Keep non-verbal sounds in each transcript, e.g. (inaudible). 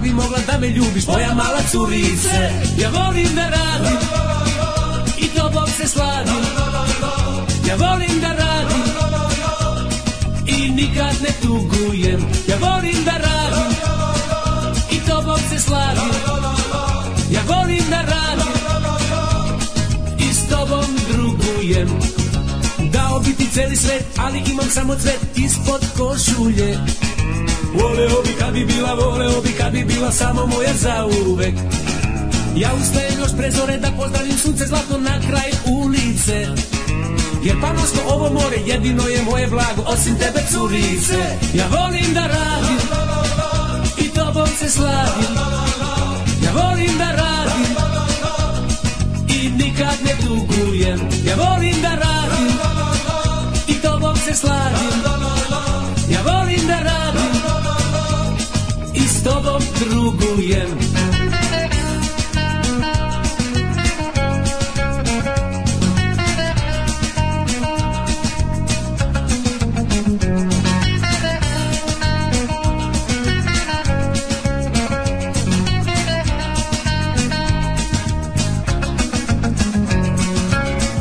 kad bi mogla da me ljubiš Moja mala curice Ja volim da radim I to Bog se sladim Ja volim da radim I nikad ne tugujem Ja volim da radim I to Bog se sladim Ja volim da radim I s tobom drugujem Dao bi ti celi svet Ali imam samo cvet Ispod košulje Voleo bi kad bi bila, voleo bi kad bi bila samo moja uvek Ja ustajem još prezore da pozdravim sunce zlatno na kraj ulice Jer panosko ovo more jedino je moje blago osim tebe curice Ja volim da radim i tobom se slavim Ja volim da radim i nikad ne tugujem Ja volim da radim i tobom se slavim Ja volim da radim tugujem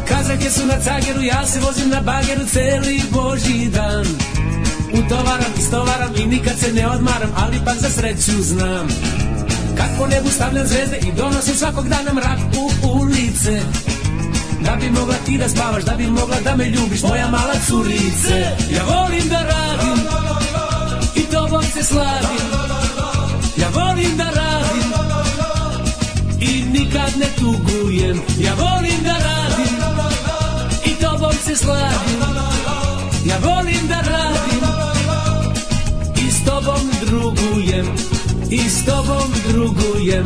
Kazake su na cageru, ja se vozim na bageru celi Boži dan tovaram, istovaram i nikad se ne odmaram, ali pak za sreću znam. Kako nebu stavljam zvezde i donosim svakog dana mrak u ulice. Da bi mogla ti da spavaš, da bi mogla da me ljubiš, moja mala curice. Ja volim da radim i tobom se slavim. Ja volim da radim i nikad ne tugujem. Ja volim da radim i tobom se slavim. Ja volim da radim i z tobą drugujem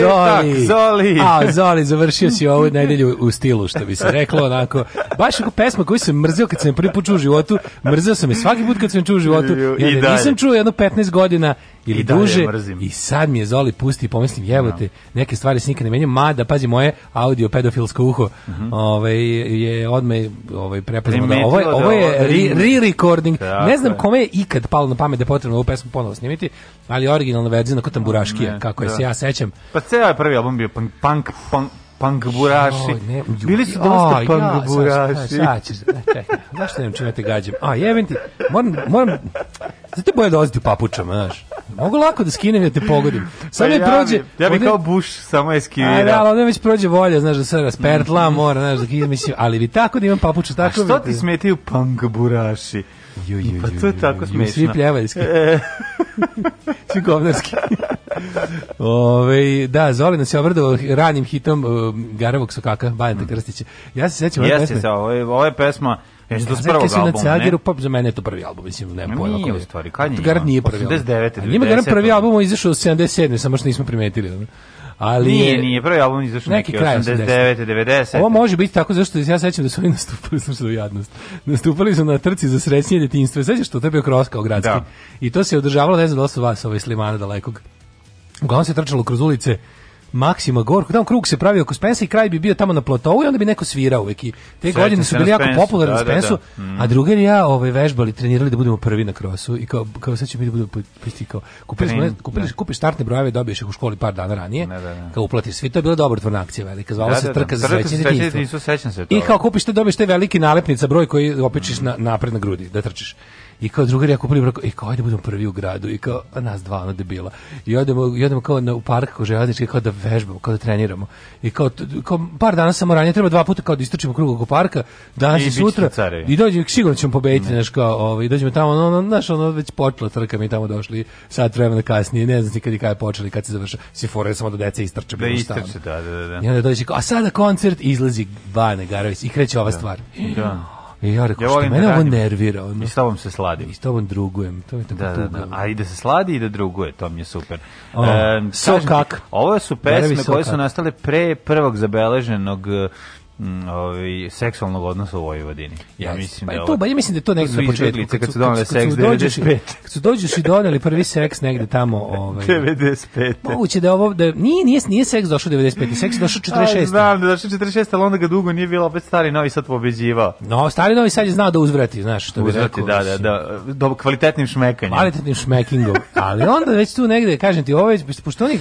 Zoli. Zoli. A, Zoli, završio si ovu nedelju u stilu, što bi se reklo, onako. Baš ako pesma koju sam mrzio kad sam prvi put čuo u životu, mrzio sam je svaki put kad sam čuo u životu, ja I nisam čuo jedno 15 godina ili I duže, i sad mi je Zoli pusti i pomislim, jebote, no. Da. neke stvari se nikad ne menjam, mada, pazi, moje audio pedofilsko uho mm -hmm. ovaj, je odmej ovaj, prepoznalo da ovo, je, da ovo je re-recording, re ne znam kome je ikad palo na pamet da je potrebno ovu pesmu ponovo snimiti, ali originalna verzija, onako tamburaškija, kako je da. se ja sećam. Pa ceo je prvi album bio punk, punk, punk buraši. Bili su dosta pangburaši. Ja, Zašto nemam čime te gađam? A, jebem ti, moram, moram, zato boje dolaziti u papučama, znaš. Mogu lako da skinem ja da te pogodim. Samo pa je prođe... Ja bih kao buš, samo je skivira. Da, ali onda već prođe volja, znaš, da se raspertla, mhm. mora, znaš, da mislim, ali bi tako da imam papuče, tako... A što ti smetiju pangburaši? Ju, ju, ju, pa to je tako smešno. Svi pljevaljski. E. (laughs) Svi govnarski. (laughs) Ove, da, Zoli nas je obradovao ranim hitom uh, Garavog sokaka, Bajanta mm. Krstića. Ja se sećam ove pesme. Jeste, ovo je, ovo je pesma Jesi to s prvog albuma, ne? Cadiru, pa za mene je to prvi album, mislim, nema pojma. Nije u stvari, kad njima? Garant nije prvi 89, album. 99. Njima prvi pa- album izašao 77, samo što nismo primetili. Ali nije, nije prvi album izašao neki, neki 89, 90. Ovo može biti tako zašto ja sećam da su oni nastupali (laughs) sa do jadnost. Nastupali su na trci za srećnije detinjstvo. Sećaš što to je bio kros kao gradski. Da. I to se održavalo ne znam da su vas ovaj Slimana dalekog. Uglavnom se trčalo kroz ulice Maksima Gorku, tamo krug se pravio oko Spensa i kraj bi bio tamo na platovu i onda bi neko svirao uvek i te godine su bili jako popularni da, da, Spensu, da, da. Mm. a drugar ja ovaj, vežbali, trenirali da budemo prvi na krosu i kao, kao sad ćemo mi da budemo pusti kao, kupili smo, kupili, kupiš, da. kupiš startne brojeve, dobiješ ih u školi par dana ranije, ne, da, da. kao uplatiš svi, to je bila dobrotvorna akcija velika, zvala da, se trka za srećenje detinjstva. I kao kupiš te, dobiješ te veliki nalepnica, broj koji opičiš mm. na, napred na grudi, da trčiš. I kao drugari ja kupili brako, i kao ajde budemo prvi u gradu i kao nas dva ono debila. I odemo, i odemo kao na, u park kao železnički kao da vežbamo, kao da treniramo. I kao, kao par dana samo ranije treba dva puta kao da istrčimo krug oko parka, danas i, i sutra. I dođe sigurno ćemo pobediti, znaš kao, ovaj dođemo tamo, ono, znaš, ono već počela trka, mi tamo došli sat vremena kasnije, ne znam nikad i kada je počeli, kad se završa, se fore samo da deca istrče da istrče, da, da, da, da. I onda dođe, a sada koncert izlazi Bane Garavis i kreće ova da. stvar. Da. I ja rekao, ja što da mene ovo nervira. Ono. I s tobom se sladim. I s tobom drugujem. To je tako da, tuga. Da, da. A i da se sladi i da druguje, to mi je super. O, e, ehm, so kažem, kak. Ovo su pesme koje su nastale pre prvog zabeleženog Mm, ovaj seksualnog odnosa u Vojvodini. Ja yes. mislim pa da. to, ba, pa ja mislim da to negde na početku kad, kad su doneli seks 95. Kad su dođeš i doneli prvi seks negde tamo, (laughs) ovaj 95. Moguće da ovo da nije nije nije seks došao 95, seks došao 46. A, znam da došao 46, ali onda ga dugo nije bilo, opet stari Novi Sad pobeđivao. No, stari Novi Sad je znao da uzvrati, znaš, što bi uzvrati, rekao. Da, da, da, do kvalitetnim šmekanjem. Kvalitetnim šmekingom. ali onda već tu negde kažem ti, ovo ovaj pošto oni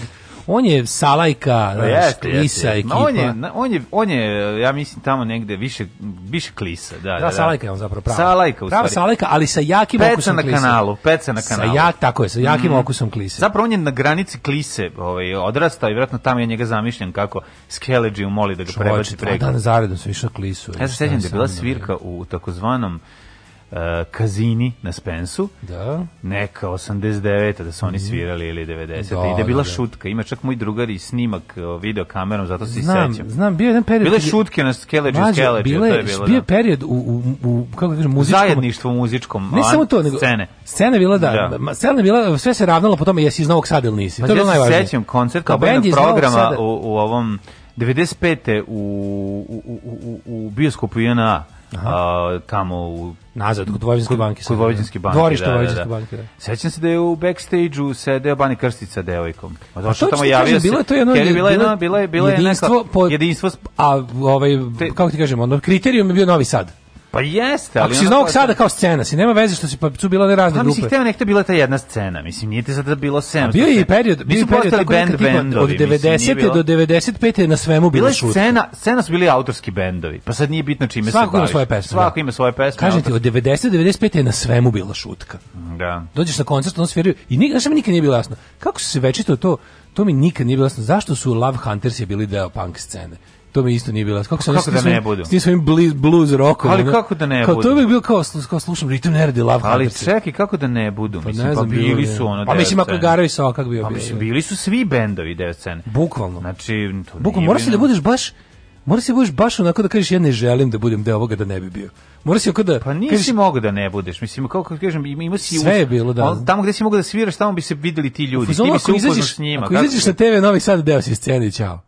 on je Salajka, pa znaš, Klisa jest, ekipa. Ma on, je, on, je, on je, ja mislim, tamo negde više, više Klisa. Da, da, da, da. Salajka je on zapravo prava. Salajka, u prava Salajka, ali sa jakim peca okusom na Klisa. kanalu, peca na kanalu. Sa jak, tako je, sa jakim mm. okusom Klise. Zapravo on je na granici Klise ovaj, odrastao i verovatno tamo je njega zamišljam kako Skeleđi moli da ga prebaci pa preko. Čovječe, dva dana zaredom sa više Klisu. Ja se sećam da je bila svirka u takozvanom E, Kazini na Spensu. Da. Neka 89 da su oni mhm. svirali ili 90 da, i da je da, da, bila da, da. šutka. Ima čak moj drugar i snimak video kamerom, zato se sećam. Znam, bio jedan period. Bile šutke na Skeleđu, Skeleđu, to je bilo. Bio je da. period u, u, u kako kažem, muzičkom zajedništvu muzičkom. Ne samo to, nego scene. Scena bila da, da. scena bila sve se ravnalo po tome jesi iz Novog Sada ili nisi. Pa, to je bilo najvažnije. sećam koncerta, kao pa programa u, u ovom 95. u, u, u, u u bioskopu INA a, tamo u nazad kod Vojvodinske banke. Kod da, da. Vojvodinske banke. Dvorište da, da Vojvodinske da, da. banke. Da. Sećam se da je u backstage-u sedeo Bani Krstić sa devojkom. A Pa što tamo javio kažem, se. Bilo je to jedno je bila jedna bila je bila jedinstvo, je neka, po, jedinstvo a ovaj te, kako ti kažemo, onda kriterijum je bio Novi Sad. Pa jeste, ali... Ako si iz Novog Sada kao scena, si nema veze što si pa su bila ne razne grupe. Pa mislim, hteo nekto bila ta jedna scena, mislim, nije te sada bilo scena. Bio je i period, bio je period tako band, bendovi, od 90. do 95. na svemu bila šutka. Scena, scena su bili autorski bendovi, pa sad nije bitno čime Svako se baviš. Svako ima svoje pesme. Svako da. ima svoje pesme. Kažem ti, od 90. do 95. je na svemu bila šutka. Da. Dođeš na koncert, on sviraju i nikad, znaš mi nikad nije bilo jasno. Kako su se večito to, to mi nikad nije bilo jasno. Zašto su Love Hunters je bili deo punk scene? To mi isto nije bilo. Kako, se kako da ne budu? S tim svojim blues, blues rockom. Ali kako da ne kao, budu? To bi bilo kao, kao slušam Ritam Nerdy Love Ali čekaj, kako da ne budu? Pa, mislim, ne pa znam, pa bili su ono... Pa mislim, ako Garavi sa kako bi pa, mislim, bili su svi bendovi devet scene. Bukvalno. Znači, to Bukvalno, moraš da budeš baš... Mora se da budeš baš onako da kažeš ja ne želim da budem deo ovoga da ne bi bio. Mora se da Pa nisi kažeš, mogao da ne budeš. Mislim kako kako kažem ima si Sve je bilo da. tamo gde si mogao da sviraš tamo bi se videli ti ljudi. Ti bi se upoznao s njima. Ako izađeš na TV Novi Sad deo si sceni, čao.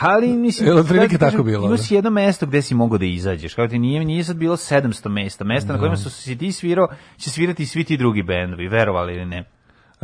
Pa ali mislim, Jel, otprilike tako bilo. Imaš da? jedno mesto gde si mogao da izađeš. Kao ti nije nije sad bilo 700 mesta, mesta na kojima da. su si ti svirao, će svirati i svi ti drugi bendovi, verovali ili ne.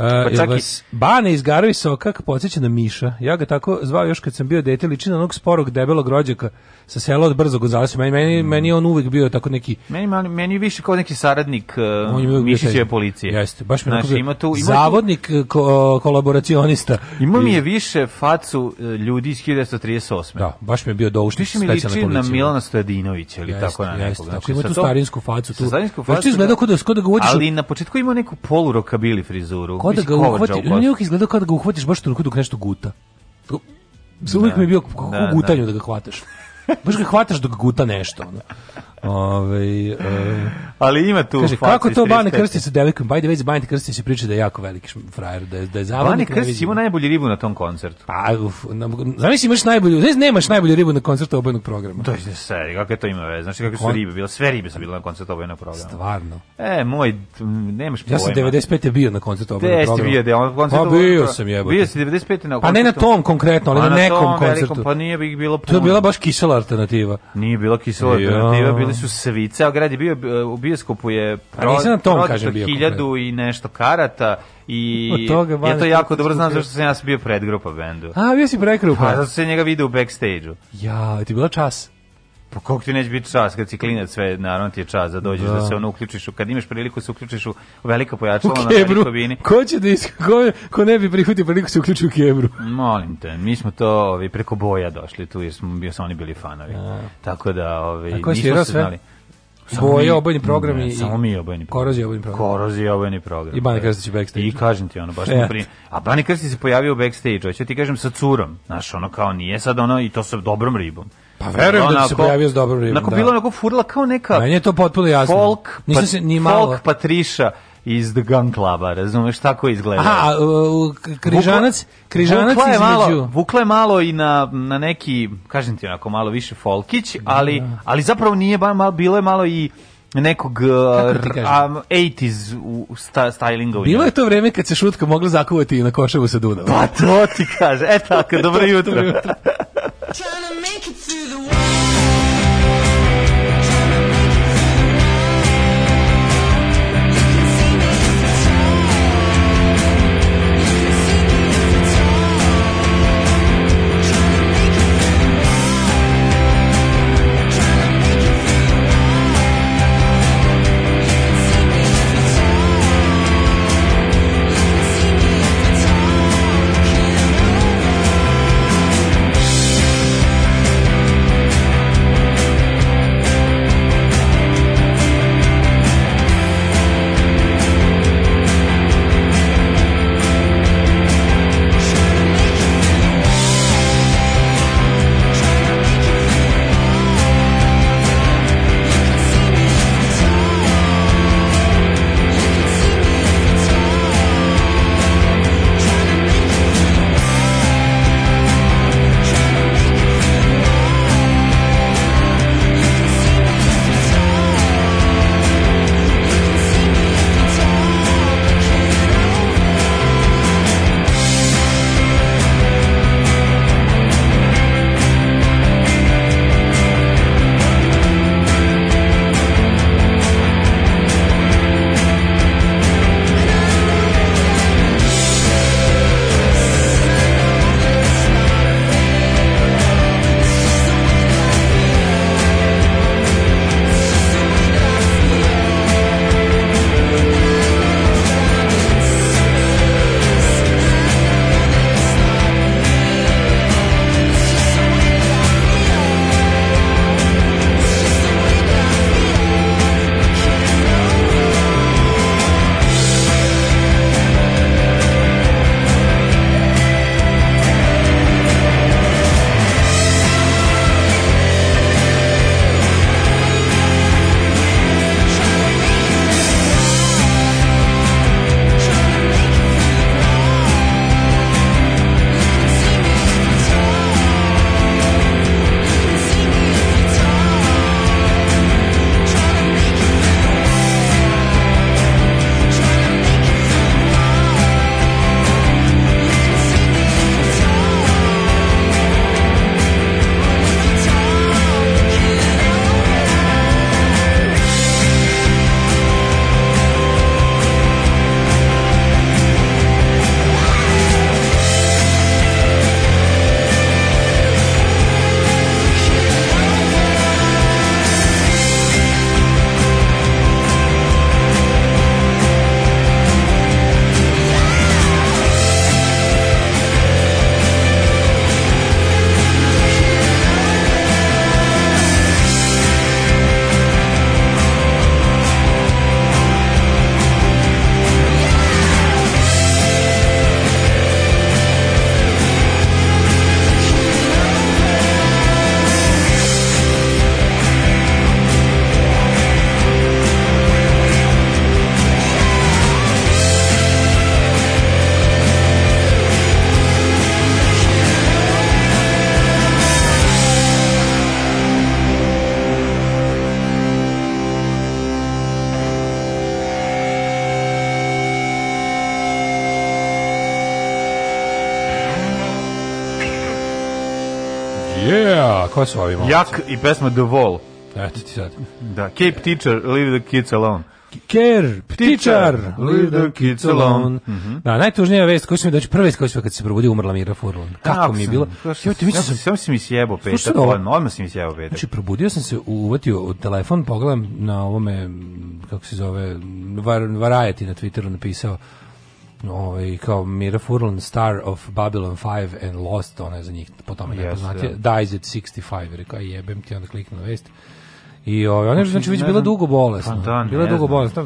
Pa čak vas Bane iz Garovi Soka podsjeća na Miša. Ja ga tako zvao još kad sam bio dete, liči na onog sporog debelog rođaka sa sela od Brzo od Zalesa. Meni, meni, mm. meni on uvijek bio tako neki... Meni, meni više kao neki saradnik uh, on je Mišićeve policije. Jeste, baš mi znači, ima tu, ima zavodnik e, ko, kolaboracionista. Ima mi je više facu e, ljudi iz 1938. Da, baš mi je bio doušnik specijalne policije. Više mi liči na Milana Stojadinovića ili jeste, tako na nekoga. Jeste, tako, znači ima tu starinsku facu. Tu, starinsku facu, da, da, da ali na početku ima neku polurokabili frizuru kao da ga uhvatiš, njuk izgleda kao da ga uhvatiš baš toliko dok nešto guta. Uvijek da. mi je bio kako da, gutanju da. da ga hvataš. Baš ga hvataš dok guta nešto. Ono. Ove, ovaj, e, eh, ali ima tu kaže, kako to Bane Krstić sa by the way, Bane Krstić se priča da je jako veliki frajer, da je, da je zavodnik. Bane Krstić ima najbolju ribu na tom koncertu. Pa, uf, na, zamisli imaš najbolju, znaš, nemaš najbolju ribu na koncertu obojnog programa. To je seri, kako je to ima vez znači kako su Kon... ribe bile? Sve ribe su bile na koncertu obojnog programa. Stvarno. E, moj, nemaš pojma. Ja sam 95. bio na koncertu obojnog programa. Bio, de, on, koncertu pa bio sam jebote. Bio si 95. na koncertu. Pa ne na tom konkretno, ali pa na, na nekom koncertu. Velikom, pa nije bilo puno. To je bila baš kisela alternativa. Nije bila kisela alternativa, Prodali su svi, ceo grad je bio, u bioskopu je pro, A na tom, kažem, bio hiljadu i nešto karata i Od toga, ja to jako dobro znam zašto sam ja bio predgrupa bendu. A, bio si predgrupa? Pa, zato se njega vidio u backstage-u. Ja, ti bila čas? Pa kako ti neće biti čas kad si klinac sve, naravno ti je čas da dođeš da, da se ono uključiš, u, kad imaš priliku se uključiš u velika pojačala u kebru. na velikobini. Ko će da is, ko, ko ne bi prihvatio priliku da se uključi u kebru? Molim te, mi smo to ovi, preko boja došli tu jer smo bio oni bili fanovi. Da. Tako da ovi, nismo se sve? boje, obojni program ne, i samo mi obojni program. Korozija obojni program. Korozija obojni program. I Bane Krstić backstage. I kažem ti ono baš e. pri. A Bane Krstić se pojavio backstage, hoće ti kažem sa curom. Znaš, ono kao nije sad ono i to sa dobrom ribom. Pa verujem da se pojavio s dobrom ribom. Nako da. bilo onako furla kao neka. Pa meni je to potpuno jasno. Folk, Nisam se ni pa- malo. Folk Patriša iz The Gun Cluba, razumeš, tako izgleda. A, uh, križanac, križanac vukla je Malo, vukla je malo i na, na neki, kažem ti onako, malo više folkić, ali, da. ali zapravo nije, malo, bilo je malo i nekog uh, um, 80s u sta, stylingovi. Bilo je to vreme kad se šutka mogla zakuvati i na koševu sa Dunavom. Pa to ti kaže. E tako, (laughs) dobro jutro. ko su ovi momci? Jak i pesma The Wall. Eto ti sad. Da, Cape Teacher, Leave the Kids Alone. Care, ptičar, leave the kids alone. Mm -hmm. Da, najtužnija vest koju sam mi da doći, prva vest koju sam kad se probudio umrla Mira Furlan. Kako mi je bilo? Ja ti mislim, sam da- si mi sjebao petak, odmah da si mi sjebao petak. Znači, probudio sam se, uvatio od telefon, pogledam na ovome, kako se zove, var, Variety na Twitteru napisao, ovaj, kao Mira Furlan, star of Babylon 5 and Lost, ona je za njih ono yes, najpoznatije, da. Dies at 65, rekao, aj jebem ti, onda kliknu na vest. I ovaj ona znači već pa da, bila dugo bolesna. Pa da, bila da. dugo bolesna.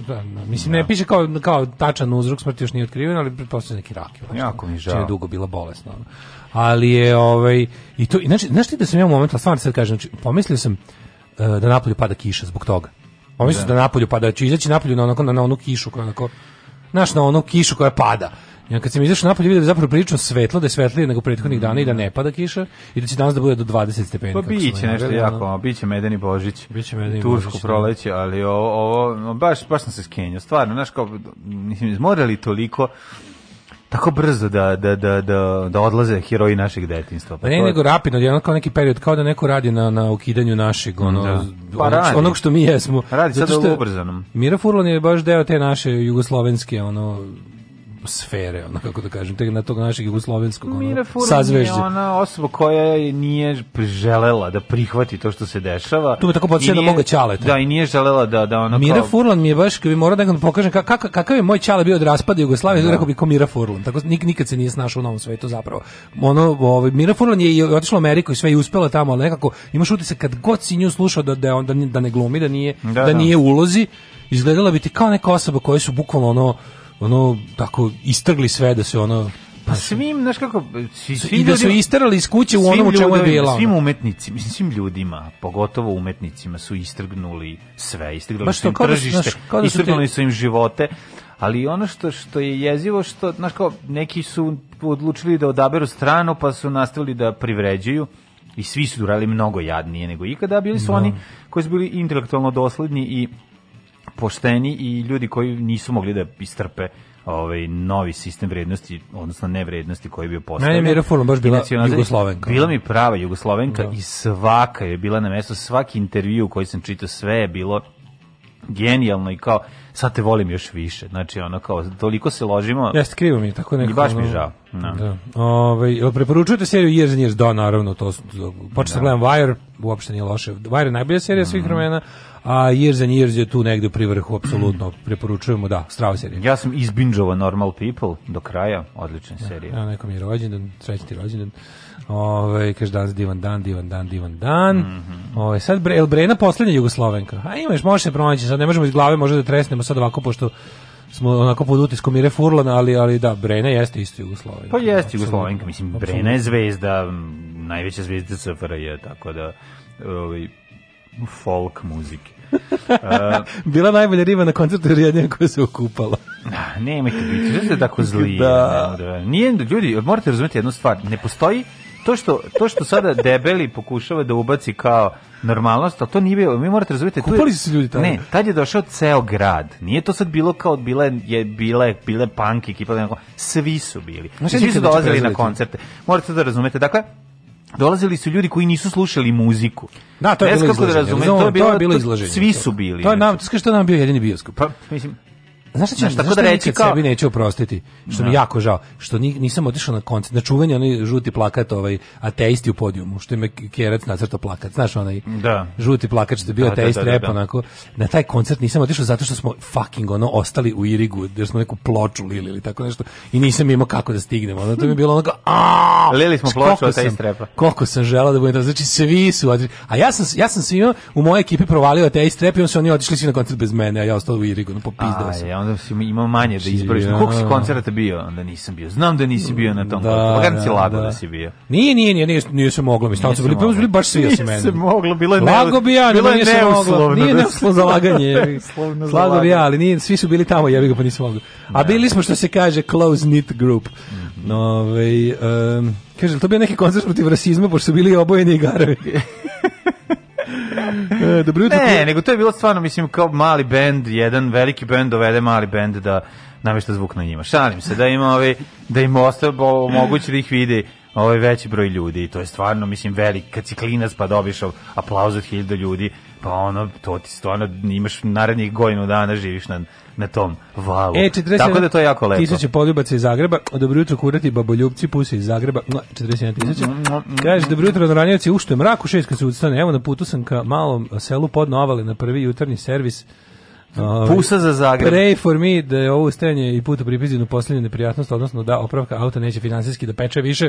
Mislim ne da. piše kao kao tačan uzrok smrti još nije otkriven, ali pretpostavljam neki rak. Znači, jako mi znači, žao. je dugo bila bolesna. Ali je ovaj i to znači znači da sam ja u momentu stvarno sad kažem, znači pomislio sam uh, da napolju pada kiša zbog toga. Pomislio sam da napolju pada, će izaći napolju na onako na, na onu kišu koja onako naš na onu kišu koja pada. Ja kad sam izašao napolje vidio da je zapravo prilično svetlo, da je svetlije nego prethodnih dana i da mm. ne pada kiša i da će danas da bude do 20 stepeni. Pa biće nešto jako, ono. biće medeni božić. Biće medeni Tursko božić, da. proleće, ali ovo, ovo baš baš sam se skenjao. Stvarno, znaš kao mislim izmorali toliko tako brzo da, da, da, da, da odlaze heroji našeg detinjstva. Pa ne, nego rapidno, jedan kao neki period, kao da neko radi na, na ukidanju našeg, ono, da. pa onog, onog što mi jesmo. Radi sad ubrzanom. Mira Furlan je baš deo te naše jugoslovenske, ono, sfere, ono kako da kažem, tek na tog našeg jugoslovenskog sazvežđa. Mira je ona osoba koja nije želela da prihvati to što se dešava. Tu me tako podsjeća na moga Ćaleta. Da, i nije želela da, da ona... Mira kao... Furlan mi je baš, kao bi morao da nekam pokažem kak, kak, kakav je moj Ćale bio od raspada Jugoslavije, da. rekao bi ko Mira Furlan. Tako nik, nikad se nije snašao u novom svetu zapravo. Ono, ovaj, Mira Furlan je otišla u Ameriku i sve je uspela tamo, ali nekako imaš utisak kad god si nju slušao da, da, da, da ne glumi, da nije, da, da, da. nije ulozi, izgledala bi ti kao neka osoba koja su bukvalno ono ono tako istrgli sve da se ono pa svim, znaš kako, svi, svim i da su istrali iz kuće u onom čemu je bila. Svim umetnicima, mislim ljudima, pogotovo umetnicima su istrgnuli sve, istrgnuli su im da tržište, znaš, da istrgnuli su im živote, ali ono što što je jezivo što znaš kao neki su odlučili da odaberu stranu pa su nastavili da privređuju i svi su durali mnogo jadnije nego ikada, bili su no. Da. oni koji su bili intelektualno dosledni i pošteni i ljudi koji nisu mogli da istrpe ovaj novi sistem vrednosti, odnosno nevrednosti koji je bio postavljen. Meni je baš bila Jugoslovenka. Bila mi prava Jugoslovenka da. i svaka je bila na mesto, svaki intervju koji sam čitao, sve je bilo genijalno i kao sad te volim još više. Znači, ono kao, toliko se ložimo. Jeste, krivo mi, tako nekako. I baš mi žao. No. Da. da. Ove, ovaj, preporučujete seriju Years and Years? Da, naravno, to, počeo sam da. gledam Wire, uopšte nije loše. Wire je najbolja serija mm svih mhm. vremena, a Years and Years je tu negde pri vrhu, apsolutno. Mhm. Preporučujemo, da, strava serija. Ja sam izbinđovao Normal People do kraja, odlična da, serija. Ja, ja nekom je rođendan, srećni rođendan. Ovaj kaže danas divan dan, divan dan, divan dan. Mm -hmm. Ovaj sad Bre, El Brena poslednja Jugoslovenka. A imaš, može se pronaći, sad ne možemo iz glave, možda da tresnemo sad ovako pošto smo onako pod utiskom Ire Furlana, ali ali da Brena jeste isto Jugoslovenka. Pa jeste Jugoslovenka, mislim Brena je zvezda, najveća zvezda SFRJ, tako da ovaj folk muzike. uh, (laughs) Bila najbolja riba na koncertu Rijednja koja se okupala. Nemojte biti, što ste tako (laughs) da. zli. Da. Ne, da. Nije, ljudi, morate razumjeti jednu stvar, ne postoji to što, to što sada debeli pokušava da ubaci kao normalnost, ali to nije bilo, mi morate razumjeti... Kupali su se ljudi tamo. Ne, tad je došao ceo grad. Nije to sad bilo kao bile, je, bile, bile punk ekipa, svi su bili. Znači, svi su dolazili na koncerte. Morate da razumete. Dakle, dolazili su ljudi koji nisu slušali muziku. Da, to je bilo da izlaženje. Da razumem, to je bilo, to je bilo izlaženje. Svi su bili. To je nam, to je nam bio jedini bioskop. Pa, mislim, Znaš šta ću, znaš, tako da reći kao... sebi neću oprostiti, što no. mi da. jako žao, što nisam otišao na koncert, na čuveni onaj žuti plakat, ovaj, ateisti u podiumu što ima Kjerac nacrtao plakat, znaš onaj da. žuti plakat što je bio da, da ateist da, da, rap, da. onako, na taj koncert nisam otišao zato što smo fucking ono, ostali u Irigu, jer smo neku ploču lili ili tako nešto, i nisam imao kako da stignem, onda to mi je bilo onako, a Lili smo ploču ateist rapa. Koliko sam želeo da budem, znači svi su, a ja sam, ja sam svima u moje ekipi provalio ateist rap i on su oni otišli svi na koncert bez mene, a ja ostao u Irigu, no, popizdao sam onda si imao manje da izboriš. Na koliko si koncerata bio? Onda nisam bio. Znam da nisi bio na tom da, koncertu. Da, si lago da. da. si bio. Nije, nije, nije, nije, nije se moglo. Mi stalno bili, bili baš svi osim mene. Nije se moglo, bilo je ne, Lago bi ja, bilo nije se moglo. Nije da (laughs) neuslovno za laganje. Lago bi ja, ali nije, svi su bili tamo, jebi ga, pa nisam moglo. A da. bili smo, što se kaže, close knit group. Nove, mhm. ovaj, um, kaže, to bio neki koncert protiv rasizma, pošto su bili obojeni i (laughs) e, dobro jutro. Ne, nego to je bilo stvarno, mislim, kao mali bend, jedan veliki bend dovede mali bend da namešta zvuk na njima. Šalim se da im, ovaj, da im ostalo moguće da ih vide ovaj veći broj ljudi i to je stvarno mislim velik kad si klinac pa dobiš aplauz od hiljada ljudi pa ono to ti stvarno imaš narednih godinu dana živiš na na tom valu. E, 47, Tako da to je jako lepo. Tisuće poljubaca iz Zagreba, dobro jutro kurati baboljubci puse iz Zagreba, 47 tisuća. Kaže, dobro jutro odranjaci, u što je mrak u 6 kad se ustane, evo na putu sam ka malom selu pod Novale na prvi jutarnji servis, Ove, ovaj, Pusa za Zagreb. Pray for me da je ovo ustajanje i put u pripizinu posljednje neprijatnost, odnosno da opravka auta neće finansijski da peče više,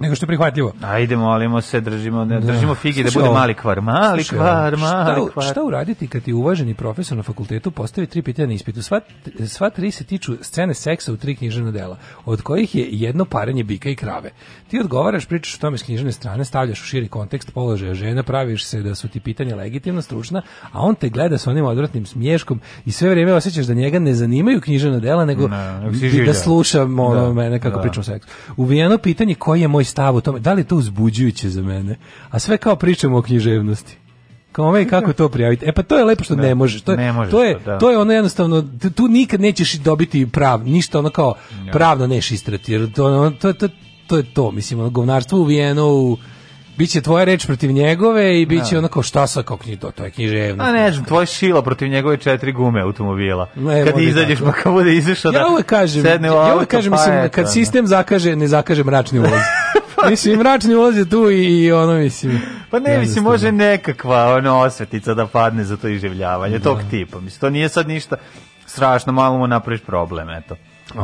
nego što je prihvatljivo. Ajde, molimo se, držimo, ne, da. držimo figi da bude mali kvar, mali kvar, mali kvar. Šta uraditi kad ti uvaženi profesor na fakultetu postavi tri pitanja na ispitu? Sva, sva tri se tiču scene seksa u tri književna dela, od kojih je jedno paranje bika i krave. Ti odgovaraš, pričaš o tome s književne strane, stavljaš u širi kontekst položaja žena, praviš se da su ti pitanja legitimna, stručna, a on te gleda sa onim odvratnim smiješkom i sve vrijeme osjećaš da njega ne zanimaju književna dela, nego ne, da slušam ono, da, mene kako da. pričam o seksu. Uvijeno pitanje koji je moj svoj stav o tome, da li je to uzbuđujuće za mene? A sve kao pričamo o književnosti. Kao ovaj kako to prijaviti? E pa to je lepo što ne, da, ne možeš. To je, ne možeš to, je da. to je ono jednostavno tu nikad nećeš dobiti prav, ništa ono kao pravno neš istrati to, ono, to, to, to, je to, mislim, ono, govnarstvo uvijeno u biće tvoja reč protiv njegove i da. biće onako šta sa kao knjigo, to je književno. A ne znam, tvoja šila protiv njegove četiri gume automobila. Ne, kad izađeš pa kao bude izašao da. Ja uvek kažem, ja pa uvek kažem mislim kad sistem zakaže, ne zakaže mračni ulaz. (laughs) (laughs) Pa mislim, mračni ulaz je tu i, i ono, mislim... Pa ne, mislim, može nekakva ono, osvetica da padne za to iživljavanje, tog da. tipa. Mislim, to nije sad ništa strašno, malo mu napraviš problem, eto.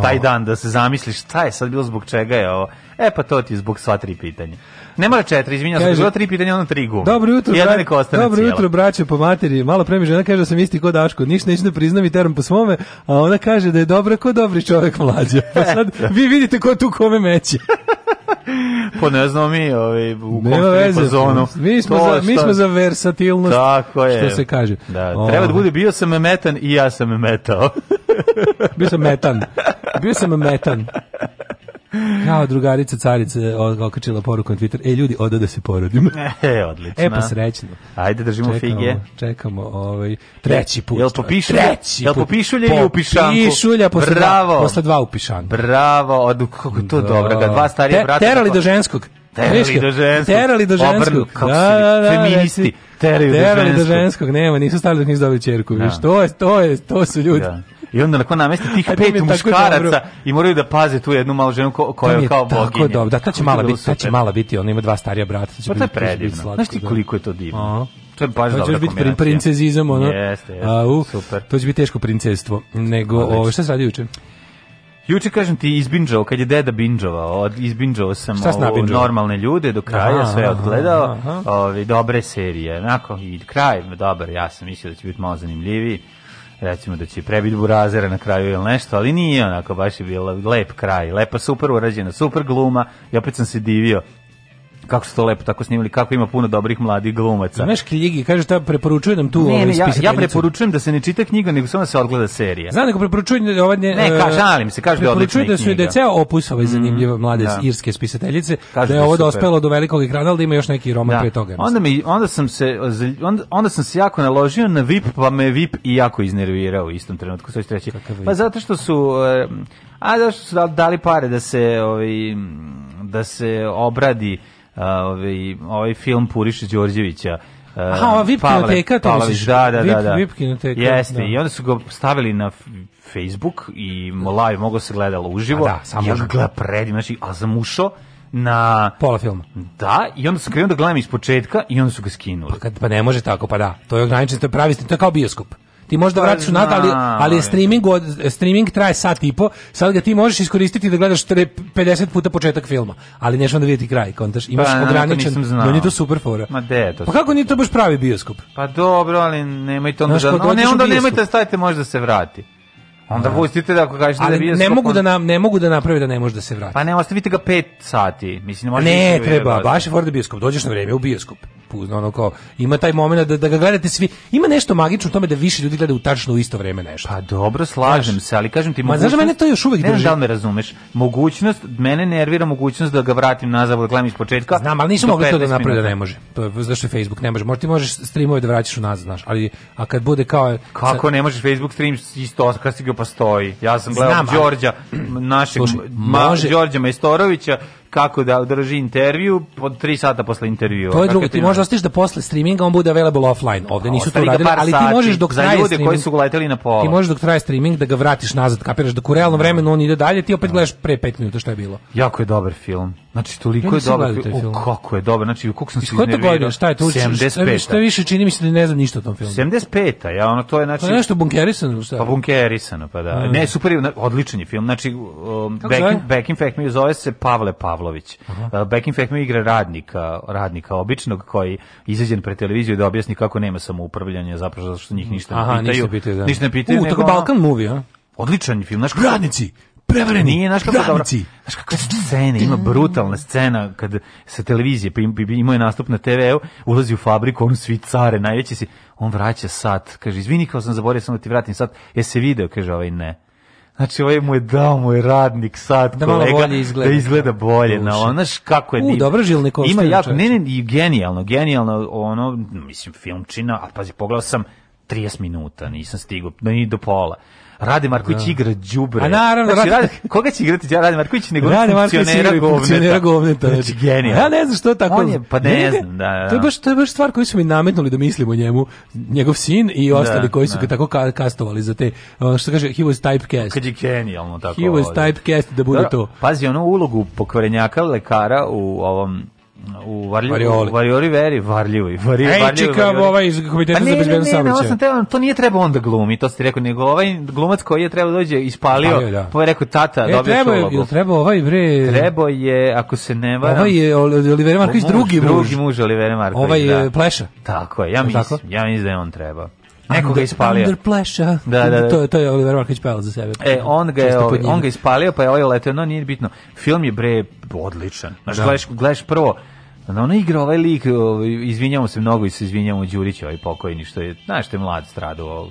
Taj dan da se zamisliš šta je sad bilo, zbog čega je ovo. E pa to ti zbog sva tri pitanja. Ne mora četiri, izvinjavam se, bilo tri pitanja, ono tri gume. Dobro jutro, Jedan Dobro cijelo. jutro, braće po materiji. Malo pre mi žena kaže da sam isti kod Daško, ništa neću da priznam i teram po svome, a ona kaže da je dobro ko dobri čovjek mlađa. (laughs) Pa sad vi vidite ko tu kome meće. po pa ne znamo mi, ovaj, u veze, zonu. Pa mi smo, za, mi smo za versatilnost, Tako je. što se kaže. Da, o... treba da ovaj. bude, bio sam metan i ja sam metao. bio sam metan. Bio sam metan. (laughs) Kao drugarica carice okačila poruku na Twitter. E, ljudi, odo da se porodim. (laughs) E, odlično. E, pa srećno. Ajde, držimo čekamo, fige. Čekamo ovaj, treći put. Jel popišu? Treći Jel popišulje ili upišanku? Popišulja, posle, Bravo. Dva, posle dva upišanku. Bravo, od, kako je to da. dobro. Kad dva starije Te, brata... Terali do ženskog. Terali do ženskog. Terali do ženskog. Obrnu, da, da, da, feministi. Da, da. Terali do ženskog. Terali do ženskog, nema, nisu stali dok nisu dobili čerku. Da. To, je, to, je, to su ljudi. Da. I onda nakon namesti tih da pet muškaraca i moraju da paze tu jednu malu ženu ko, koja je kao boginja. Tako dobro, da ta će mala biti, ta će mala biti, ona ima dva starija brata, pa to je predivno. Znaš ti da. koliko je to divno? to je baš pa dobra biti princezizam, ono. Jeste, jeste. A, super. To će biti teško princestvo. Nego, ovo, šta se radi juče? Juče kažem ti izbinđao, kad je deda binđovao, izbinđovao sam o, normalne ljude do kraja, aha, sve odgledao, aha. Ove, dobre serije, onako, i kraj, dobar, ja sam mislio da će biti malo zanimljiviji recimo da će prebiti burazera na kraju ili nešto, ali nije onako, baš je bilo lep kraj, lepa super urađena, super gluma i opet sam se divio kako su to lepo tako snimili, kako ima puno dobrih mladih glumaca. Znaš Kiljigi, kaže da preporučujem nam tu ne, ovaj ne, ja, ja preporučujem da se ne čita knjiga, nego samo da se odgleda serija. Znam nego preporučujem da ovaj ne, ne ka, e, žalim se, kaže da odlična da su da je ceo opus ovaj mhm, zanimljivo mlade da. irske spisateljice, kažu da, da je ovo dospelo do velikog ekrana, da ima još neki roman da. pre toga. Onda mi onda sam se onda, onda sam se jako naložio na VIP, pa me VIP i jako iznervirao u istom trenutku, sve treći. Pa zato što su e, a da su dali pare da se ovaj da se obradi ovaj, ovaj film Puriša Đorđevića. E, Aha, ova VIP Pavle, kinoteka, to Pavle, misliš? Da, da, VIP, da. da. VIP kinoteka. Jeste, da. i onda su ga stavili na Facebook i live, mogo se gledalo uživo. A da, samo ja ga gledam predim, znači, a zamušao na pola filma. Da, i onda sam krenuo da gledam iz početka i onda su ga skinuli. Pa, kad, pa ne može tako, pa da. To je ograničeno, to je pravi, to je kao bioskop ti možda pa vraćaš vratiš unazad, ali, ali je streaming, od, streaming traje sat i po, sad ga ti možeš iskoristiti da gledaš 50 puta početak filma, ali nešto onda vidjeti kraj, kontaš, imaš pa, ograničen, no nije to super fora. Ma de, to Pa kako nije to baš pravi bioskop? Pa dobro, ali nemojte onda, da, no, ne, onda nemojte stavite možda se vrati. Onda da. pustite da ako kažete da ali da bioskop... Ali ne mogu da nam ne mogu da napravi da ne može da se vrati. Pa ne ostavite ga 5 sati. Mislim ne može. Ne, treba, da baš je fora da bioskop. Dođeš na vreme u bioskop puzno, ono kao, ima taj moment da, da ga gledate svi, ima nešto magično u tome da više ljudi gleda u tačno u isto vreme nešto. Pa dobro, slažem znaš, se, ali kažem ti, ma, mogućnost, znaš da mene to još uvek ne drži. Ne da me razumeš, mogućnost, mene nervira mogućnost da ga vratim nazad, da gledam iz početka. Znam, ali nisu mogli to da napravi da ne može, to je, zašto je Facebook, ne može, možda ti možeš streamove da vraćaš u nazad, znaš, ali, a kad bude kao... E, Kako sad, ne možeš Facebook stream isto, kad si ga postoji, ja sam gledao Đorđa, našeg, može, Đorđa Majstorovića, kako da drži intervju pod 3 sata posle intervjua. To je drugo, ti, dakle, ti možeš da ostiš da posle streaminga on bude available offline. Ovde nisu to radili, ali ti možeš dok za ljude koji su leteli na pola. Ti možeš dok traje streaming da ga vratiš nazad, kapiraš da u realnom vremenu on ide dalje, ti opet da. gledaš pre 5 minuta šta je bilo. Jako je dobar film. Znači toliko je dobar film. film. O, kako je dobar. Znači kako sam se iznervirao. Šta je to? 75. Šta više čini mi se da ne znam ništa o tom filmu. 75. Ja ono to je znači Pa nešto bunkerisano, šta? Pa bunkerisano, pa da. da. Ne, super, odličan je film. Znači um, Back in Fact mi zove se Pavle Pavle Pavlović. Aha. Uh-huh. Uh, Back in fact igra radnika, radnika običnog koji izađen pred televiziju da objasni kako nema samoupravljanja, zapravo zato što njih mhm. ništa Aha, ne pitaju. Ništa, pitaju, da. ništa ne pitaju. U, tako Balkan movie, a? Odličan film, znaš kako... Radnici! prevareni. Nije, znaš kako dobro. Znaš kako scene, ima brutalna scena kad sa televizije, pa ima je nastup na TV-u, ulazi u fabriku, on svi care, najveći si, on vraća sat, kaže, izvini kao sam zaboravio samo da ti vratim sat, je se video, kaže, ovaj ne. Znači, ovaj mu je dao mu radnik sad da kolega izgleda. da izgleda bolje Uši. na ono kako je. U, dobro žilni Ima jako ne ne genijalno, genijalno ono mislim filmčina, a pazi pogledao sam 30 minuta, nisam stigao ni do pola. Radi Marković da. igra đubre. A naravno, znači, Rade... koga će igrati Radi Marković nego Radi Marković igra funkcionera da. govneta. Znači, genijal. Ja ne znam što je tako. On je, pa ne, ne znam, da, da. To je baš, to je baš stvar koju su mi nametnuli da mislimo o njemu, njegov sin i da, ostali da, koji su da. ga tako kastovali za te, uh, što kaže, he was typecast. Kad je genijalno tako. He was typecast da bude da, to. Pazi, onu ulogu pokvarenjaka lekara u ovom u Varljivu, Varjori Veri, Varljivi, Varljivi, Ej, čekam ovaj iz Komiteta pa za bezbednost saobraćaja. Ne, ne, ne, teo, to nije trebao on da glumi, to ste rekao, nego ovaj glumac koji je trebao da dođe ispalio, pa da. pa je rekao tata, e, dobio treba, ulogu. Je, treba ovaj bre? Trebao je, ako se ne varam. Ovaj je Oliver Marković drugi muž. Drugi muž Oliver Marković. Ovaj je da. Pleša. Tako je, ja mislim, ja mislim da je on trebao. Neko ga ispalio. Under pleša. Da, da, da. To, to je Oliver Marković pevao za sebe. E, on ga, je, ovaj, on ga ispalio, pa je ovaj letao, no nije bitno. Film je, bre, odličan. Znaš, da. gledaš, gledaš prvo, Onda pa ona igra ovaj lik, ovaj, izvinjamo se mnogo i se izvinjamo Đuriću, ovaj pokojni, što je, znaš, što je mlad stradao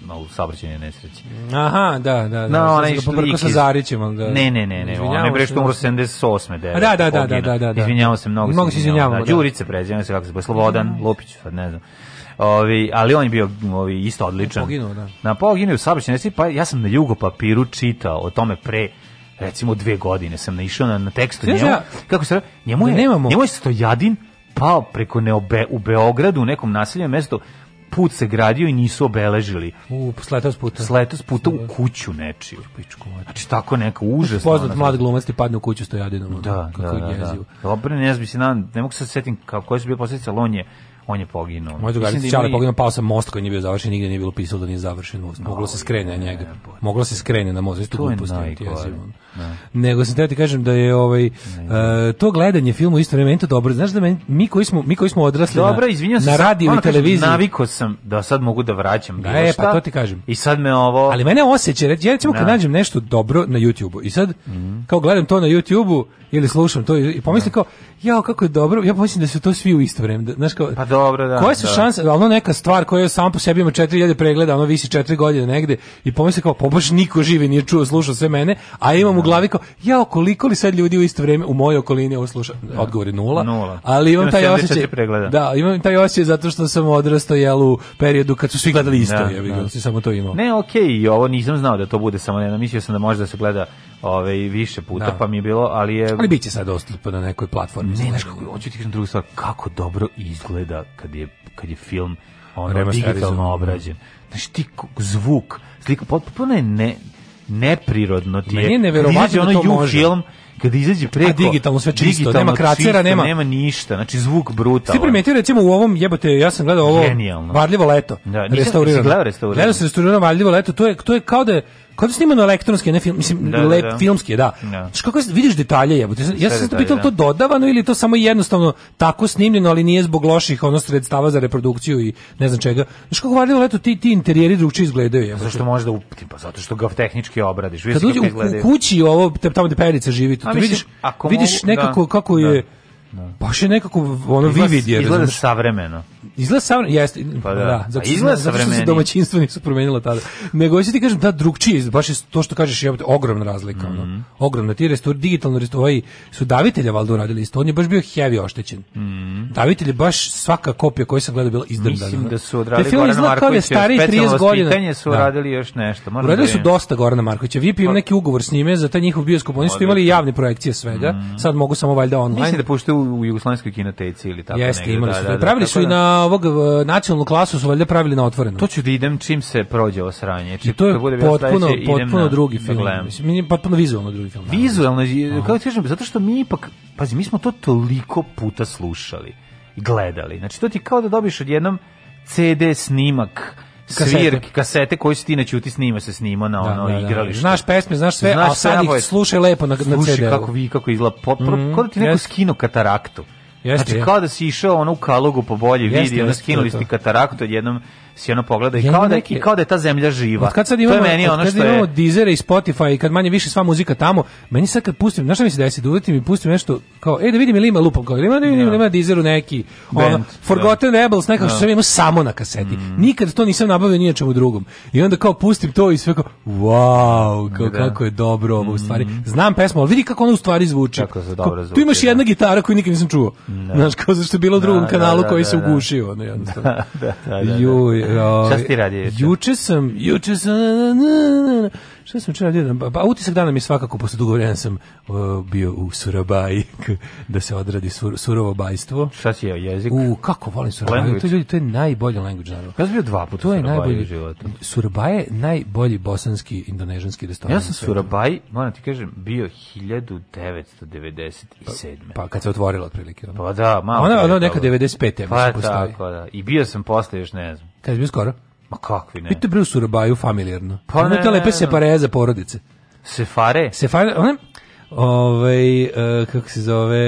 na u saobraćajnoj nesreći. Aha, da, da, da. No, onaj što sa Zarićem, da. Ne, ne, ne, ne, on je bre što umro 78. Da, pa da, da, da, da, da, da, da. Izvinjavam se mnogo. Mnogo se izvinjavam. Da. da. Đurice prezime se kako se zove, Slobodan Lopić, sad ne znam. Ovi, ali on je bio ovi, isto odličan. Poginuo, da. Na poginuo u saobraćajnoj nesreći, pa ja sam na Jugo papiru čitao o tome pre recimo dve godine sam naišao na, na tekstu njemu, ja, kako se njemu da je, nemamo. njemu je jadin pao preko neobe, u Beogradu u nekom naseljenom mestu put se gradio i nisu obeležili. U, sletao s puta. Sletao s puta u kuću nečiju. Pičku, znači tako neka užasna. Poznat mlad glumac ti padne u kuću stojadinom. Da da, da, da, da, da. Dobro, ne znam, ne mogu se setim kako je su bio posljedica, ali on je on je poginuo. Moj drugar je da imali... poginuo, pao sa most koji nije bio završen, nigde nije bilo pisalo da nije završen most. Moglo no, se skrenje na njega. Moglo se skrenje na most. Da to je najgore. Ne. Da. Nego sam teo ti kažem da je ovaj, uh, to gledanje filmu isto vreme, to dobro. Znaš da men, mi, koji smo, mi koji smo odrasli dobro, na, na radiju i televiziji. Naviko sam da sad mogu da vraćam bilo e, pa to ti kažem. I sad me ovo... Ali mene osjećaj, reći, ja recimo kad nađem nešto dobro na YouTube-u i sad mm -hmm. kao gledam to na YouTube-u ili slušam to i pomislim kao, jao kako je dobro, ja pomislim da su to svi u isto vreme. Znaš kao, pa dobro, da. Koje su da. šanse, ono neka stvar koja je sam po sebi ima 4000 pregleda, ono visi 4 godine negde i pomisli kao, pa baš niko živi nije čuo, slušao sve mene, a imam da. u glavi kao, ja, koliko li sad ljudi u isto vreme u mojoj okolini ovo sluša? Da. Odgovor je nula. nula. Ali imam taj osjećaj. Da, imam taj osjećaj zato što sam odrastao jel u periodu kad su svi gledali isto, da, je, da. samo to imao. Ne, okej, okay, ovo nisam znao da to bude samo jedna, mislio sam da može da se gleda ove i više puta da. pa mi je bilo, ali je Ali biće sad dostupno pa na nekoj platformi. Ne, znaš kako, hoću ti kažem drugu stvar, kako dobro izgleda kad je kad je film ono digitalno obrađen. Znači ti zvuk, slika potpuno je ne neprirodno ti je. Meni je neverovatno da ono to može. film kad izađe preko A digitalno sve čisto, digitalno, nema kracera, čisto, nema nema ništa. Znači zvuk brutal. Ti primetio recimo u ovom jebote, ja sam gledao ovo Genijalno. Varljivo leto. Da, restaurirano. Gledao restaurirano. Gledao se restaurirano Varljivo leto, to je to je kao da je Kako na da elektronski, ne film, mislim, da, da lep, da, da. filmski, da. da. Kako vidiš detalje, jebote. Ja sam se pitao da. to dodavano ili to samo jednostavno tako snimljeno, ali nije zbog loših ono sredstava za reprodukciju i ne znam čega. Znaš kako valjalo leto ti ti interijeri drugčije izgledaju, jebote. Zato što možeš da upti, pa zato što ga tehnički obradiš. Vidiš Kad uđe u, kući ovo tamo gde perica živi, tu vidiš, vidiš nekako kako je Baš je nekako ono vivid je. Izgleda savremeno. Izgleda sa jeste, pa, pa da, da zato, izgleda zato što domaćinstvo nisu promenilo tada. Nego se ti kažem da drugčije, baš je to što kažeš je ogromna razlika, mm -hmm. Ogromna ti restor digitalno restori su davitelja valjda uradili isto, on je baš bio heavy oštećen. Mm -hmm. Davitelj je baš svaka kopija koju sam gledao bila izdrdana. Mislim da su odradili Gorana da Markovića, stari 30 godina. su da. radili još nešto. Možda uradili su da dosta Gorana Markovića. VIP im pa- neki ugovor s njime za taj njihov bioskop, oni su imali javne projekcije svega. Mm -hmm. Sad mogu samo valjda online. Mislim da puštaju u, u jugoslovenskoj kinoteci ili tako Jeste, imali su. Pravili su i na na ovog e, nacionalnu klasu su valjda pravili na otvoreno. To ću da idem čim se prođe ovo sranje. Čim I to je da bude potpuno, sledeće, potpuno na, drugi da film. Mislim, mi je potpuno vizualno drugi film. Vizualno, Aha. kako ti kažem, zato što mi ipak, pazi, mi smo to toliko puta slušali i gledali. Znači, to ti kao da dobiš odjednom CD snimak, svirke, kasete koji si ti na ćuti snima se snima na da, ono da, da, da. Znaš pesme, znaš sve, znaš a sad ih slušaj lepo na, na CD-u. Slušaj kako vi, kako izgleda, potpuno, mm -hmm. kao ti neko yes. skino kataraktu. Jeste, znači, kao da si išao ono u kalugu po bolje, vidi, ono skinuli ste kataraktu odjednom si ono pogledaj, i kao, da, neke... i kao da je ta zemlja živa. Od kad sad imamo, to je meni ono što imamo je... Deezera i Spotify i kad manje više sva muzika tamo, meni sad kad pustim, znaš šta mi se desi, da uletim i pustim nešto kao, e da vidim ili ima lupom, kao, da ima, da vidim, no. Da. ima Deezeru neki, Band, ono, da. Forgotten da. Rebels, nekako no. što sam imao samo na kaseti. Mm. Nikad to nisam nabavio ni čemu drugom. I onda kao pustim to i sve kao, wow, kao, da. kako je dobro ovo u stvari. Mm. Znam pesmu, ali vidi kako ona u stvari zvuči. Kako se dobro zvuči. Tu imaš jedna gitara koju nikad nisam čuo. Znaš, kao zašto je bilo u drugom kanalu koji se ugušio. Ono, (laughs) jednostavno. Ovaj, šta si ti radio juče? sam, juče sam, šta sam učer radio? Pa, pa utisak dana mi svakako, posle dugo vremena sam uh, bio u Surabaji, (laughs) da se odradi sur, surovo bajstvo. Šta si je jezik? U, kako volim Surabaju, to, ljudi, to je najbolji language, naravno. Ja sam bio dva puta to je najbolji, u životu. Surabaja je najbolji bosanski, indonežanski restoran. Ja sam Surabaj, moram ti kažem, bio 1997. Pa, pa kad se otvorilo, otprilike. Ono. Pa da, malo. Ona, ono neka 95. Pa tako, da. I bio sam posle još, ne znam, Kad je skoro? Ma kakvi ne? Vidite bre u Surabaju familijarno. Pa ne, ne, ne, lepe se pareze porodice. Sefare? Sefare, one, Ovaj uh, kako se zove,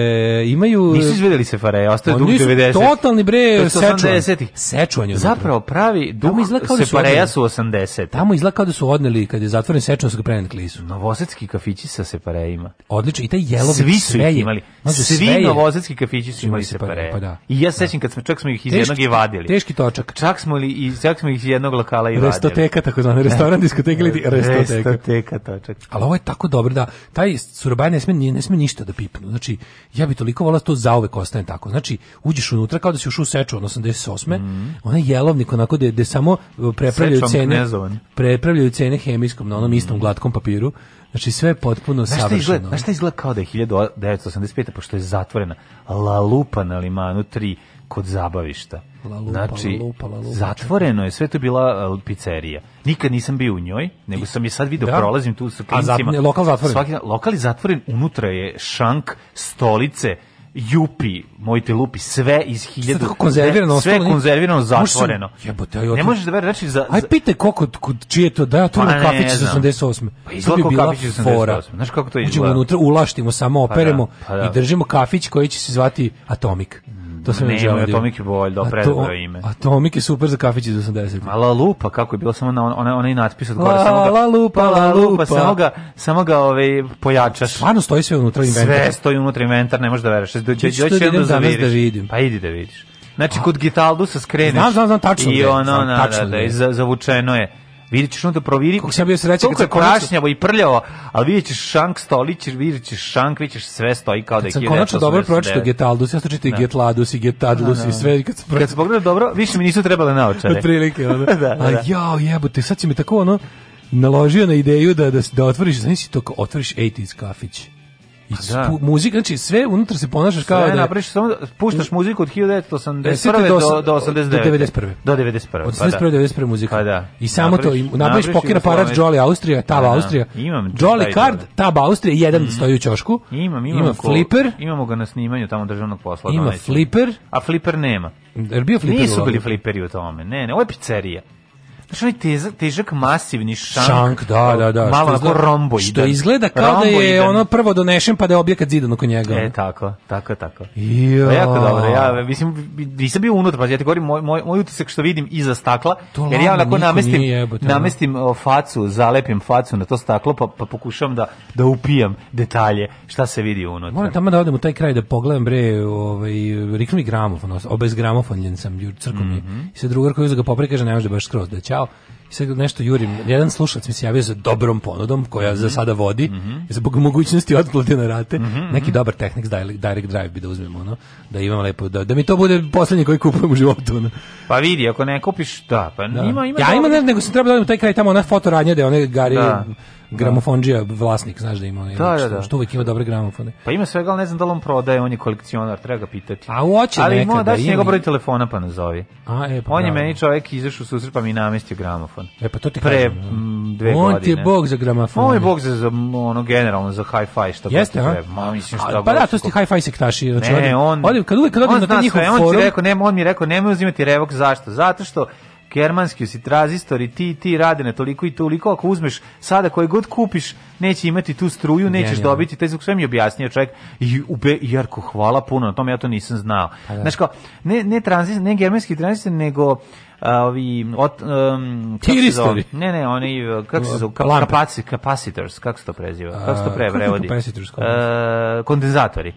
imaju Nisu izvedeli se fare, ostaje pa dug 90. Totalni bre sečuan. Sečuan Zapravo pravi dug se pareja su 80. Tamo izgleda da, da su odneli kad je zatvoren sečuan su ga preneli klisu. Novosetski kafići sa separejima. Odlično, i taj jelovi svi su ih imali. Znači, svi sve novosetski kafići su imali separeje. Pa da. I ja sećam kad smo čak smo ih iz jednog i vadili. Teški točak. Čak smo li i čak smo ih iz jednog lokala i vadili. Restoteka takozvana, restoran, diskoteka ili (laughs) restoteka. Restoteka točak. Ali ovo je tako dobro da taj Urban ne sme, ne sme ništa da pipnu. Znači, ja bi toliko volao to zauvek ostane tako. Znači, uđeš unutra kao da si ušao u seču od 88. Mm. Onaj jelovnik onako da da samo prepravljaju cene. Prepravljaju cene hemijskom na onom istom glatkom papiru. Znači sve je potpuno znaš savršeno. Izgleda, znaš šta izgleda kao da je 1985. pošto je zatvorena La Lupa na limanu 3 kod zabavišta. La lupa, znači, la lupa, la lupa, zatvoreno je, sve to bila e, pizzerija. Nikad nisam bio u njoj, nego sam je sad video, da? prolazim tu sa klincima. A zat, lokal zatvoren? Svaki, lokal je zatvoren, unutra je šank, stolice, jupi, moj te lupi, sve iz hiljadu... Sve konzervirano, sve ostalo, konzervirano, zatvoreno. Sam, jebote, aj, ne možeš da veruješ, reći znači za... za... Aj pitaj koliko, kod čije to, da ja tu pa na kafić iz 88. Pa izlako bi kafić iz 88. Znaš kako to izgleda? Uđemo unutra, ulaštimo, samo operemo pa da, pa da. i držimo kafić koji će se zvati Atomik. Da. To sam ne, ne Atomic je bolj, da, predobro ime. Atomic je super za kafić iz 80. A La Lupa, kako je bilo samo na onaj onaj natpis od gore, samo ga La Lupa, pa La Lupa, samo ga samo ga ovaj pojačaš. Stvarno stoji sve unutra inventar. Sve stoji unutra inventar, ne možeš da veruješ. Dođe dođe jedno da, da vidiš. Pa idi da vidiš. Znači, kod Gitaldu se skreneš. Znam, znam, znam, tačno. I ono, da, da, tačno, da, da, zavučeno je Vidjet ćeš onda proviri. Kako sam bio srećan kad se prašnjavo i prljavo, al vidjet ćeš šank stolić, vidjet ćeš šank, vidjet ćeš sve stoji kao da je Kad sam konačno dobro pročito Getaldus, ja sam i da. Getladus i Getadlus i da, da, sve. Kad sam, kad sam pogledao dobro, više mi nisu trebale naočare. Od prilike, (laughs) da, A ja, jebote, sad si mi tako ono, naložio na ideju da, da, da otvoriš, znači to, otvoriš 80's kafić I pa da. muzika, znači sve unutra se ponašaš kao sve da... Napraviš, samo da puštaš muziku od 1981. E, do, do 89. Do 91. Do 91. Od 71. Pa da. do 91. muzika. Pa da. I samo napriš, to, napraviš poker aparat Jolly Austrija, pa Tab da, Austrija. Imam Jolly Card, Tab Austrija, jedan mm. stoji u ćošku. Imam, imam. Ima Flipper. Imamo ga na snimanju tamo državnog posla. Ima Flipper. A Flipper nema. Jer bio Flipper Nisu bili Fliperi u tome, ne, ne, ovo je pizzerija. Znači onaj težak, težak masivni šank. Šank, da, da, da. Malo što onako romboidan. Što izgleda kao romboidan. da je ono prvo donešen pa da je objekat zidan oko njega. E, tako, tako, tako. Jo. Pa jako dobro, ja mislim, nisam bio unutra, pa ja ti govorim, moj, moj, moj utisak što vidim iza stakla, to jer ja onako namestim, jebote, namestim facu, zalepim facu na to staklo, pa, pa pokušam da, da upijam detalje šta se vidi unutra. Moram tamo da odem u taj kraj da pogledam, bre, ovaj, riknu mi gramofon, obez gramofonljen sam, crkom mm mhm. -hmm. i sa drugar koji uza ga poprikaže, ne može da baš skroz da ćao jao, sad nešto jurim, jedan slušalac mi se javio za dobrom ponudom, koja mm -hmm. za mhm. sada vodi, mm -hmm. zbog mogućnosti otplate na rate, mm -hmm. neki dobar Technics Direct Drive bi da uzmemo, no? da imam lepo, da, da mi to bude poslednji koji kupujem u životu. no? Pa vidi, ako ne kupiš, da, pa da. ima, ima... Ja dobro. ima, nego se treba da u taj kraj tamo ona fotoradnja, da one gari... Da Da. gramofonđija vlasnik, znaš da ima onaj da, znači, da, da. što uvijek ima dobre gramofone. Pa ima svega, al ne znam da li on prodaje, on je kolekcionar, treba ga pitati. A uoče neka. Ali ima da će njegov broj telefona pa nazovi. A, e, pa, on je meni čovjek izašao susret pa i namjestio gramofon. E pa to ti Pre m, dve on godine. On ti je bog za gramofon. On je bog za, za ono generalno za hi-fi što Jeste, a? Ma, mislim šta pa da, to su ti hi-fi sektaši. Znači, ne, odim, on, odim, kad uvek kad odim on na taj njihov forum. On, rekao, ne, on mi je rekao, nemoj uzimati revok, zašto? Zato što germanski si trazistori, ti ti rade na toliko i toliko, ako uzmeš sada koji god kupiš, neće imati tu struju, nećeš Genijalno. dobiti, taj zvuk sve mi objasnio čovjek i ube, Jarko, hvala puno na tom, ja to nisam znao. Pa, da. Znaš kao, ne, ne, tranzistor, ne germanski tranzistor, nego ovi ot, um, Ne, ne, oni kako se zove kapacitors, kako se to preziva? Kako se to prevodi? Kapacitors. Uh, e, kondenzatori.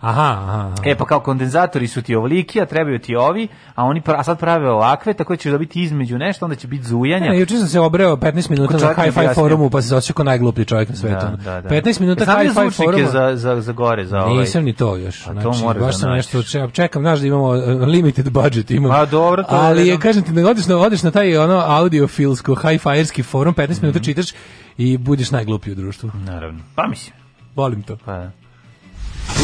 Aha, aha, E pa kao kondenzatori su ti ovoliki, a trebaju ti ovi, a oni pra, a sad prave ovakve, tako da ćeš dobiti između nešto, onda će biti zujanja. Ne, juče sam se obreo 15 minuta na Hi-Fi forumu, pa se osjećao najgluplji čovjek na da, svetu. Da, da, da. 15 minuta e, Hi-Fi forumu. za, za, za gore, za ovaj. Nisam ni to još. A to znači, baš baš da sam nešto čekam, znaš da imamo e, limited budget, imam. A pa dobro, to Ali je, kažem ti, odeš na, odeš na taj ono audiofilsko hi-fijerski forum, 15 mm -hmm. minuta čitaš i budeš najgluplji u društvu. Naravno. Pa mislim. Volim to. Pa da.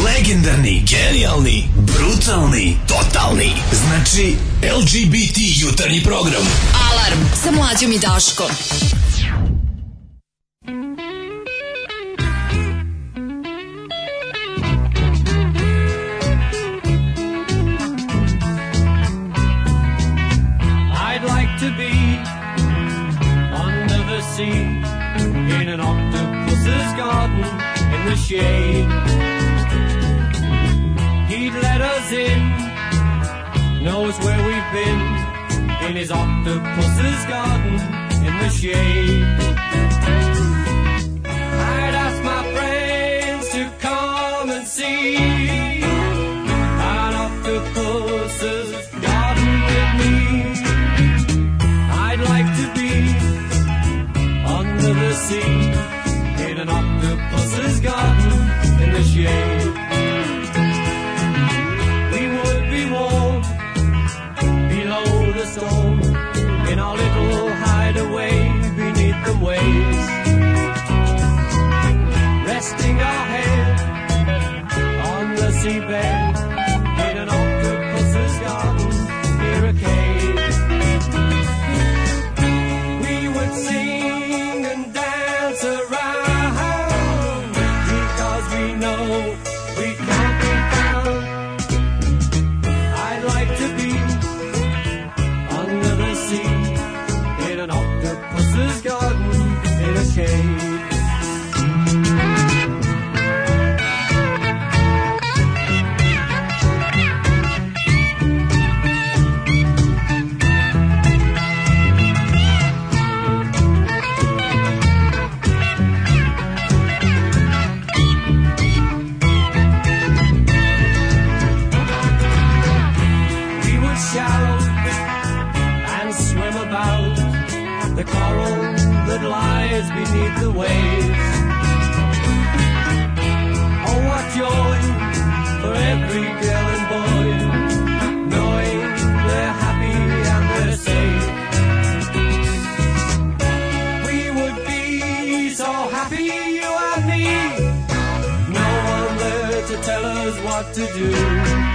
Legendarni, genijalni, brutalni, totalni. Znači, LGBT jutarnji program. Alarm sa mlađom i Daškom. I'd like to be under the sea in an octopus's garden in the shade in, knows where we've been in his octopus's garden in the shade. what to do.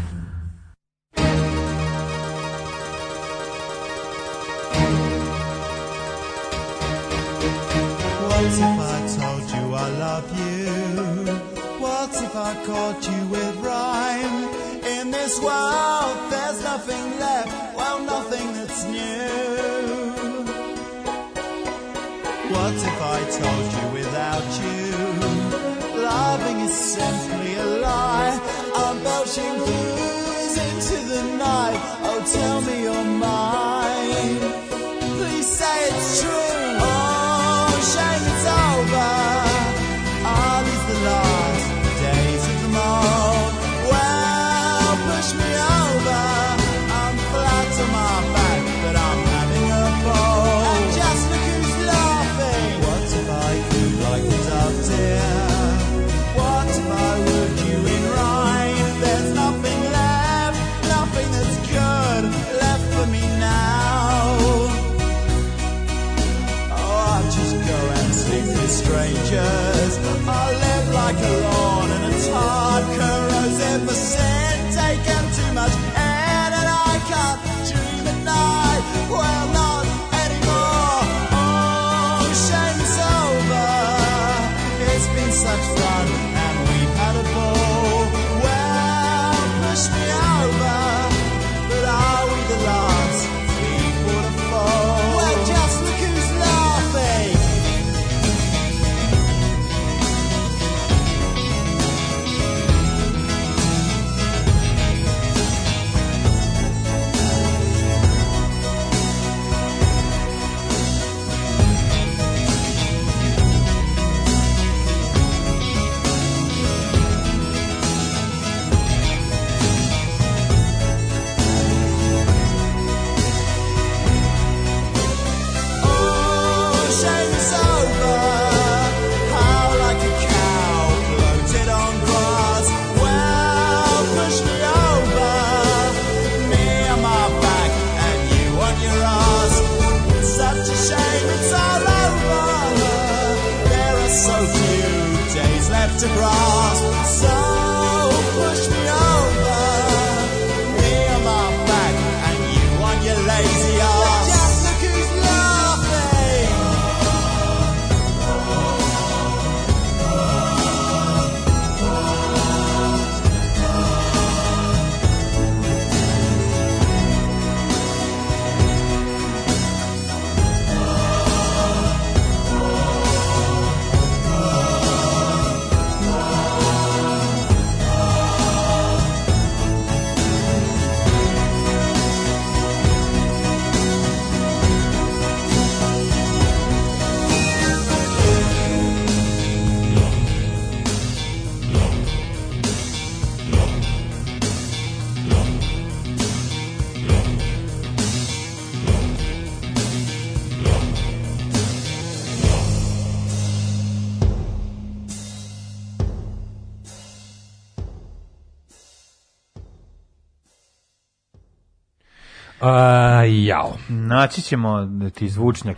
naći ćemo da ti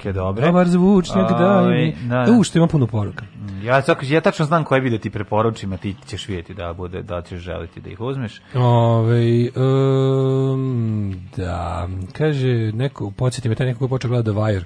je dobre. Dobar zvučnjak, o, da. Mi. Na, u, što ima puno poruka. Mm, ja, ja tačno znam koje video da ti preporučim, a ti ćeš vidjeti da, bude, da ćeš želiti da ih uzmeš. Ove, ovaj, um, da, kaže, neko, podsjeti me, taj neko koji počeo gleda The Wire.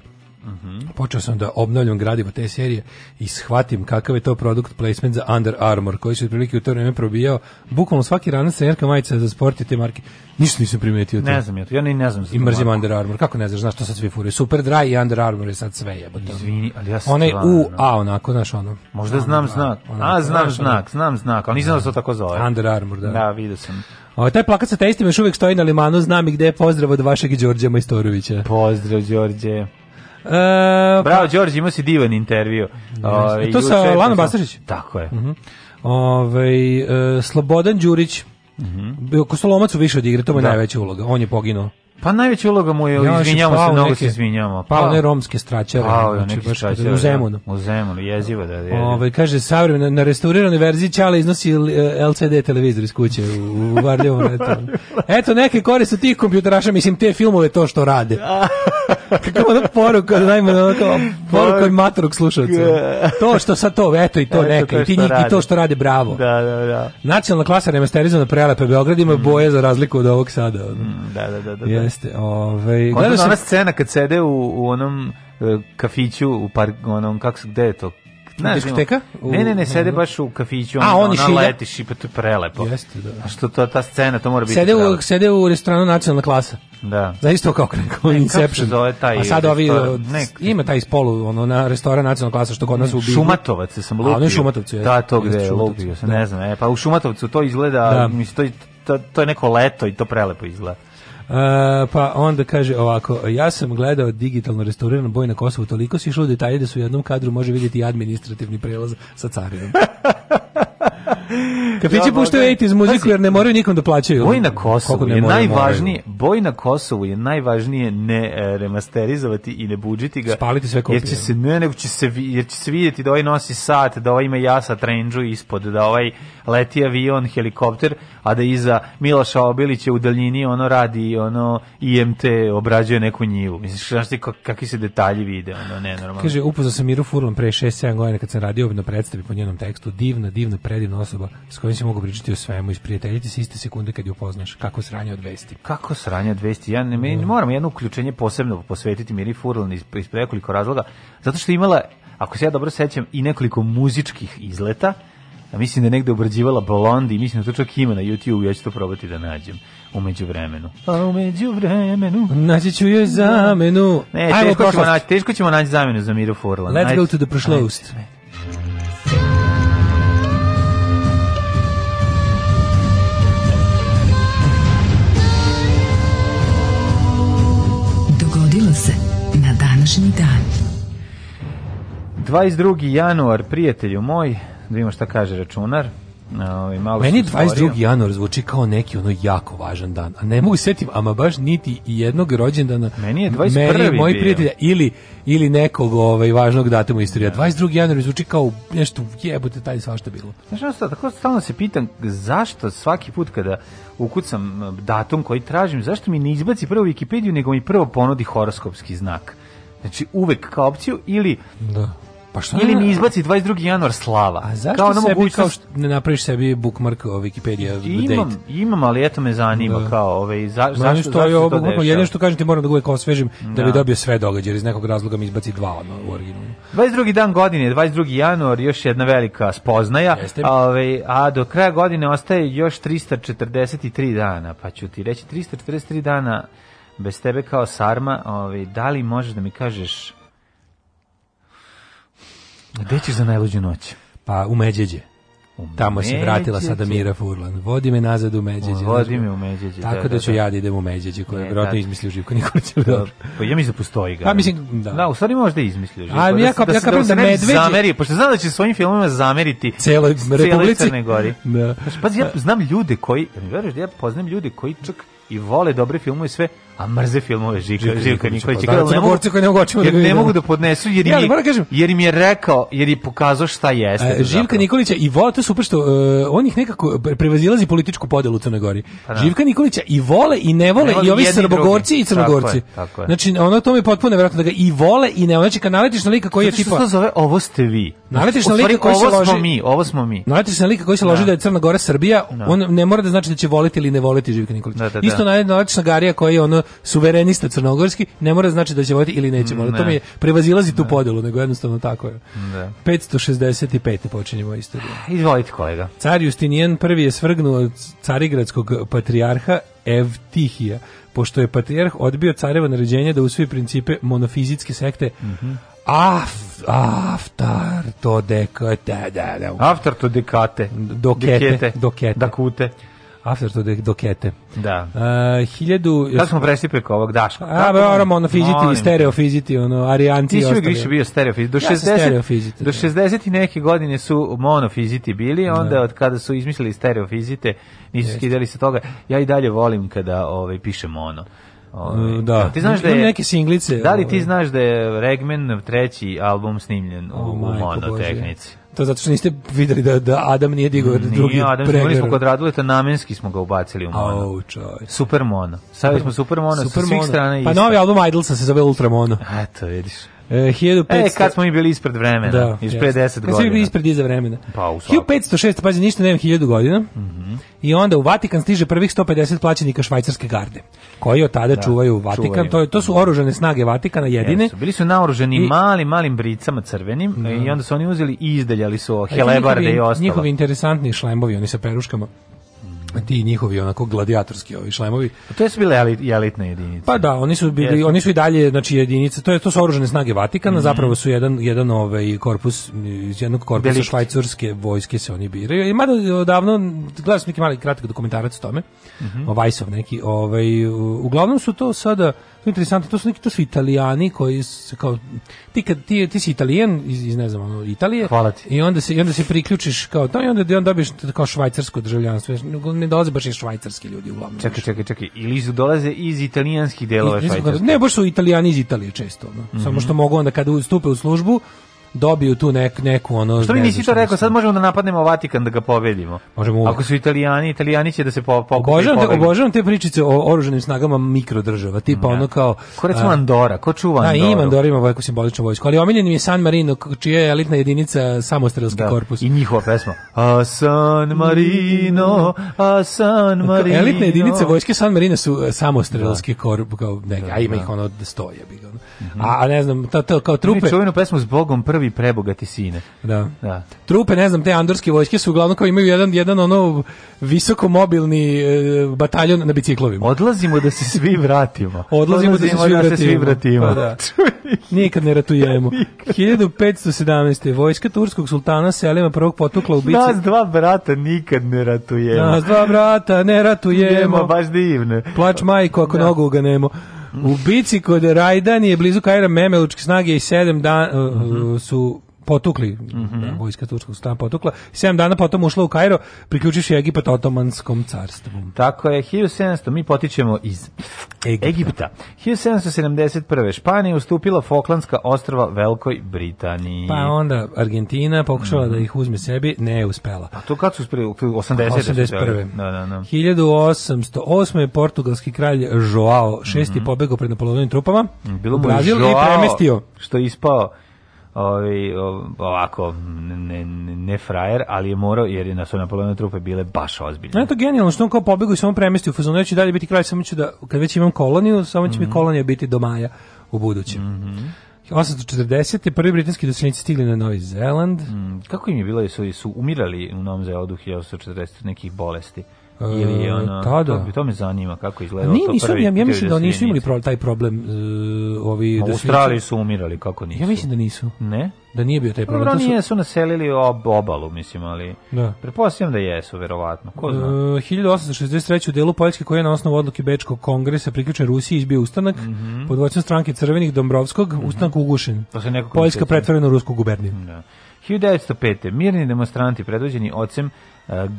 -hmm. Počeo sam da obnavljam gradivo te serije i shvatim kakav je to produkt placement za Under Armour, koji se otprilike u to vreme probijao. Bukvalno svaki ranac sa jerka majica za sport i te marke. Ništa nisam primetio. Ne znam ja to, ja ni ne znam. I mrzim Under Armour. Kako ne znaš, znaš što sad svi furaju? Super Dry i Under Armour je sad sve jebote. Izvini, ali ja sam je U, A onako, znaš ono. Možda znam ono, znak. a, znam znaš, znak, znam znak, ali nisam da se tako zove. Under Armour, da. Da, vidio sam. O, ovaj, taj plakat sa testima još uvijek stoji na limanu, znam i gde je pozdrav od vašeg Đorđa Majstorovića. Pozdrav, Đorđe. Uh, Bravo, pa- Đorđe, imao si divan intervju. Ove, ovaj, to sa Lano Bastašić? Tako je. Uh mhm. -huh. Ove, ovaj, uh, Slobodan Đurić, Mm -hmm. Kostolomac više od igre, to je da. najveća uloga. On je poginuo. Pa najveća uloga mu je, ja, znači, izvinjamo se, mnogo se izvinjamo. Pa, pa ne romske straćare, pa, znači, baš straćare, u da, Zemunu. Da, u Zemunu, jezivo da je. Ove, ovaj, kaže, savremena, na restauriranoj verziji Čale iznosi e, LCD televizor iz kuće u, u Varljevom. eto. (laughs) eto, neke koriste tih kompjuteraša, mislim, te filmove to što rade. (laughs) Kako ona poruka, najme, da ono kao, poruka od matorog slušalca. (laughs) To što sa to, eto i to eto neka, to i ti njih, i to što rade, bravo. Da, da, da. Nacionalna klasa remasterizovana prelepe Beograd ima mm. boje za razliku od ovog sada. Mm, da, da, da. da. da. Jeste. Ovaj gledao da sam ona scena kad sede u, u onom e, kafiću u park onom kako se gde je to ne, diskoteka? Ne, ne, ne, sede baš u kafiću, on, A, on ona letiš i pa to je prelepo. Jeste, da. A što to, ta scena, to mora biti sede prelepo. u, Sede u restoranu nacionalna klasa. Da. Za isto kao e, kako Inception. Zove taj A sad ovi, ne, ima taj spolu, ono, na restoran nacionalna klasa što kod nas u Bigu. Šumatovac sam lupio. A on je Šumatovcu, je. Da, to gde je lupio, ne da. znam. E, pa u Šumatovcu to izgleda, da. mislim, to, to, to je neko leto i to prelepo izgleda. E, pa onda kaže ovako, ja sam gledao digitalno restauriran boj na Kosovu, toliko si išlo u detalje da su u jednom kadru može vidjeti administrativni prelaz sa carinom. (laughs) (laughs) Kafići puštaju 80s muziku jer ne moraju nikom da plaćaju. Boj na Kosovu je najvažnije, boj na Kosovu je najvažnije ne e, remasterizovati i ne budžiti ga. Spaliti sve kopije. Jer će se, ne, nego će se, jer će se vidjeti da ovaj nosi sat, da ovaj ima jasa trenđu ispod, da ovaj leti avion, helikopter, a da iza Miloša Obilića u daljini ono radi ono IMT obrađuje neku njivu. Misliš, znaš ti kakvi se detalji vide, ono ne normalno. Kaže, upoznao sam Miru Furlan pre 6-7 godina kad sam radio na predstavi po njenom tekstu. Divna, divna, predivna osoba osoba s kojim si mogu pričati o svemu, isprijateljiti se iste sekunde kad ju upoznaš. Kako sranje od vesti. Kako sranje od vesti? Ja ne, mm. meni, da. moram jedno uključenje posebno posvetiti Miri Furlan iz, iz nekoliko razloga, zato što imala, ako se ja dobro sećam, i nekoliko muzičkih izleta, a mislim da je negde obrađivala Blond mislim da to čak ima na YouTube, ja ću to probati da nađem umeđu vremenu. A umeđu vremenu... Naći ću joj zamenu. Ne, teško ćemo, naći, teško ćemo naći zamenu za Miru Forlan. Let's Ajde. go to the prošlost. Ajde. 22. januar, prijatelju moj, da vidimo šta kaže računar. Ovi, ovaj, malo Meni 22. januar zvuči kao neki ono jako važan dan, a ne mogu setim, ama baš niti jednog rođendana. Meni je 21. Meni, moj prijatelj ili, ili nekog ovaj, važnog datuma istorija. Da. 22. januar zvuči kao nešto jebote, taj svašta bilo. Znaš, ono, tako stalno se pitam zašto svaki put kada ukucam datum koji tražim, zašto mi ne izbaci prvo Wikipediju, nego mi prvo ponudi horoskopski znak. Znači, uvek kao opciju ili... Da Pa što Ili mi izbaci 22. januar slava. A zašto kao sebi mogućnost... kao što ne napraviš sebi bookmark o Wikipedia imam, date? Imam, ali eto me zanima da. kao ovaj, za, zašto, zašto, zašto je to dešava? Jedno što kažem ti moram da uvek osvežim da. da bi dobio sve događaje, iz nekog razloga mi izbaci dva ono, u originalu. 22. dan godine, 22. januar, još jedna velika spoznaja, Jeste. Ove, ovaj, a do kraja godine ostaje još 343 dana, pa ću ti reći 343 dana bez tebe kao sarma, ovaj, da li možeš da mi kažeš Gde ćeš za najluđu noć? Pa u Međeđe. Tamo se vratila sada Mira Furlan. Vodi me nazad u Međeđe. Vodi me u Međeđe. Tako da, da, da, da ću ja da idem u Međeđe, koje je vjerojatno da. izmislio Živko će da. Pa ja mislim da postoji ga. Pa mislim, da. Da, u stvari možda izmislio Živko. A da ja kao da, da, da, da medveđe... Zameri, pošto znam da će svojim filmovima zameriti celoj Republici. Celoj Crne Gori. Da. Pazi, ja znam ljude koji, veruješ da ja poznam ljude koji čak i vole dobre filmove sve, a mrze filmove Žika, Žika Nikolića. Pa, da, ne, mogu, koji ne, mogu da jer ne mogu da podnesu, jer, ja, im je, da kažem, jer im je rekao, jer je pokazao šta jeste. E, Živka Nikolića i vole, to je super što uh, on ih nekako prevazilazi političku podelu u Crnoj Gori. Pa, da. Živka Nikolića i vole i ne vole, ne vole i ovi srbogorci drugi. i crnogorci. Tako je, tako je. Znači, ono to mi je potpuno nevjerojatno da ga i vole i ne vole. Znači, kad naletiš na lika koji je tipa... Zato što se zove ovo ste vi. Naletiš na lika koji se loži... Ovo smo mi, ovo smo mi. Naletiš na lika koji se loži da je Crna Gora Srbija, on ne mora da znači da će voliti ili ne voliti Živka Nikolića što da. najedno Aleksa Garija koji je ono suverenista crnogorski, ne mora znači da će voditi ili neće morati. Ne. To mi je prevazilazi tu da. podelu, nego jednostavno tako je. Da. 565. počinjemo istoriju. Ah, izvolite kolega. Car Justinijan prvi je svrgnuo carigradskog patrijarha Evtihija, pošto je patrijarh odbio carevo naređenje da usvoji principe monofizitske sekte mm -hmm. Af, aftar to dekate, da, da, da. Aftar to dekate. Dokete, dokete. Dakute. After to do kete. Da. Uh, hiljadu... Da smo prešli preko ovog Daška. A, moramo ono fiziti, no, stereofiziti, ono, arijanti i ostali. Ti si bio stereofiziti. Do ja 60, do 60 da. i neke godine su monofiziti bili, da. onda da. od kada su izmislili stereofizite, nisu Jeste. skidali se toga. Ja i dalje volim kada ovaj, pišem ono. Ove, ovaj, mm, da. Ti znaš da je, neke singlice. Da li ti ovaj. znaš da je Regmen treći album snimljen u, u monotehnici? To zato što niste videli da, da Adam nije digao nije, drugi Adam, pregar. smo kod Raduleta, namenski smo ga ubacili u mono. Oh, super mono. Sad smo super mono super sa svih mono. strana. Pa novi album Idolsa se zove Ultra Mono. Eto, vidiš. 1500... E, e, kad smo mi bili ispred vremena, da, ispred 10 godina. Kad smo bili ispred iza vremena. Pa, u 1506, pazi, ništa nema 1000 godina. Mm -hmm. I onda u Vatikan stiže prvih 150 plaćenika švajcarske garde, koji od tada da, čuvaju Vatikan. Čuvaju. To, to su oružane snage Vatikana jedine. Jesu. Bili su naoruženi I, malim, malim bricama crvenim da. i onda su oni uzeli i izdeljali su helebarde i ostalo. Njihovi interesantni šlembovi, oni sa peruškama ti njihovi onako gladijatorski ovi šlemovi. A to su bile elitne jedinice. Pa da, oni su bili, oni su i dalje znači jedinice, to je to su oružane snage Vatikana, mm -hmm. zapravo su jedan jedan ovaj korpus iz jednog korpusa Delikt. švajcarske vojske se oni biraju. I mada davno gledao sam neki mali kratak dokumentarac o tome. Mm -hmm. Ovaj neki, ovaj uglavnom su to sada interesantno, to su neki to su Italijani koji se kao ti kad ti ti si Italijan iz, iz ne znam, ono, Italije. Hvala ti. I onda se i onda se priključiš kao tamo i onda i onda dobiješ kao švajcarsko državljanstvo ne dolaze baš iz švajcarski ljudi uglavnom. Čekaj, čekaj, čekaj. Ili su dolaze iz italijanskih delova švajcarske? Ne, baš su italijani iz Italije često. No? Mm -hmm. Samo što mogu onda kada stupe u službu, dobiju tu nek, neku ono... Što mi nisi to rekao, sad možemo da napadnemo Vatikan da ga pobedimo. Možemo uvijek. Ako su italijani, italijani će da se po, obožavam obožavam te pričice o oruženim snagama mikrodržava, tipa ne. Da. ono kao... Ko recimo Andora, ko čuva Andora? Da, ima Andora, ima vojku simboličnu vojsku, ali omiljen je San Marino, čija je elitna jedinica samostrelski da. korpus. I njihova pesma. A San Marino, a San Marino... Elitne jedinice vojske San Marino su e, samostrelski korpus, kao neka, da, a ima da. ih ono stoje. A, a ne znam, to, to kao trupe... Čuvenu pesmu s Bogom prvi imali prebogati sine. Da. da. Trupe, ne znam, te andorske vojske su uglavnom kao imaju jedan, jedan ono visoko mobilni e, bataljon na biciklovima. Odlazimo da se svi vratimo. Odlazimo, (laughs) Odlazimo da, se da se svi vratimo. Pa, da. (laughs) Nikad ne ratujemo. 1517. (laughs) Vojska turskog sultana selima prvog potukla u bici. Nas dva brata nikad ne ratujemo. Nas dva brata ne ratujemo. Nemo, baš divne. Plač majko ako da. nogu uganemo. U bici kod Rajdan je blizu Kajra Memelučke snage i sedam dan, uh, uh su potukli, mm -hmm. vojska turskog stana potukla, 7 dana potom ušla u Kairo, priključivši Egipat otomanskom carstvu. Tako je, 1700, mi potičemo iz Egipta. Egipta. 1771. Španija ustupila Foklandska ostrava Velikoj Britaniji. Pa onda Argentina pokušala mm -hmm. da mhm. ih uzme sebi, ne je uspela. A pa to kad su uspeli? 80. 81. Da, da, da. 1808. je portugalski kralj Joao VI mm -hmm. pobegao pred Napoleonovim trupama. Bilo mu Brazil Joao, i Što je ispao ovaj, ovako ne, ne frajer, ali je morao jer na su Napoleonove trupe bile baš ozbiljne. Ne, to genijalno što on kao pobegao i samo premestio u fazonu, ja ću dalje biti kralj, samo ću da kad već imam koloniju, samo će mm -hmm. mi mhm. kolonija biti do maja u budućem. Mm -hmm. 840. prvi britanski doseljenici stigli na Novi Zeland. Mm, kako im je bilo, su, su umirali u Novom Zelandu 1840 nekih bolesti? ili e, ona tada. Da. To, to me zanima kako izgleda Nije, to nisu, prvi, ja, ja mislim da oni da nisu imali pro, taj problem uh, ovi... U da Australiji su umirali, kako nisu? Ja mislim da nisu. Ne? Da nije bio taj problem. Dobro, su... jesu naselili ob obalu, mislim, ali... Da. Pretpostavljam da jesu, verovatno. Ko e, zna? E, 1863. u delu Poljske koji je na osnovu odluke Bečkog kongresa priključen Rusiji izbio ustanak mm -hmm. pod vođstvom stranke Crvenih Dombrovskog, mm -hmm. ustanak ugušen. Pa se Poljska pretvorena u Rusku guberniju. Da. 1905. Mirni demonstranti predvođeni ocem e,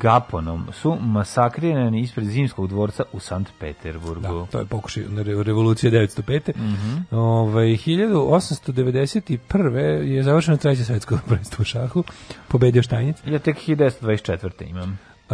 Gaponom su masakrirani ispred zimskog dvorca u Sankt Peterburgu. Da, to je pokušaj revolucije 1905. Mm -hmm. Ove, 1891. je završeno treće svetsko (laughs) prvenstvo u šahu, pobedio Štajnic. Ja tek 1924. imam. E,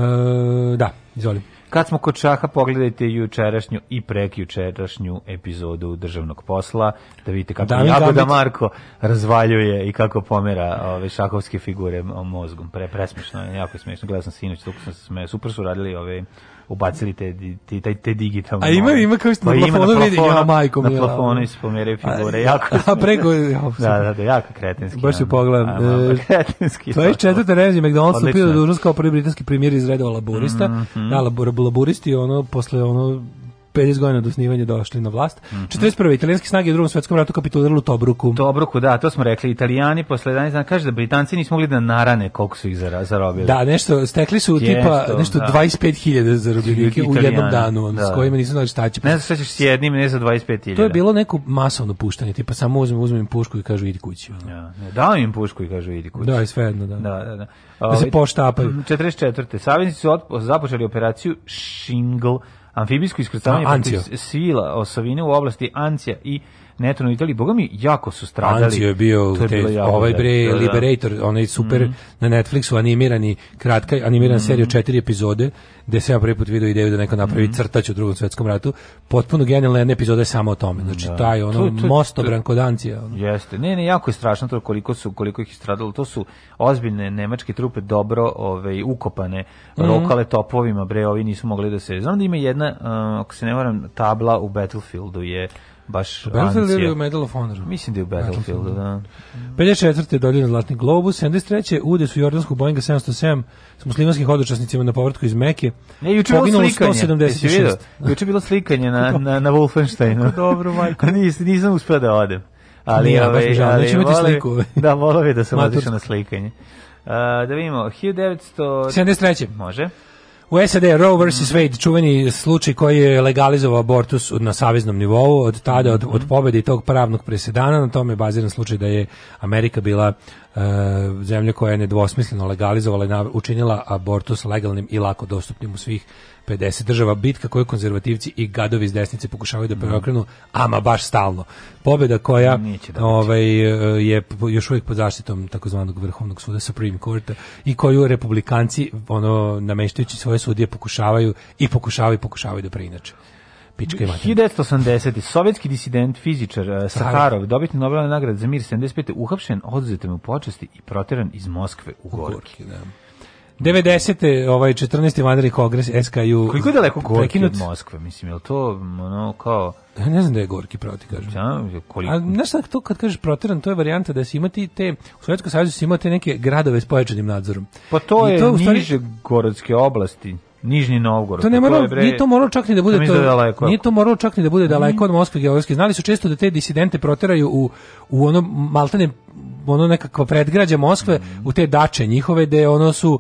da, izvolim. Kad smo kod šaha, pogledajte jučerašnju i prekjučerašnju epizodu državnog posla, da vidite kako Dami Jagoda Gambit... Marko razvaljuje i kako pomera ove šahovske figure mozgom. Pre, presmešno, jako je smiješno. Gledao sam sinoć, sam se Super su radili ove ubacili te, te, te, te digitalne. A ima, ima kao što pa na plafonu vidi, ja majko mi je. Na plafonu i pomere figure, a, jako. A preko, ja, da, da, da, jako kretenski. Baš se pogledam. E, kretenski. 24. Renzi McDonald stupio dužnost kao prvi britanski premijer iz redova laborista. Mm -hmm. Da, labor, laboristi, ono, posle ono, 50 godina od osnivanja došli na vlast. Mm -hmm. 41. italijanske snage u drugom svetskom ratu kapitulirali u Tobruku. Tobruku, da, to smo rekli. Italijani posle 11 dana kaže da Britanci nisu mogli da narane koliko su ih zarobili. Da, nešto stekli su Tijesto, tipa nešto da. 25.000 zarobljenike u jednom danu, da. s kojima nisu znali šta će. Ne pa- znam šta ćeš s jednim, ne za 25.000. To je bilo neko masovno puštanje, tipa samo uzmem, uzmem im pušku i kažu idi kući. Ja, da im pušku i kažu idi kući. Da, i svejedno, da. Da, da, da. Da se ovaj, poštapaju. 44. Saveznici su započeli operaciju Shingle amfibijsko iskrcavanje protiv sila osovine u oblasti Ancija i Netonu Italiji, boga mi, jako su stradali. Anzio je bio, te, ovaj bre, da, Liberator, onaj super mm -hmm. na Netflixu animirani, kratka, animirana mm -hmm. serija četiri epizode, gde se ja prvi put video ideju da neko napravi mm -hmm. crtač u drugom svetskom ratu, potpuno genijalna jedna epizoda je samo o tome. Znači, da. taj, ono, to, to, mosto to, brankodancija. Jeste, ne, ne, jako je strašno to koliko su, koliko ih je stradalo, to su ozbiljne nemačke trupe dobro ove, ovaj, ukopane, mm -hmm. rokale topovima, bre, ovi nisu mogli da se... Znam da ima jedna, um, ako se ne varam, tabla u Battlefieldu je baš Battlefield ancija. ili Medal of Honor? Mislim da je u Battlefieldu, Battlefield, da. 54. Da. je dodjeljen Zlatni globus, 73. udes u jordanskog Boeinga 707 s muslimanskim hodočasnicima na povratku iz Meke. Ne, juče je bilo slikanje. Juče je bilo slikanje na, (laughs) na, na Wolfensteinu. dobro, majko. (laughs) Nis, nisam uspio da odem. Ali, Nije, ove, ovaj, žal, ali, imati vole, (laughs) da, volao bi da sam otišao na slikanje. Uh, da vidimo, 1900... 73. Može. U SAD Roe vs. Mhm. Wade čuveni slučaj koji je legalizovao abortus na saveznom nivou, od tada, od, od mhm. pobede i tog pravnog presedana, na tome je baziran slučaj da je Amerika bila e, zemlja koja je nedvosmisleno legalizovala i učinila abortus legalnim i lako dostupnim u svih 50 država bitka koju konzervativci i gadovi iz desnice pokušavaju da mm. preokrenu, ama baš stalno. Pobjeda koja da ovaj, eh, je još uvijek pod zaštitom takozvanog Vrhovnog suda Supreme Courta i koju republikanci ono nameštajući svoje sudije pokušavaju i pokušavaju i pokušavaju da preinače pička i 1980. Sovjetski disident, fizičar eh, Saharov, dobitni Nobelove nagrade za mir 75. uhapšen, oduzete mu počesti i proteran iz Moskve u Gorki. U Gorki da. 90. ovaj 14. vanredni kongres SKU. Koliko je daleko Gorki od Moskve, mislim, jel to ono kao ja ne znam da je Gorki pravo ti kažem. Ja, koliko... A znaš šta, to kad kažeš proteran, to je varijanta da si imati te, u Sovjetskom savjezu si imao te neke gradove s pojačanim nadzorom. Pa to I je to, niže stvari, gorodske oblasti. Nižni Novgorod. To ne pa moralo, bre... nije to moralo čak ni da bude to, to daleko, nije to moralo čak ni da bude daleko mm. od Moskve geografski. Znali su često da te disidente proteraju u, u ono maltene ono nekako predgrađe Moskve, mm. u te dače njihove, gde ono su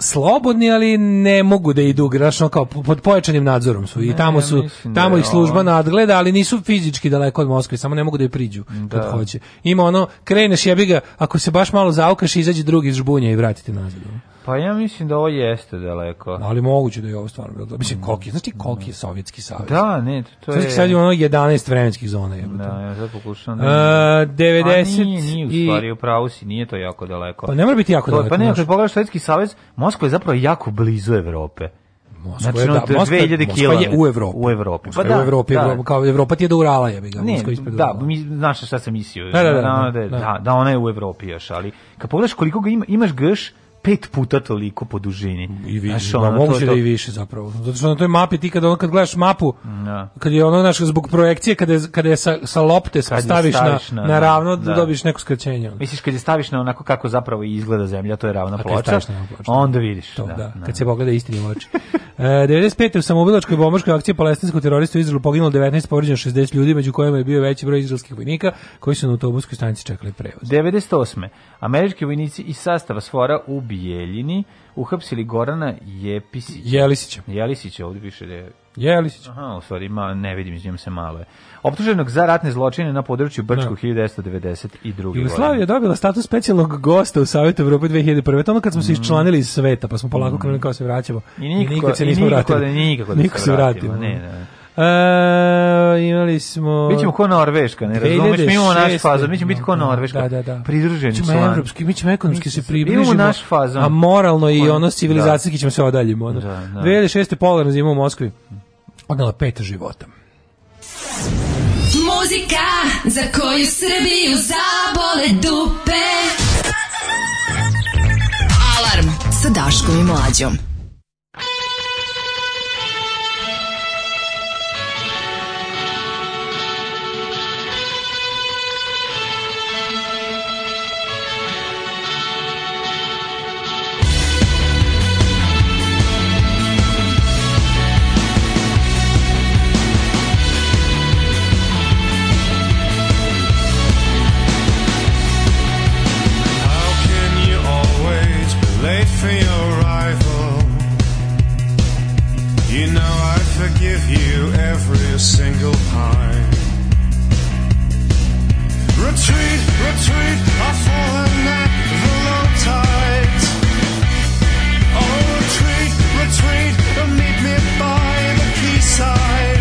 slobodni, ali ne mogu da idu grašno kao pod pojačanim nadzorom su i tamo su ne, tamo da ih služba ovo. nadgleda, ali nisu fizički daleko od Moskve, samo ne mogu da je priđu da. kad hoće. Ima ono kreneš jebi ga, ako se baš malo zaukaš izađe drugi iz žbunja i vratite nazad. Pa ja mislim da ovo jeste daleko. Ali moguće da je ovo stvarno bilo. Mislim, koliki, mm, znaš ti da. koliki je Sovjetski savez? Da, ne, to je... Sovjetski savez je ono 11 vremenskih zona. Je, da, ja sad pokušam da... E, A, 90 A nije, nije, u stvari, i... upravo si, nije to jako daleko. Pa ne mora biti jako to, daleko. Pa ne, kad pogledaš Sovjetski savez, Moskva je zapravo jako blizu Evrope. Moskva znači, da- je, da, Moskva, 2000 Moskva je u Evropi. U Evropi. pa da, u Evropi, da. Evropa, kao Evropa ti je do da Urala, je ga, ne, Moskva ispred Da, mi, znaš šta sam mislio. Da, da, da, da, da, da, da, da, ona je u Evropi još, ali kad pogledaš koliko ga ima, imaš gš pet puta toliko po dužini. I više, znaš, pa ono, moguće to, da i više zapravo. Zato što na toj mapi ti kad, ono, kad gledaš mapu, da. kad je ono, znaš, zbog projekcije, kada je, kada je sa, sa lopte kad staviš, staviš na, na, na ravno, da. dobiš neko skraćenje. Ono. Misliš, kad je staviš na onako kako zapravo izgleda zemlja, to je ravna ploča, ploča, da. onda vidiš. To, da, da, da, kad se pogleda istini u oči. e, 95. u samoubilačkoj bombaškoj akciji palestinskog terorista u Izraelu poginulo 19, povrijeđeno 60 ljudi, među kojima je bio veći broj izraelskih vojnika koji su na autobuskoj stanici čekali prevoz. 98. Američki vojnici iz sastava Sfora u Bijeljini uhapsili Gorana Jepisića. Jelisića. Jelisića, ovdje piše da je Jelisić. Aha, u stvari, ma, ne vidim, izvijem se malo je. Optuženog za ratne zločine na području Brčkog no. 1992. Jugoslavia je dobila status specijalnog gosta u Savjetu Evrope 2001. To Ono kad smo se mm. iščlanili iz sveta, pa smo polako mm. krenuli kao se vraćamo. I nikako, I nikad se nismo nikako vratili. Da, nikako da nikako se vratimo. Ne, ne. E, imali smo... Bićemo ko Norveška, ne razumeš, mi imamo naš fazon, mi ćemo biti ko da, Norveška, da, da, da. pridruženi znači, član. Evropski, mi ćemo ekonomski se približimo, imamo naš fazon. a moralno i ono civilizacijski da. ćemo se odaljimo. Ono. Da, da. 2006. polarna zima u Moskvi, odnala pet života. Muzika za koju Srbiju zabole dupe. Alarm sa Daškom i Mlađom. for your rival. You know I forgive you every single time. Retreat, retreat, I have fallen at the low tide. Oh, retreat, retreat, meet me by the quayside.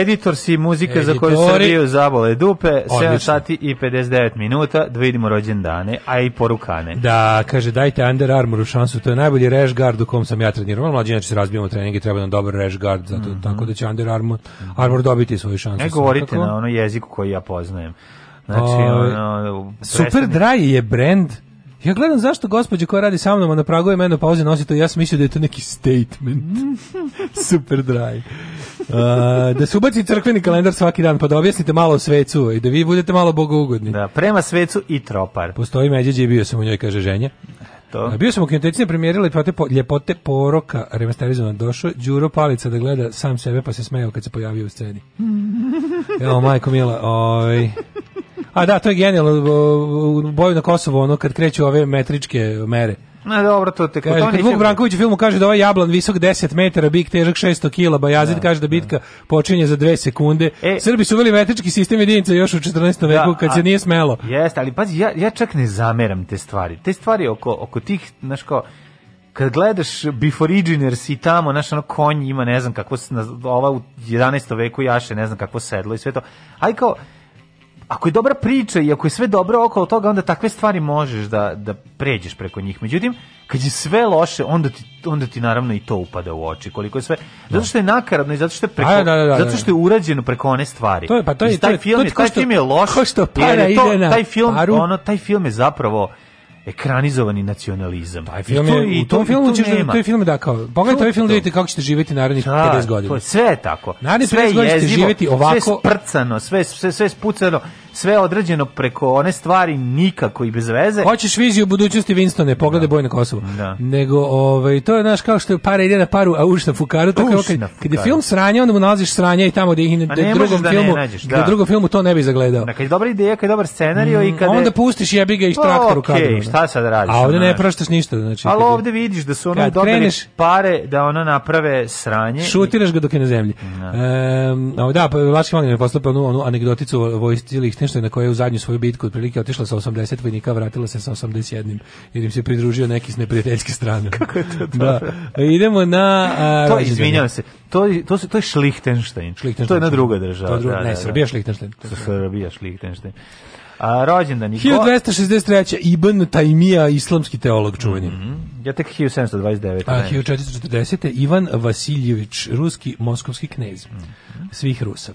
Editor si muzika za koju Srbiju zabole dupe, 7 sati i 59 minuta, da vidimo rođendane, a i porukane. Da, kaže, dajte Under Armouru šansu, to je najbolji rash guard u kom sam ja trenirao. Mlađi inače se razbijamo treninge, treba nam dobar rash guard, zato, mm -hmm. tako da će Under Armour, Armour dobiti svoju šansu. Ne govorite svakako. na ono jeziku koji ja poznajem. Znači, o, ovaj, ono, Super Dry je brand ja gledam zašto gospođa koja radi sa mnom, a na pragu mene pauze nosi to, ja sam mislio da je to neki statement. (laughs) Super dry. Uh, da se ubaci crkveni kalendar svaki dan, pa da objasnite malo svecu i da vi budete malo bogougodni. Da, prema svecu i tropar. Postoji međeđe i bio sam u njoj, kaže ženja. To. Bio sam u kinotecine premijera ljepote, po, ljepote poroka remasterizovan došao, Đuro Palica da gleda sam sebe pa se smejao kad se pojavio u sceni. (laughs) Evo, majko mila, oj... A da, to je genijalno, u boju na Kosovo, ono kad kreću ove metričke mere. Na dobro, to te kaže. Kaže, Vuk Branković u filmu kaže da ovaj jablan visok 10 metara, bik težak 600 kila, Bajazid da, kaže da, da. bitka da. počinje za 2 sekunde. E, Srbi su uveli metrički sistem jedinica još u 14. Da, veku kad a, se nije smelo. Jeste, ali pazi, ja, ja čak ne zameram te stvari. Te stvari oko, oko tih, znaš kao, kad gledaš Before Engineers i tamo, znaš, ono, konj ima, ne znam kako, ova u 11. veku jaše, ne znam kako sedlo i sve to. Aj kao, ako je dobra priča i ako je sve dobro oko toga, onda takve stvari možeš da, da pređeš preko njih. Međutim, kad je sve loše, onda ti, onda ti naravno i to upada u oči. Koliko je sve... Da. Zato što je nakaradno i zato što je, preko, A, da, da, da, zato da. što je urađeno preko one stvari. To je, pa to je, taj, to je, film, to je, taj što, film je loš, što para je to, ide na taj, film, paru. ono, taj film je zapravo ekranizovani nacionalizam. Taj film je, I to, u tom to, filmu ćeš da, to je film da kao, pogledajte ovaj film, da vidite kako ćete živjeti narednih 50 godina. To je sve je tako. Narednih 50 godina ćete živjeti ovako. Sve sprcano, sve, sve, sve spucano, sve određeno preko one stvari nikako i bez veze. Hoćeš viziju budućnosti Winstone, pogledaj da. boj na Kosovo. Da. Nego, ovaj, to je, znaš, kao što pare ide na paru, a uš na fukaru, tako uš kad, na fukaru. kad je film sranje, onda mu nalaziš sranje i tamo gde ih na drugom da filmu, nađeš, da. drugom filmu to ne bi zagledao. Da, kad dobra ideja, kad je dobar scenarijo mm, i kad Onda pustiš jebi ga iz pa traktoru u kadru. šta da. sad radiš? A ovde ne proštaš ništa, znači. Ali ovde vidiš da su oni dobili pare da ona naprave sranje. Šutiraš ga dok je na zemlji. Da, da, pa Laški Magnet je postao onu anegdoticu vojstilih Lichtenstein koja je u zadnju svoju bitku otprilike otišla sa 80 vojnika, vratila se sa 81 jer im se pridružio neki s neprijateljske strane. (laughs) Kako je to da. E, idemo na a, To izvinjavam se. To to to je Šlihtenštajn. To je na druga država. Druga, da, ne, da, da. Srbija Šlihtenštajn. Srbija Šlihtenštajn. A rođendan je 1263. Ibn Tajmija, islamski teolog čuveni. Mm -hmm. Ja tek 1729. A 1440. Ivan Vasiljević, ruski moskovski knez. Mm -hmm. Svih Rusa.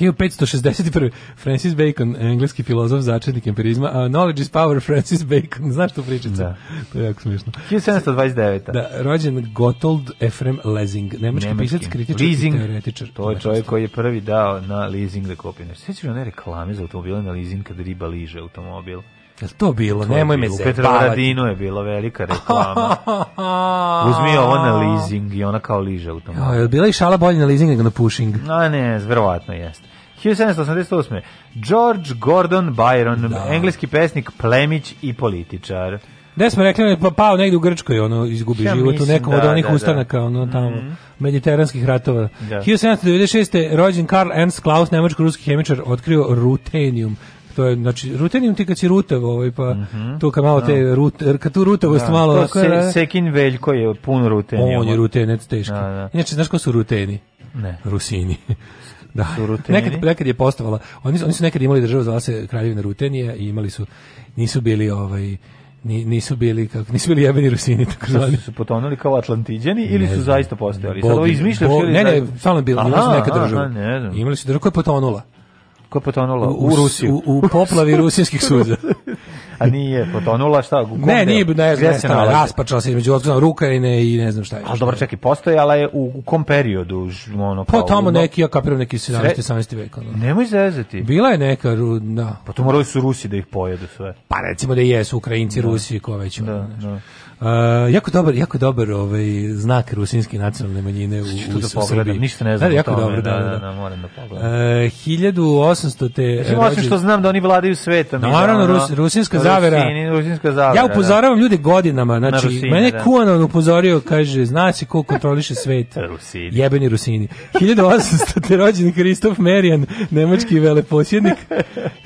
1561. Francis Bacon, engleski filozof, začetnik empirizma. Uh, knowledge is power, Francis Bacon. Znaš tu pričicu? Da. to je jako smišno. 1729. Da, rođen Gotthold Ephraim Lessing, nemački, nemački. pisac, kritičar i teoretičar. To je čovjek koji je prvi dao na leasing da kopine. nešto. Sjećaš na reklame za automobile na leasing kad riba liže automobil? Jel to bilo? To Nemoj me zebavati. U Petrovaradinu je bilo velika reklama. (laughs) Uzmi ovo na leasing i ona kao liže automobil. Ja, je bila i šala bolje na leasing nego na pushing? No ne, verovatno jeste. 1788. George Gordon Byron, da. engleski pesnik, plemić i političar. Da smo rekli, pa pao negde u Grčkoj, ono, izgubi ja život u nekom da, od onih da, da, ustanaka, ono, mhm. tamo, mm -hmm. mediteranskih ratova. Da. 1796. rođen Karl Ernst Klaus, nemačko-ruski hemičar, otkrio rutenium. To je znači rutenim ti kad si rutav, ovaj pa mm -hmm. to kad malo te no. Da. rut kad tu rutavost da, malo to se, da, Sekin Veljko je pun rutenja. On je rutenac teški. Da, da. Inače znaš ko su ruteni? Ne. Rusini. (laughs) da. Nekad, nekad je postavala. Oni su, oni su nekad imali državu zvala se Kraljevina Rutenija i imali su nisu bili ovaj Ni, nisu bili kako nisu bili jebeni Rusini da tako zvani. Su, su potonuli kao Atlantiđani ili su zaista postojali? Sad ovo izmišljaš ili Ne, ne, stalno bili, imali su neka država. Imali su državu koja je potonula koja potonula u, u Rusiju. U, u poplavi rusinskih suza. (laughs) A nije potonula, šta? U ne, nije, ne znam, šta, raspačala se između otkrena Rukarine i ne znam šta je. Ali dobro, čekaj, postojala je u, u kom periodu? Ono, pa tamo no, neki, ja kapiram, neki 17. 18. veka. No. Nemoj zezati. Bila je neka, da. Pa to morali su Rusi da ih pojedu sve. Pa recimo da jesu, Ukrajinci, da. Rusi, ko već. Da, ono, da. Uh, jako dobar, jako dobar ovaj znak rusinske nacionalne manjine u, u da pogledam, ništa ne da, znam. Da, jako dobro, da, da, da, da, moram da pogledam. Uh, 1800 te Znači, osim što znam da oni vladaju svetom. Da, Naravno, no, Rus, rusinska zavera. Rusini, rusinska zavera. Ja da. upozoravam da. ljude godinama, znači Rusini, mene da. Kuanon upozorio, kaže, zna se ko kontroliše svet. (laughs) Rusini. Jebeni Rusini. 1800 te rođen Kristof Merian, nemački veleposjednik.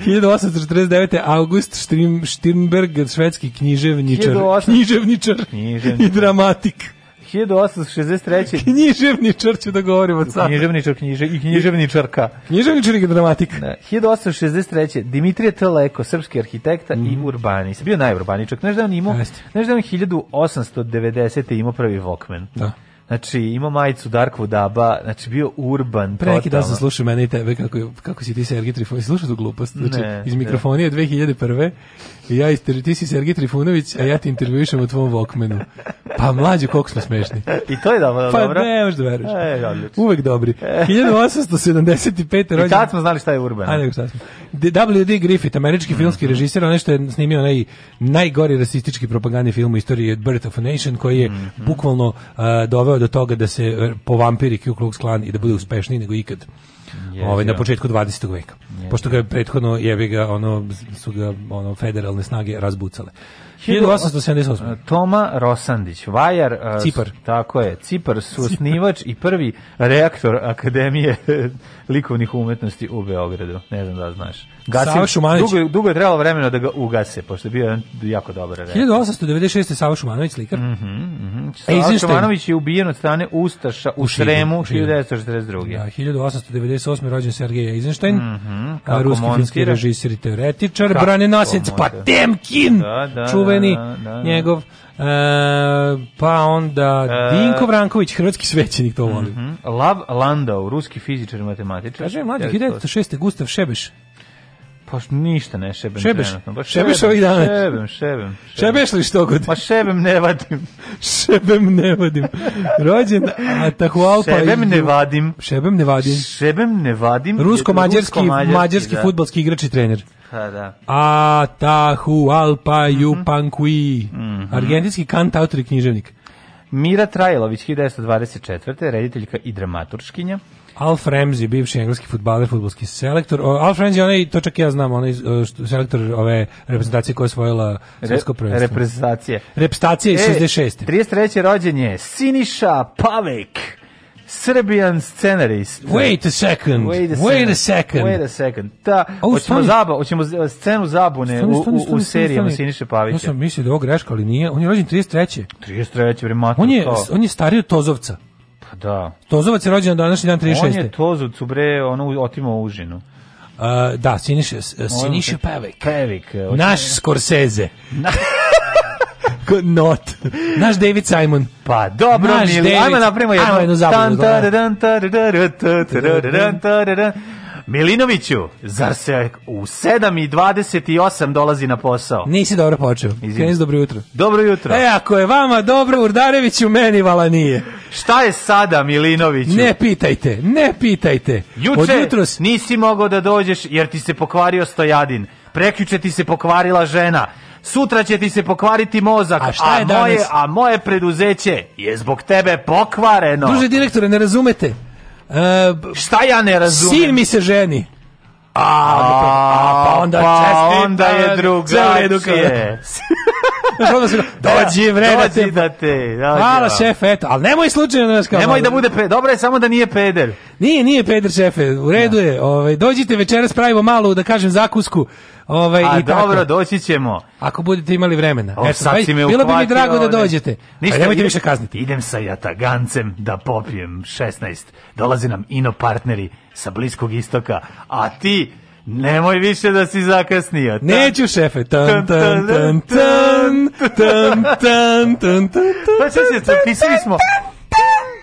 1849 August Strim, Stirnberg, švedski književničar. 1800... Književničar književničar i dramatik. 1863. književničar ću da govorim od sada. Književničar knjiže, i književničarka. Književničar i dramatik. 1863. Da. Dimitrije Teleko, srpski arhitekta mm. i mhm. urbanist. Bio najurbaničak. Znaš da on imao, znaš da on 1890. imao prvi Walkman. Da. Znači, ima majicu Darko Daba, znači bio urban. Pre neki dan sam slušao mene i tebe kako, kako si ti Sergi Trifunović, slušao tu glupost, znači ne, iz mikrofonije 2001. I ja, ti si Sergi Trifunović, a ja ti intervjušam o tvom Walkmanu. Pa mlađe, koliko smo smešni. I to je dobro, pa, dobro. Pa ne, možda veriš. E, Uvek dobri. 1875. E. rođen. I tad smo znali šta je urban. Ajde, šta smo. W.D. Griffith, američki filmski mhm. režiser, onaj što je snimio onaj najgori rasistički propagandni film u istoriji Birth of a Nation, koji je mhm. bukvalno uh, doveo do toga da se uh, po vampiri Ku Klux Klan i da bude mhm. uspešniji nego ikad. Yes, ovaj na početku 20. veka. Yes. Pošto ga je prethodno jebi ga ono su ga ono federalne snage razbucale. 1878. Toma Rosandić, vajar Cipar. tako je, Cipar su osnivač i prvi reaktor Akademije likovnih umetnosti u Beogradu. Ne znam da znaš. Gasim, Šumanović. Dugo, dugo je trebalo vremena da ga ugase, pošto je bio jedan jako dobar red. 1896. Savo Šumanović slikar. Mm -hmm, mm -hmm. E, Savo Šumanović je ubijen od strane Ustaša u, u Sremu 1942. Da, 1898. rođen Sergej Eisenstein, mm -hmm, a ruski filmski režisir i teoretičar, Branenosic Potemkin, pa da, da, čuveni da, da, da, njegov E, pa onda e, Dinko Vranković, hrvatski svećenik, to volim. Mhm. Lav Landau, ruski fizičar i matematičar. Kaže, mladi, 1906. Gustav Šebeš, Pa ništa ne šebem šebeš, trenutno. Ba, šebeš, šebeš ovih dana? Šebem, šebem, šebem. Šebeš li što god? Pa šebem ne vadim. (laughs) šebem ne vadim. Rođen Atahualpa. Šebem ne vadim. Šebem ne vadim. Šebem ne vadim. Rusko-mađarski Rusko mađarski da. futbolski igrač i trener. Ha, da. Atahualpa Yupankui. Mhm. Mm -hmm. Argentinski kantautor i književnik. Mira Trajlović, 1924. rediteljka i dramaturškinja. Alf Ramsey, bivši engleski futbaler, futbolski selektor. Alf Ramsey, onaj, to čak ja znam, onaj selektor ove reprezentacije koja je osvojila svetsko prvenstvo. Reprezentacije. Reprezentacije iz e, 66. 33. rođen je Siniša Pavek. Serbian scenarist. Wait a second. Wait a, second. Wait a second. Ta, da, hoćemo, zaba, hoćemo scenu zabune stani, stani, stani, u, u, serijama Siniše Pavića. Ja sam mislio da je ovo greška, ali nije. On je rođen 33. 33. Bre, on, je, on je stariji od Tozovca da. Tozovac je rođen današnji dan 36. On je Tozovcu, bre, ono otimao užinu. Uh, da, Siniša, Siniša Pevek. Pevek. E, Naš Scorsese. (laughs) Not. Naš David Simon. Pa dobro, Naš David... ajmo napravimo jednu. Ajmo jednu zabavu. Milinoviću, zar se u 7.28 dolazi na posao? Nisi dobro počeo. Krenis dobro jutro. Dobro jutro. E, ako je vama dobro, Urdareviću, meni vala nije. Šta je sada, Milinoviću? Ne pitajte, ne pitajte. Juče Od jutros... nisi mogao da dođeš jer ti se pokvario stojadin. Prekjuče ti se pokvarila žena sutra će ti se pokvariti mozak, a, šta je a, moje, danas? a moje preduzeće je zbog tebe pokvareno. Duže direktore, ne razumete. Uh, Šta ja ne razumem? Sin mi se ženi. A, a, pa, pa onda pa čestita, onda je drugačije. (laughs) Znaš, odmah se da, dođi, bre, da te... Da te Hvala, da. šef, eto. Ali nemoj slučajno da nas kao... Nemoj da bude pe... Dobro je samo da nije peder. Nije, nije peder, šefe. U redu da. je. Ovaj, dođite večeras, pravimo malu, da kažem, zakusku. Ovaj, A i dobro, tako. doći ćemo. Ako budete imali vremena. O, Eto, sad si me bilo bi mi drago ovde. da dođete. Ništa, nemojte više kazniti. Idem sa jatagancem da popijem 16. Dolaze nam ino partneri sa Bliskog istoka. A ti Nemoj više da si zakasnio. Neću šefe. Tan, tan, tan, tan tan, tan, tan, tan, Pa se sjeća, pisali smo...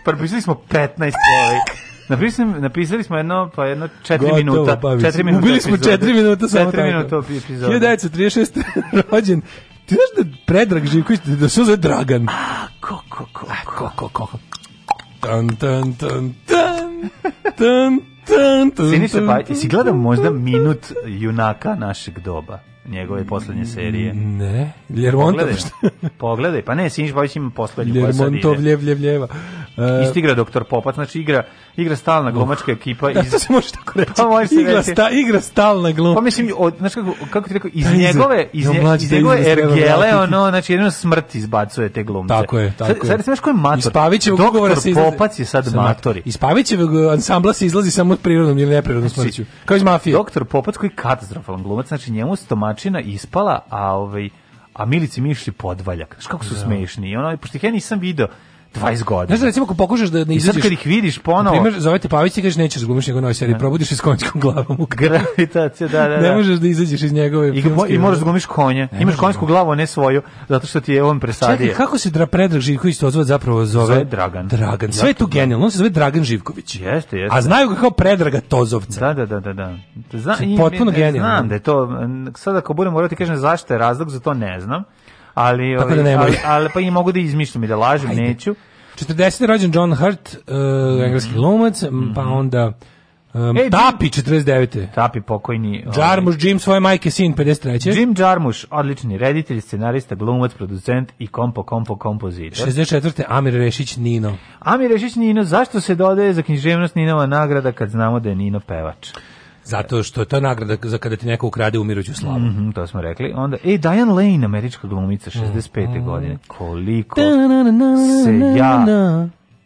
Prepisali pa smo 15 plovi. Napisali, napisali smo jedno, pa jedno 4 minuta. Bavi. Pa 4 minuta. Ubili smo 4 minuta samo 4 minuta epizode. 1936. rođen. Ti znaš da Predrag Živković da se zove Dragan. A, ko, ko, ko, ko, ko, ko. Tan, tan, tan, tan, tan, tan, tan, tan, tan, tan, tan, tan, tan, tan, tan, tan, tan, tan, njegove poslednje serije. Ne, Ljermontov. Pogledaj, pogledaj pa ne, Siniš Bojić ima poslednju koja sad Ljermontov, ljev, ljev, ljeva. Uh, Isti igra doktor Popac, znači igra Igra stalna glumačka ekipa (laughs) da, iz ja, to se može tako reći. Pa može se igra, reći. Sta, igra stalna glumačka. Pa mislim od znaš kako kako ti rekao iz da, njegove iz, nje, iz njegove ergele ono znači jedno smrt izbacuje te glumce. Tako je, tako sad, je. Sad ko je mator. Iz Pavićevog ugovora se izlazi. Popac je sad, sad matori. Iz Pavićevog uh, ansambla se izlazi samo od prirodnom ili neprirodnom znači, smrću. Kao iz mafije. Doktor Popac koji je katastrofalan glumac, znači njemu stomačina ispala, a ovaj a Milici Mišli podvaljak. Znaš kako su da. smešni. I ono, pošto ja nisam video 20 godina. Znaš, recimo, ako pokušaš da ne izađeš... I sad kad ih vidiš ponovo... Na primjer, zove te Pavić i kažeš, nećeš da zglumiš nego novoj seriji, da. probudiš se s konjskom glavom. Gravitacija, da, da, da. Ne možeš da izađeš iz njegove... I, filmske, i moraš da zglumiš konje. Ne Imaš konjsku glavu, a ne svoju, zato što ti je on presadio. Čekaj, kako se dra, Predrag Živković to zapravo zove? Zove Dragan. Dragan. Sve je tu genijalno. On se zove Dragan Živković. Jeste, jeste. A znaju ga kao Predraga Tozovca. Da, da, da, da. da. Zna, Potpuno genijalno. Znam da je to... Sada ako budem morati kažem zašto je razlog, za to ne znam ali, Tako da ovaj, ali, ali, pa i mogu da izmišljam i da lažem, Ajde. neću. 40. rođen John Hurt, uh, engleski mhm. glumac, mm -hmm. pa mhm. onda um, e, e Tapi 49. Tapi pokojni. Ovaj. Jarmuš ovaj, Jim svoje majke sin 53. Jim Jarmuš, odlični reditelj, scenarista, glumac, producent i kompo kompo kompozitor. 64. Amir Rešić Nino. Amir Rešić Nino, zašto se dodaje za književnost Ninova nagrada kad znamo da je Nino pevač? Zato što je to nagrada za kada ti neko ukrade umiruću slavu. Mm -hmm, to smo rekli. Onda, e, Diane Lane, američka glumica, 65. Mm -hmm. godine. Koliko se ja,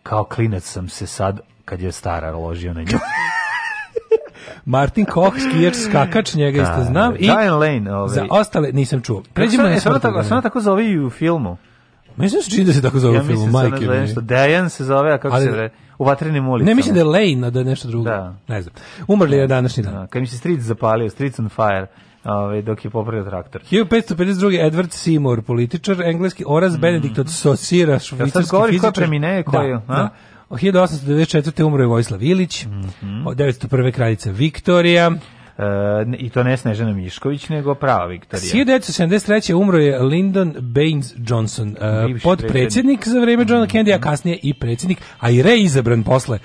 kao klinac sam se sad, kad je stara, ložio na nju. (laughs) Martin Koch, skijač, skakač, njega isto da, znam. Da, da. I Diane Lane. Ovaj. Za ostale nisam čuo. Pređimo na... Sve tako zove i u filmu. Meni da se čini da se tako zove ja film, da majke mi. Ja Dejan se zove, a kako ali, se da- zove? U vatrenim ulicama. Ne, mislim da je Lejna, da je nešto drugo. Da. Ne znam. Umrli je današnji dan. Da, kad mi se Street zapalio, Street on fire. Ove, ovaj, dok je popravio traktor. 1552. Edward Seymour, političar, engleski, Oraz mm. Benedikt od Sosira, švicarski ja fizičar. Ko premine, koju, da, a? Da. 1894. umro je Vojislav Ilić, mm -hmm. 1901. kraljica Viktorija, E, i to ne Snežana Mišković, nego prava Viktorija. 1973. umro je Lyndon Baines Johnson, e, potpredsjednik za vreme Johna Kennedy, a kasnije i predsjednik, a i reizabran posle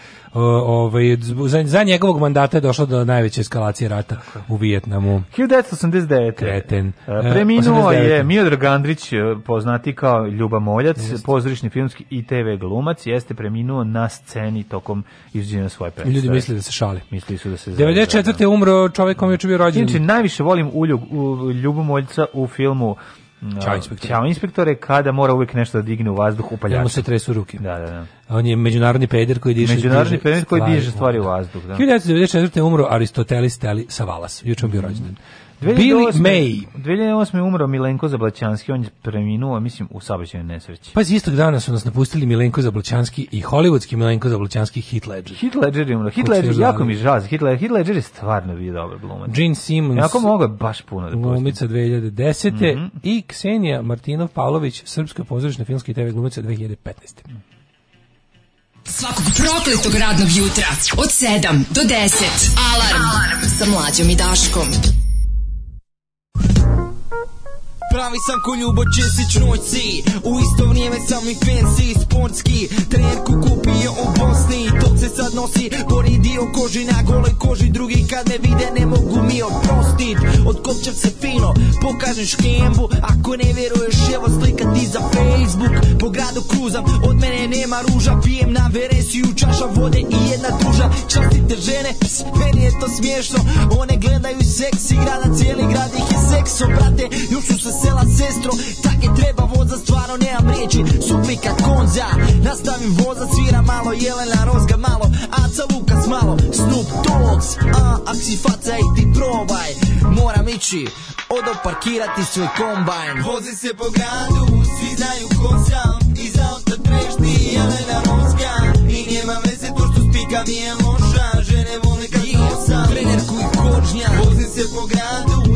ovaj, za, za njegovog mandata je došlo do najveće eskalacije rata u Vijetnamu. 1989. Kreten. E, e, preminuo je Miodrag Andrić, e, poznati kao Ljuba Moljac, pozorišni filmski i TV glumac, jeste preminuo na sceni tokom izđenja svoje predstave. Ljudi misle da se šali. Misli su da se 94. umro čovjek kom je bio rođen. Znači, najviše volim uljub, u, Ljubu Moljca u filmu Da, ćao inspektore. Ćao inspektore kada mora uvek nešto da digne u vazduh upaljača. Mu se tresu ruke. Da, da, da. On je međunarodni peder koji diže međunarodni peder koji diže stvari u vazduh, da. 1994. Da. umro Aristoteles Teli Savalas. Juče bio rođendan. Mm. Billy May. 2008. umro Milenko Zablaćanski, on je preminuo, mislim, u saobraćajnoj nesreći. Pa istog dana su nas napustili Milenko Zablaćanski i hollywoodski Milenko Zablaćanski Hit Ledger. Hit Ledger je umro. Hit Ledger, jako mi žaz. Hit Ledger, Hit Ledger je stvarno bio dobar glumac. Gene Simmons. Jako mogu baš puno da Glumica 2010. Mm -hmm. I Ksenija Martinov Pavlović, srpska pozorišna filmska i TV glumica 2015. Svakog prokletog radnog jutra od 7 do 10. Alarm, Alarm. sa mlađom i Daškom. Pravi sam ko Ljubo Česić noći U isto vrijeme sam i fancy Sportski trenerku kupio u Bosni To se sad nosi Gori dio koži na goloj koži Drugi kad ne vide ne mogu mi oprostit Otkopčam se fino Pokažem škembu Ako ne vjeruješ evo slika ti za Facebook Po gradu kruzam Od mene nema ruža Pijem na veresiju Čaša vode i jedna druža Častite žene ps, Meni je to smiješno One gledaju seks Igra na cijeli grad ih je sekso Brate još su se sela sestro Tak Take treba voza stvarno nemam riječi Suplika konza Nastavim voza svira malo Jelena Rozga malo Aca Lukas malo Snoop Dogs A ak si faca i ti probaj Moram ići Odo parkirati svoj kombajn Vozi se po gradu Svi znaju ko sam I za osta trešti Jelena Rozga I nema veze to što spika mi je loša Žene vole kad nosam Trenerku i kočnja Vozi se po gradu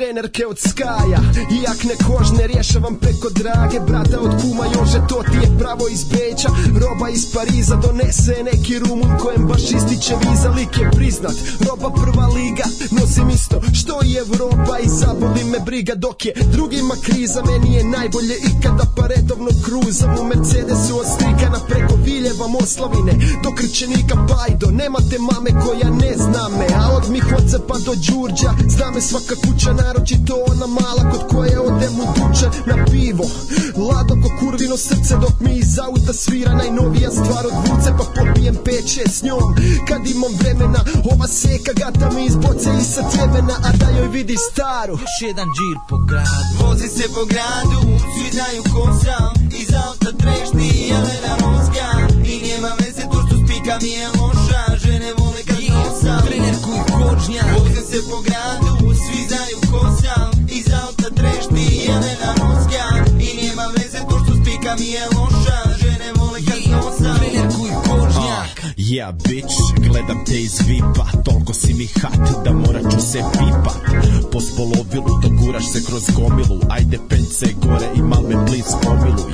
trenerke od Skaja Iak ne kožne rješavam preko drage Brata od kuma Jože to ti je pravo iz Beća Roba iz Pariza donese neki rumun Kojem baš ističe viza lik je priznat Roba prva liga nosim isto što i Evropa I zaboli me briga dok je drugima kriza Meni je najbolje ikada pa redovno kruzam U Mercedesu od strikana preko Viljeva Moslavine Do Krčenika pajdo Nemate mame koja ne zna me A od Mihoca pa do Đurđa Zna me svaka kuća na Naročito ona mala kod koje odem u duče na pivo Lado ko kurvino srce dok mi iz auta svira Najnovija stvar od vuce pa popijem 5-6 s njom Kad imam vremena ova seka gata mi iz boce i sa tjevena A da joj vidi staru Još jedan džir po gradu Vozi se po gradu, svi znaju ko sam Iz auta trešti i Jelena Roska I nema veze to što spika mi je loša Žene vole kad nosam Trenerku i kočnja Vozim se po gradu Yeah, bitch, gledam te iz VIP-a Toliko si mi hat da morat ću se pipat Po spolovilu doguraš se kroz gomilu Ajde pence gore i mal me plin spomiluj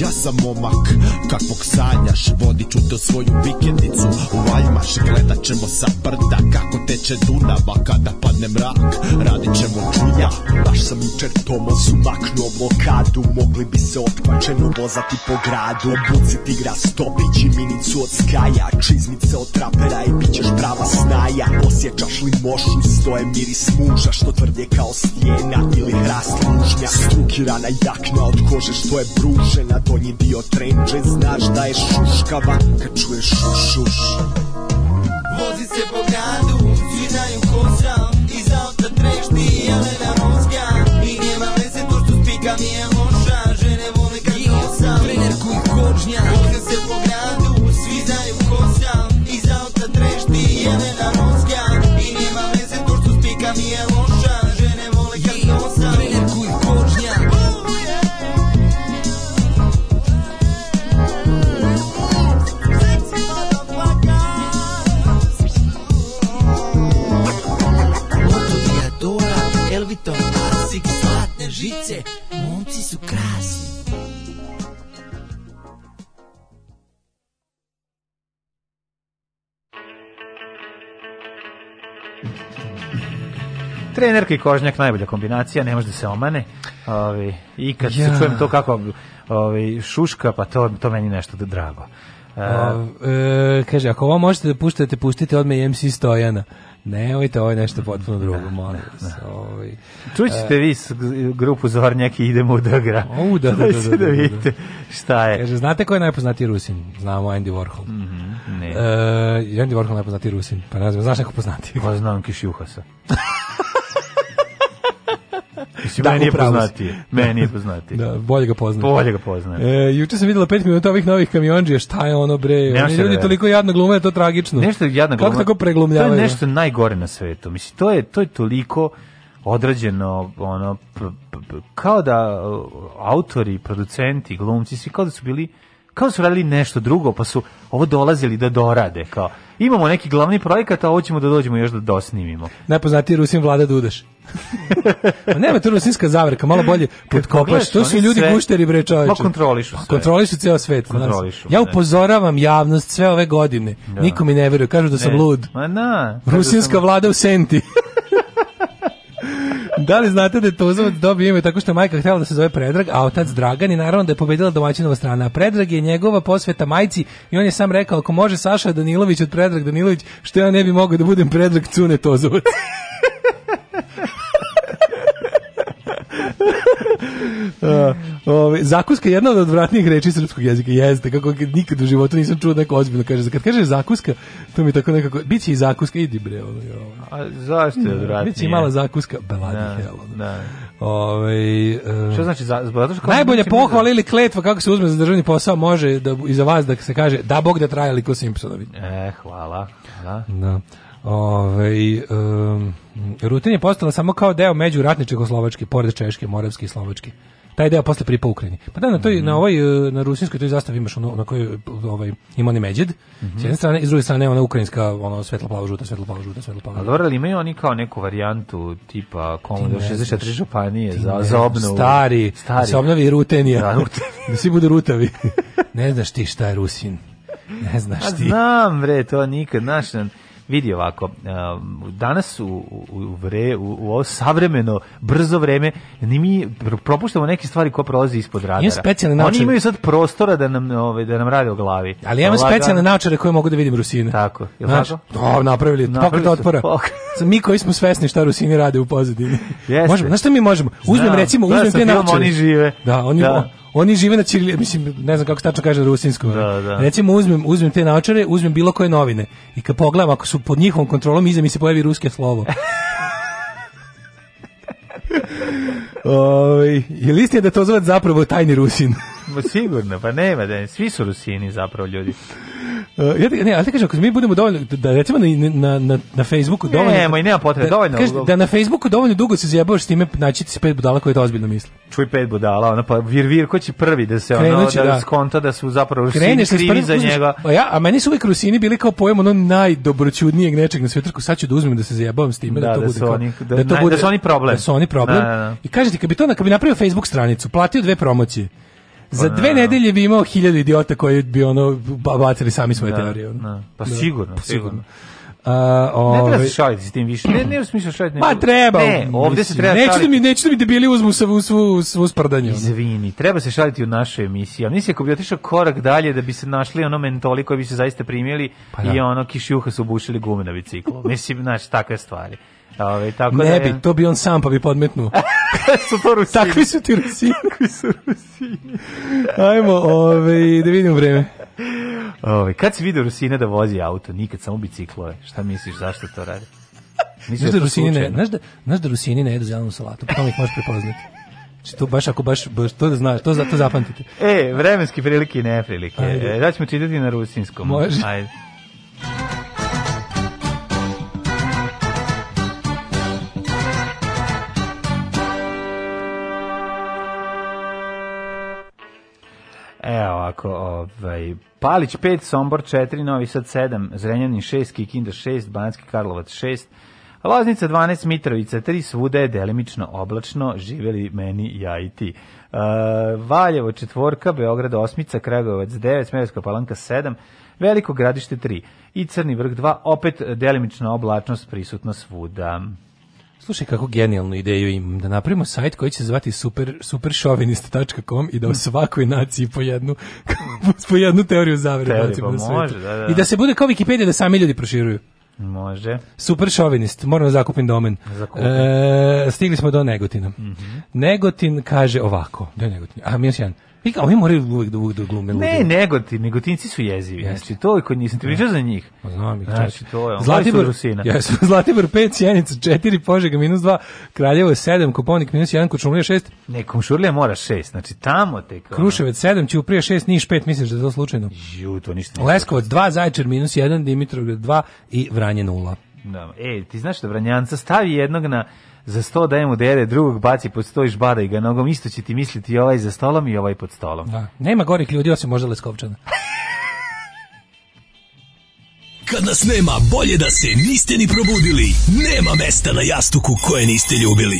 Ja sam momak, kakvog sanjaš Vodit ću te svoju vikendicu u Aljmaš Gledat ćemo sa brda kako teče Dunava Kada padne mrak, radit ćemo čuda Baš sam jučer Tomasu maknuo blokadu Mogli bi se otpačeno vozati po gradu Obuci tigra stopići minicu od skaja Či klizmice od trapera i bit ćeš prava snaja Osjećaš li mošnju, stoje miris muža što tvrde kao stijena ili hrast mužnja Strukirana jakna od kože što je bružena, donji dio trenđe Znaš da je šuškava kad čuješ šušuš Trenerka i kožnjak najbolja kombinacija, ne može da se omane. Ovaj I kad ja. se čujem to kako ovaj šuška, pa to, to meni nešto da drago. Uh, e, kaže, ako ovo možete da puštate, puštite odme MC Stojana. Nemojte, ovo ovaj je ovaj nešto potpuno drugo, da, molim da, vas. Da. Ovaj. Čućete e. vi grupu Zornjak idemo u Dogra. O, da, da, da, da, da, vidite šta je. Kaže, znate ko je najpoznatiji Rusin? Znamo Andy Warhol. Mm -hmm, ne. E, Andy Warhol najpoznatiji Rusin. Pa ne znam, znaš neko poznati? Pa znam Kiš Juhasa. (laughs) Mislim, da, meni je poznatije. Meni je poznatije. da, bolje ga poznajem. Bolje ga poznajem. E, juče sam videla 5 minuta ovih novih kamionđija, šta je ono bre? Ne Oni ljudi da toliko jadno glume, da to tragično. Nešto jadno glume. Kako tako preglumljavaju? To je nešto najgore na svetu. Mislim, to je, to je toliko odrađeno ono kao da uh, autori, producenti, glumci svi kao da su bili kao su radili nešto drugo, pa su ovo dolazili da dorade, kao imamo neki glavni projekat, a hoćemo da dođemo još da dosnimimo. Najpoznatiji Rusin Vlada Dudaš. (laughs) Pa nema tu rusinska zavrka, malo bolje potkopaš. To su ljudi sve, gušteri bre čoveče. Pa kontrolišu sve. Kontrolišu ceo svet. Kontrolišu, ja upozoravam javnost sve ove godine. Da. Niko mi ne veruje, kažu da sam ne. lud. Ma na. Da rusinska sam... vlada u senti. (laughs) da li znate da je Tuzovac dobio ime tako što je majka htjela da se zove Predrag, a otac Dragan i naravno da je pobedila domaćinova strana. Predrag je njegova posveta majci i on je sam rekao, ako može Saša Danilović od Predrag Danilović, što ja ne bi mogao da budem Predrag Cune Tozovac. (laughs) (laughs) Ove, zakuska je jedna od odvratnijih reči srpskog jezika. Jeste, kako nikad u životu nisam čuo da neko ozbiljno kaže. Kad kaže zakuska, to mi tako nekako... Biće i zakuska, idi bre. Ono, ono. A zašto je da, odvratnije? Biće mala zakuska, beladi helo. Da. da. Ove, ovaj, uh, Što znači? Za, zato što najbolje pohvala ili kletva kako se uzme za državni posao može da, i za vas da se kaže da Bog da traje liko Simpsonovi. E, hvala. Da. da. Ove, ovaj, um, Rutin je postala samo kao deo među međuratne Čekoslovačke, pored Češke, Moravske i Slovačke. Taj deo posle pripa Ukrajini. Pa da, na, toj, mm -hmm. na, mhm. ovoj, e, na rusinskoj toj zastavi imaš ono, na kojoj ovaj, ima onaj međed, mm -hmm. s mhm. jedne strane, s druge strane ona ukrajinska, ono svetlo-plavo-žuta, svetlo-plavo-žuta, svetlo-plavo-žuta. Ali dobro, imaju oni kao neku varijantu tipa komodo 64 županije za, za obnovu? Stari, stari. da se obnovi Rutenija. (laughs) Da, da svi budu rutavi. (laughs) ne znaš ti šta je Rusin. Ne znaš A, ti. Znam, bre, to nikad, znaš, vidi ovako, eh, danas u, u, vre, u, u ovo savremeno, brzo vreme, ni mi propuštamo neke stvari koje prolaze ispod radara. Imam Oni imaju sad prostora da nam, ove, da nam rade o glavi. Ali ja imam specijalne naočare koje mogu da vidim Rusine. Tako, je Znaš, tako? To, napravili, napravili pokret otpora. Pokret. mi koji smo svesni šta Rusini rade u pozadini. Jeste. Možemo, znaš šta mi možemo? Uzmem Znam, recimo, da, uzmem te naočare. Oni žive. Da, oni da. Oni žive na Čirili, mislim, ne znam kako tačno kaže rusinsko. Da, da. Recimo, uzmem, uzmem te naočare, uzmem bilo koje novine i kad pogledam, ako su pod njihovom kontrolom, iza mi se pojavi ruske slovo. (laughs) Oj, je li istina da to zove zapravo tajni Rusin? sigurno, pa nema, da, svi su Rusini zapravo ljudi. (laughs) Uh, ja te, ne, ali te kažem, ako mi budemo dovoljno, da recimo na, na, na, na Facebooku dovoljno... Nemo i nema da- potrebe, da, dovoljno. Kaži, da na Facebooku dovoljno dugo se zjebavaš s time, naći se pet budala koje to ozbiljno misli. Čuj pet budala, ono pa vir vir, ko će prvi da se ono, da, da. skonta da su zapravo Rusini Kreneš krivi sprem, za uzmiš, njega. A, pa ja, a meni su uvijek Rusini bili kao pojem ono najdobroćudnijeg nečeg na svetrku, sad ću da uzmem da se zjebam s time, da, da to da bude, oni, kao, da, da, to naj, bude, da su oni problem. Da su oni problem. Da, da, da. I kažete, kad bi to, kad bi napravio Facebook stranicu, platio dve promocije, Za pa dve nedelje bi imao hiljada idiota koji bi ono bacili sami svoje da, teorije. Ono. Da. Pa, da. pa sigurno, sigurno. Uh, ove... Ne treba se ovaj- šaliti s tim više. Ne, ne smisla šaliti. Ma treba. Ne, ovdje se treba neću da šaliti. Da mi, neću da mi debili uzmu svu, svu, svu sprdanju. Izvini, treba se šaliti u našoj emisiji. A mislim, ako bi otišao korak dalje da bi se našli ono mentoli koji bi se zaista primijeli pa da. i ono kišjuha su obušili gume na biciklu. (laughs) Mislim, znaš, takve stvari. Ove, tako ne da bi, je... to bi on sam pa bi podmetnuo. (laughs) su to Rusini. Takvi su ti Rusini. Takvi (laughs) su Rusini. Ajmo, ove, da vidimo vreme. Ove, kad si vidio Rusina da vozi auto? Nikad, samo biciklove. Šta misliš, zašto to radi? Misliš da, da Rusini ne, znaš, da, znaš da Rusini ne jedu zelenu salatu, potom pa ih možeš prepoznati. Znači, to baš ako baš, baš to da znaš, to, za, to zapamtite. E, vremenski prilike i neprilike. Ajde. E, da ćemo čitati na rusinskom. Može. Ajde. Evo ovako, ovaj, Palić 5, Sombor 4, Novi Sad 7, Zrenjanin 6, Kikinda 6, Banacki Karlovac 6, Loznica 12, Mitrovica 3, svuda je delimično oblačno, živeli meni ja i ti. Uh, Valjevo četvorka, Beograd osmica, Kragovac 9, Smerovska palanka 7, Veliko gradište 3 i Crni vrh 2, opet delimična oblačnost prisutna svuda. Slušaj kako genijalnu ideju imam, da napravimo sajt koji će se zvati super, superšovinista.com i da u svakoj naciji po jednu, (laughs) po jednu teoriju zavere pa može, da, da. I da se bude kao Wikipedia da sami ljudi proširuju. Može. Super šovinist, moram da zakupim domen. Zakupim. E, stigli smo do Negotina. Mm -hmm. Negotin kaže ovako, da Negotin, a mi još jedan. I kao, oni moraju uvek da, uvek da glume ludi. Ne, negoti, negotinci su jezivi. Yes. Znači, to je kod njih, sam ti pričao za njih. Pa znam ih, znači, to je, on Zlatibor, Rusina. Jesu, (laughs) Zlatibor 5, Sjenica 4, Požega minus 2, Kraljevo 7, Koponik minus 1, Kočumlija 6. Ne, Kočumlija mora 6, znači tamo te kao. Kruševac 7, Ćuprija 6, Niš 5, misliš da je to slučajno? Ju, to ništa. Leskovac 2, Zaječar minus 1, Dimitrov 2 i Vranje 0. Da, e, ti znaš da Vranjanca stavi jednog na za sto dajemo dere, drugog baci pod sto i žbada i ga nogom, isto će ti misliti i ovaj za stolom i ovaj pod stolom. Da. Nema gorih ljudi osim možda Leskovčana. Kad nas nema, bolje da se niste ni probudili. Nema mesta na jastuku koje niste ljubili.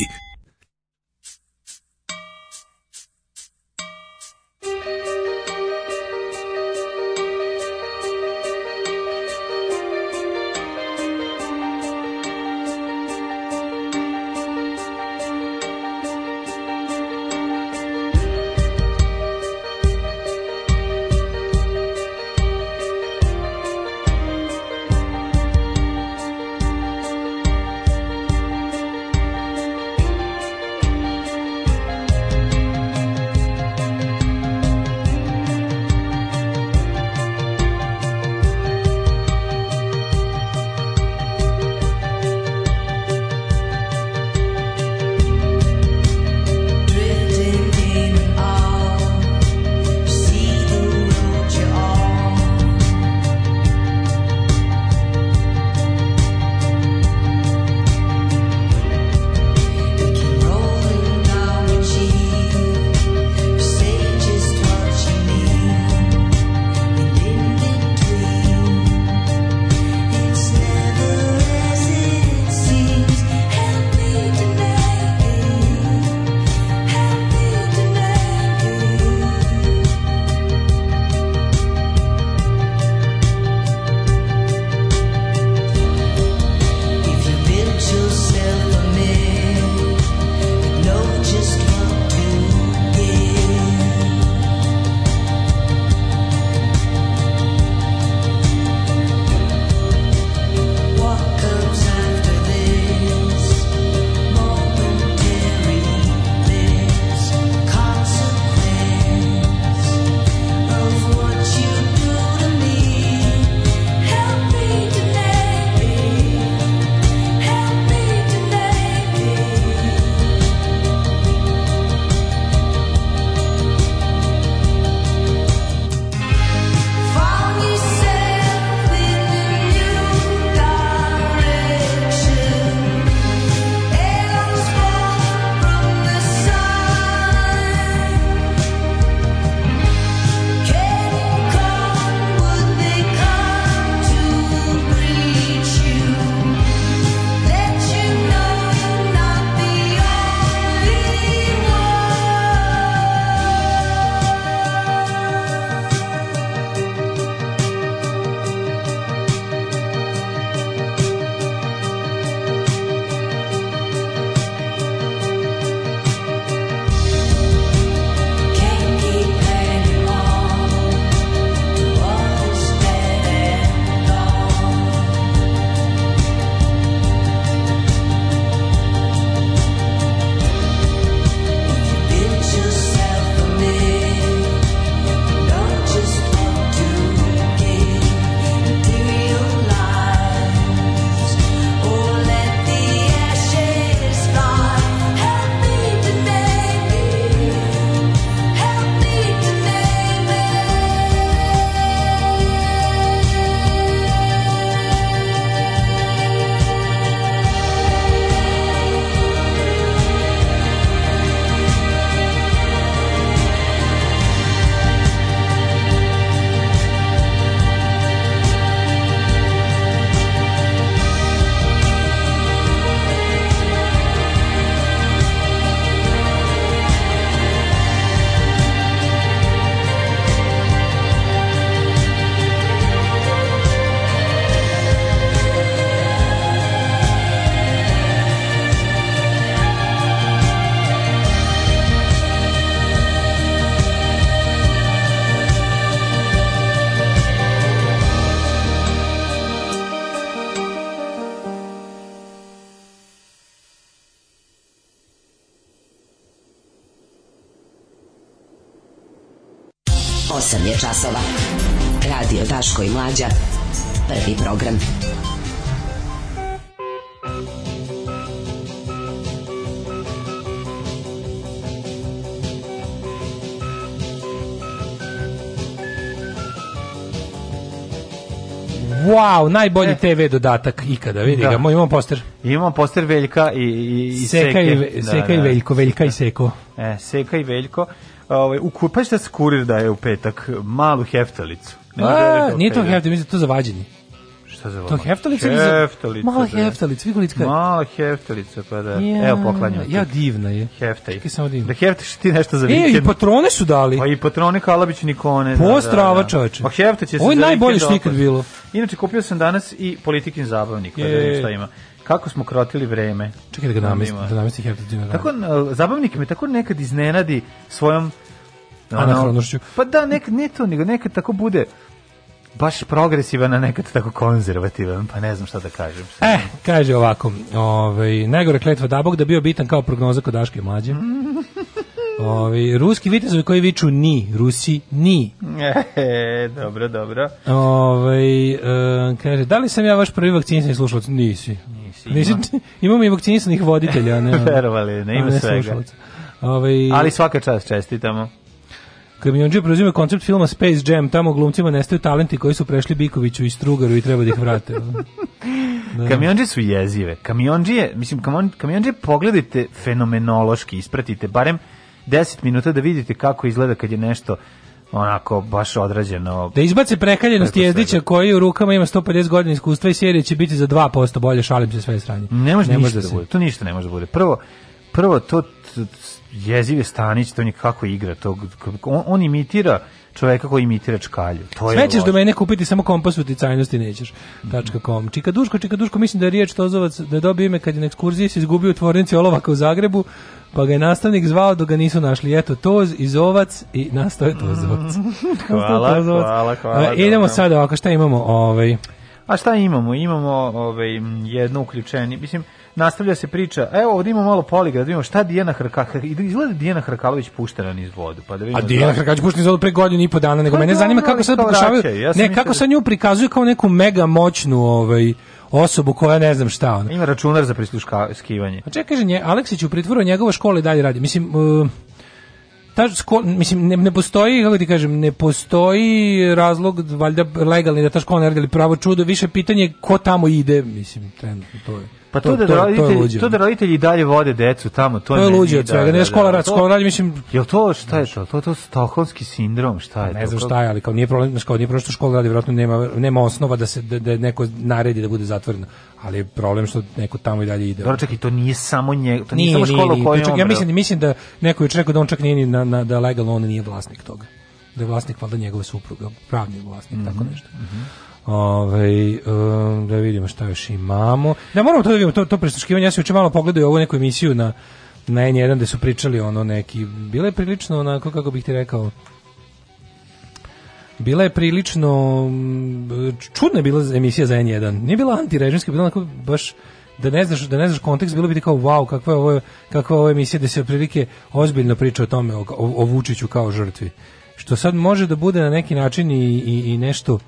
najbolji e. TV dodatak ikada, vidi da. ga, imamo poster. Imamo poster Veljka i, i, i Seka. I, da, seka da, i Veljko, Veljka i Seko. E, Seka i Veljko. Ovaj, u kupaš da se kurir daje u petak malu heftalicu. Ne A, da nije to heftal, mislim to za vađenje. Šta za To heftalica? Heftalica. Mala heftalica, figulicka. Mala heftalica, pa da. Ja, Evo poklanjam. Ja divna je. Heftaj. Čekaj samo divna. Da heftaš ti nešto za vikend. E, i patrone su dali. Pa i patrone Kalabić Nikone. Da, da, Postrava da, čoveče. Pa hefta će se Ovo je najbolje što ikad bilo. Inače, kupio sam danas i politikin zabavnik. pa Da vidim šta ima kako smo krotili vreme. Čekaj da ga namestim, da namestim Hefta Tako, e, zabavnik me tako nekad iznenadi svojom Anahronošću. Pa da, nek, ne to, nego nekad tako bude baš progresivan, a nekad tako konzervativan, pa ne znam šta da kažem. E, eh, kaže ovako, ovaj, najgore kletva da Bog da bio bitan kao prognoza kod Daške mlađe. (laughs) Ovi, ovaj, ruski vitezovi koji viču ni, Rusi ni. E, dobro, dobro. Ove, ovaj, e, kaže, da li sam ja vaš prvi vakcinisani slušalac? Nisi. Nisi. Nisi ima. (laughs) imamo i vakcinisanih voditelja. Ne, (laughs) Verovali, ne ima ne svega. Ove, ovaj, Ali svaka čast čestitamo. Kamionđe preuzima koncept filma Space Jam, tamo glumcima nestaju talenti koji su prešli Bikoviću i Strugaru i treba da ih vrate. da. Kamionđe su jezive. Kamionđe, mislim, kamionđe pogledajte fenomenološki, ispratite barem 10 minuta da vidite kako izgleda kad je nešto onako baš odrađeno. Da izbace prekaljenost jezdića koji u rukama ima 150 godina iskustva i serija će biti za 2% bolje, šalim se sve sranje. Ne može, ne ništa da, da bude. To ništa ne može da bude. Prvo, prvo to jeziv Stanić, to nikako igra. To, on, on imitira čoveka koji imitira čkalju. To je Smećeš do mene kupiti samo kompas u ticajnosti nećeš. .com. Čika Duško, Čika Duško, mislim da je riječ Tozovac da je dobio ime kad je na ekskurziji se izgubio u tvornici olovaka u Zagrebu, pa ga je nastavnik zvao da ga nisu našli. Eto, Toz, Izovac i nastao je Tozovac. Mm, (laughs) (laughs) hvala, tozovac. hvala, hvala. A, idemo sada ovako, šta imamo? Ovaj? A šta imamo? Imamo ovaj, jedno uključenje. Mislim, nastavlja se priča. Evo, ovdje ima malo poligraf, da vidimo šta Dijana Hrkalović, izgleda da Dijena Hrkalović puštena niz vodu. Pa da vidimo A da Dijena Hrkalović puštena niz vodu pre godinu i po dana, nego pa mene da, zanima kako sad pokušavaju, ja ne, kako sad nju prikazuju kao neku mega moćnu, ovaj, osobu koja ne znam šta ona. Ima računar za prisluškivanje. A čekaj, kaže nje, Aleksić u pritvoru njegova škola i dalje radi. Mislim, uh, ta škola, mislim ne, ne, postoji kako ti kažem ne postoji razlog valjda legalni da ta škola ne radi ali pravo čudo više pitanje ko tamo ide mislim trenutno to je Pa to, to, da to, roditelji, to, to, da roditelji dalje vode decu tamo, to, to je luđe od svega, da, ne da, škola da, rad, škola rad, mislim... Jel to, šta je to? To, to stokholmski sindrom, šta je ne to? znam šta je, ali kao nije problem, znaš, kao nije problem što škola radi, vjerojatno nema, nema osnova da se da, da neko naredi da bude zatvoreno, ali je problem što neko tamo i dalje ide. Dobro, čekaj, to nije samo nje, to nije, nije samo škola nije, nije, čak, Ja mislim, mislim da neko je rekao da on čak nije na, na, da legalno on nije vlasnik toga. Da je vlasnik valjda njegove supruga, pravni vlasnik, mm -hmm. tako nešto. Mm -hmm. Ove, ovaj, um, da vidimo šta još imamo. Da, moramo to da vidimo, to, to prisluškivanje. Ja sam juče malo pogledao ovu neku emisiju na, na N1 gde su pričali ono neki. Bila je prilično onako, kako bih ti rekao, bila je prilično mm, čudna je bila emisija za N1. Nije bila antirežimska, bila onako baš da ne znaš da ne znaš kontekst bilo bi ti kao wow kakva je ovo kakva je ovo emisija da se otprilike ozbiljno priča o tome o, o, Vučiću kao žrtvi što sad može da bude na neki način i, i, i nešto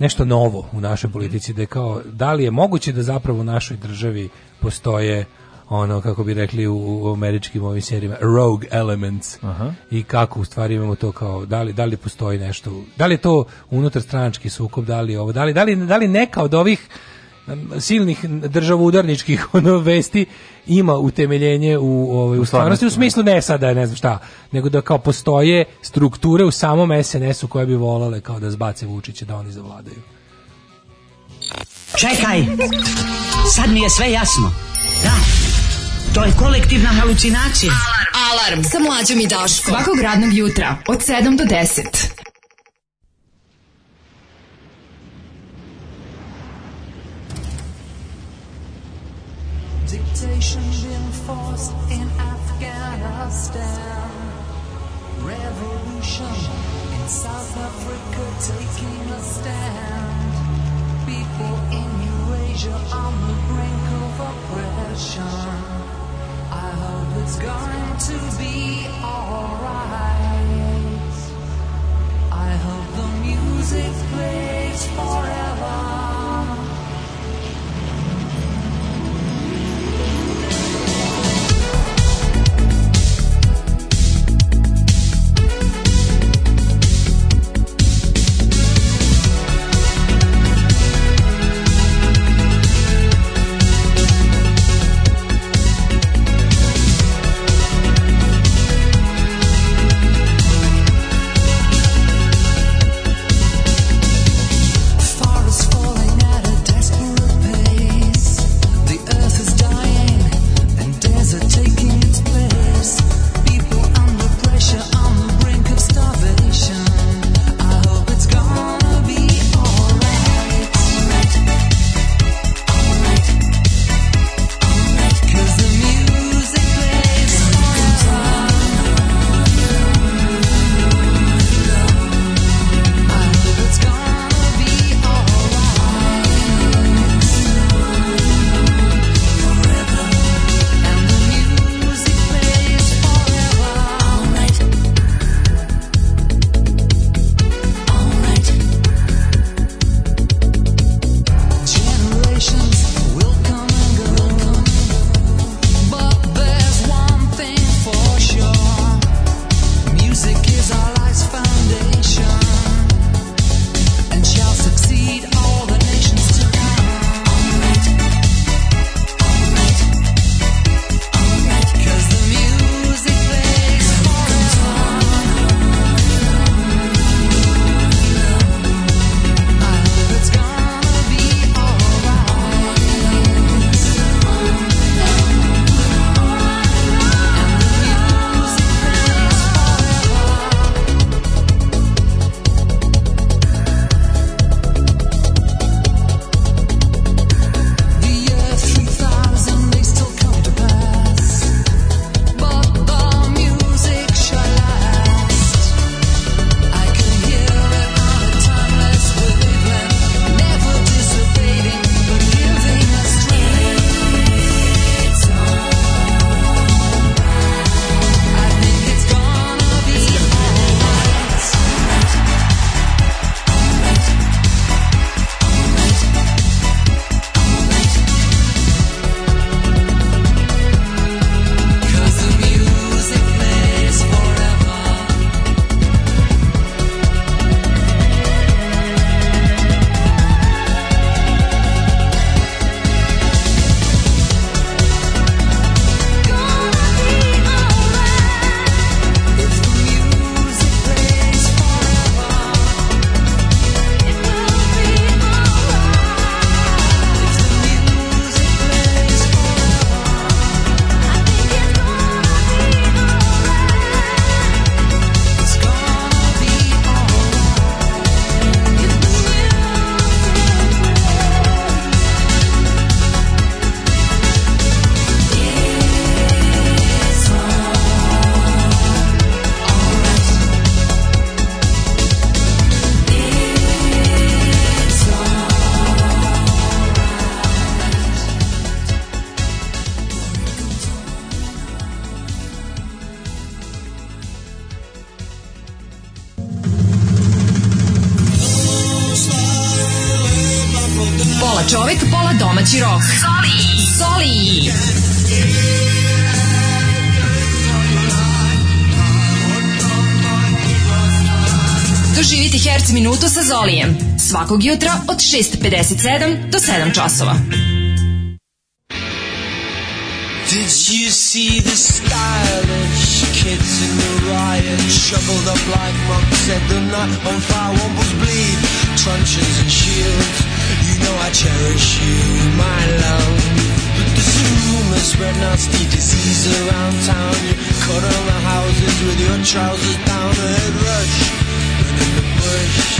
nešto novo u našoj politici, da je kao, da li je moguće da zapravo u našoj državi postoje ono kako bi rekli u, u američkim ovim serijama rogue elements Aha. i kako u stvari imamo to kao da li, da li postoji nešto da li je to unutar stranački sukob da li ovo da li da li da li neka od ovih silnih državoudarničkih (laughs) ono vesti ima utemeljenje u ovaj u, u stvarnosti u da. smislu ne sada ne znam šta nego da kao postoje strukture u samom SNS-u koje bi volale kao da zbace Vučića da oni zavladaju. Čekaj. Sad mi je sve jasno. Da. To je kolektivna halucinacija. Alarm. Alarm. Sa mlađom i Daško Svakog radnog jutra od 7 do 10. Rotation being forced in Afghanistan. Revolution in South Africa taking a stand. People in Eurasia on the brink of oppression. I hope it's going to be alright. I hope the music plays forever. Zolijem. Svakog jutra od 6.57 do 7 časova. Did you see the stylish kids in the riot? Shuffled up like monks, said the night on fire, wombles bleed, truncheons and shields. You know I cherish you, my love. But this rumor spread nasty disease around town. You cut on the houses with your trousers down, a head rush, in the bush.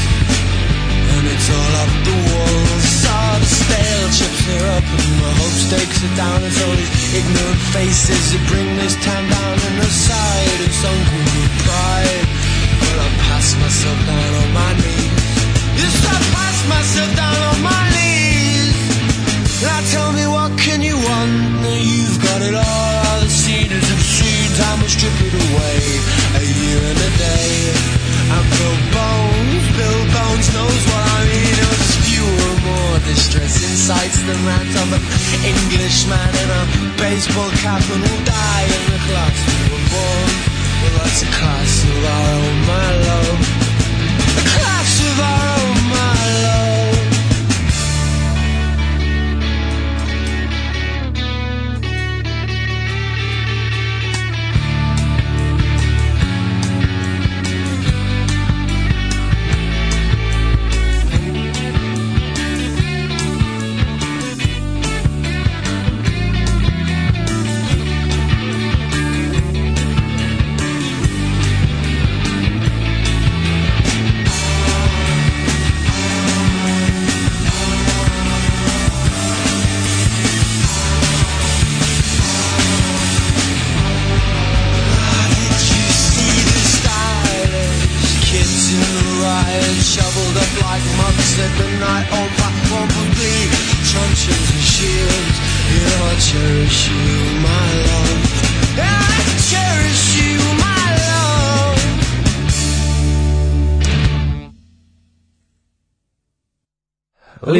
it's all up the walls. Saw the stale chips are up and the hope stakes are down. It's all these ignorant faces that bring this town down. And the side of sunken with pride. Well, I pass myself down on my knees. Yes, I pass myself down on my knees. Now tell me what can you want? You've got it all. All the cedars have seen Time will strip it away. A year and a day. I'm broke always knows what I mean. A fewer more distressing sights than that of an Englishman in a baseball cap and will die in the class we were born. Well, that's a class of our own, my love. A class of our own.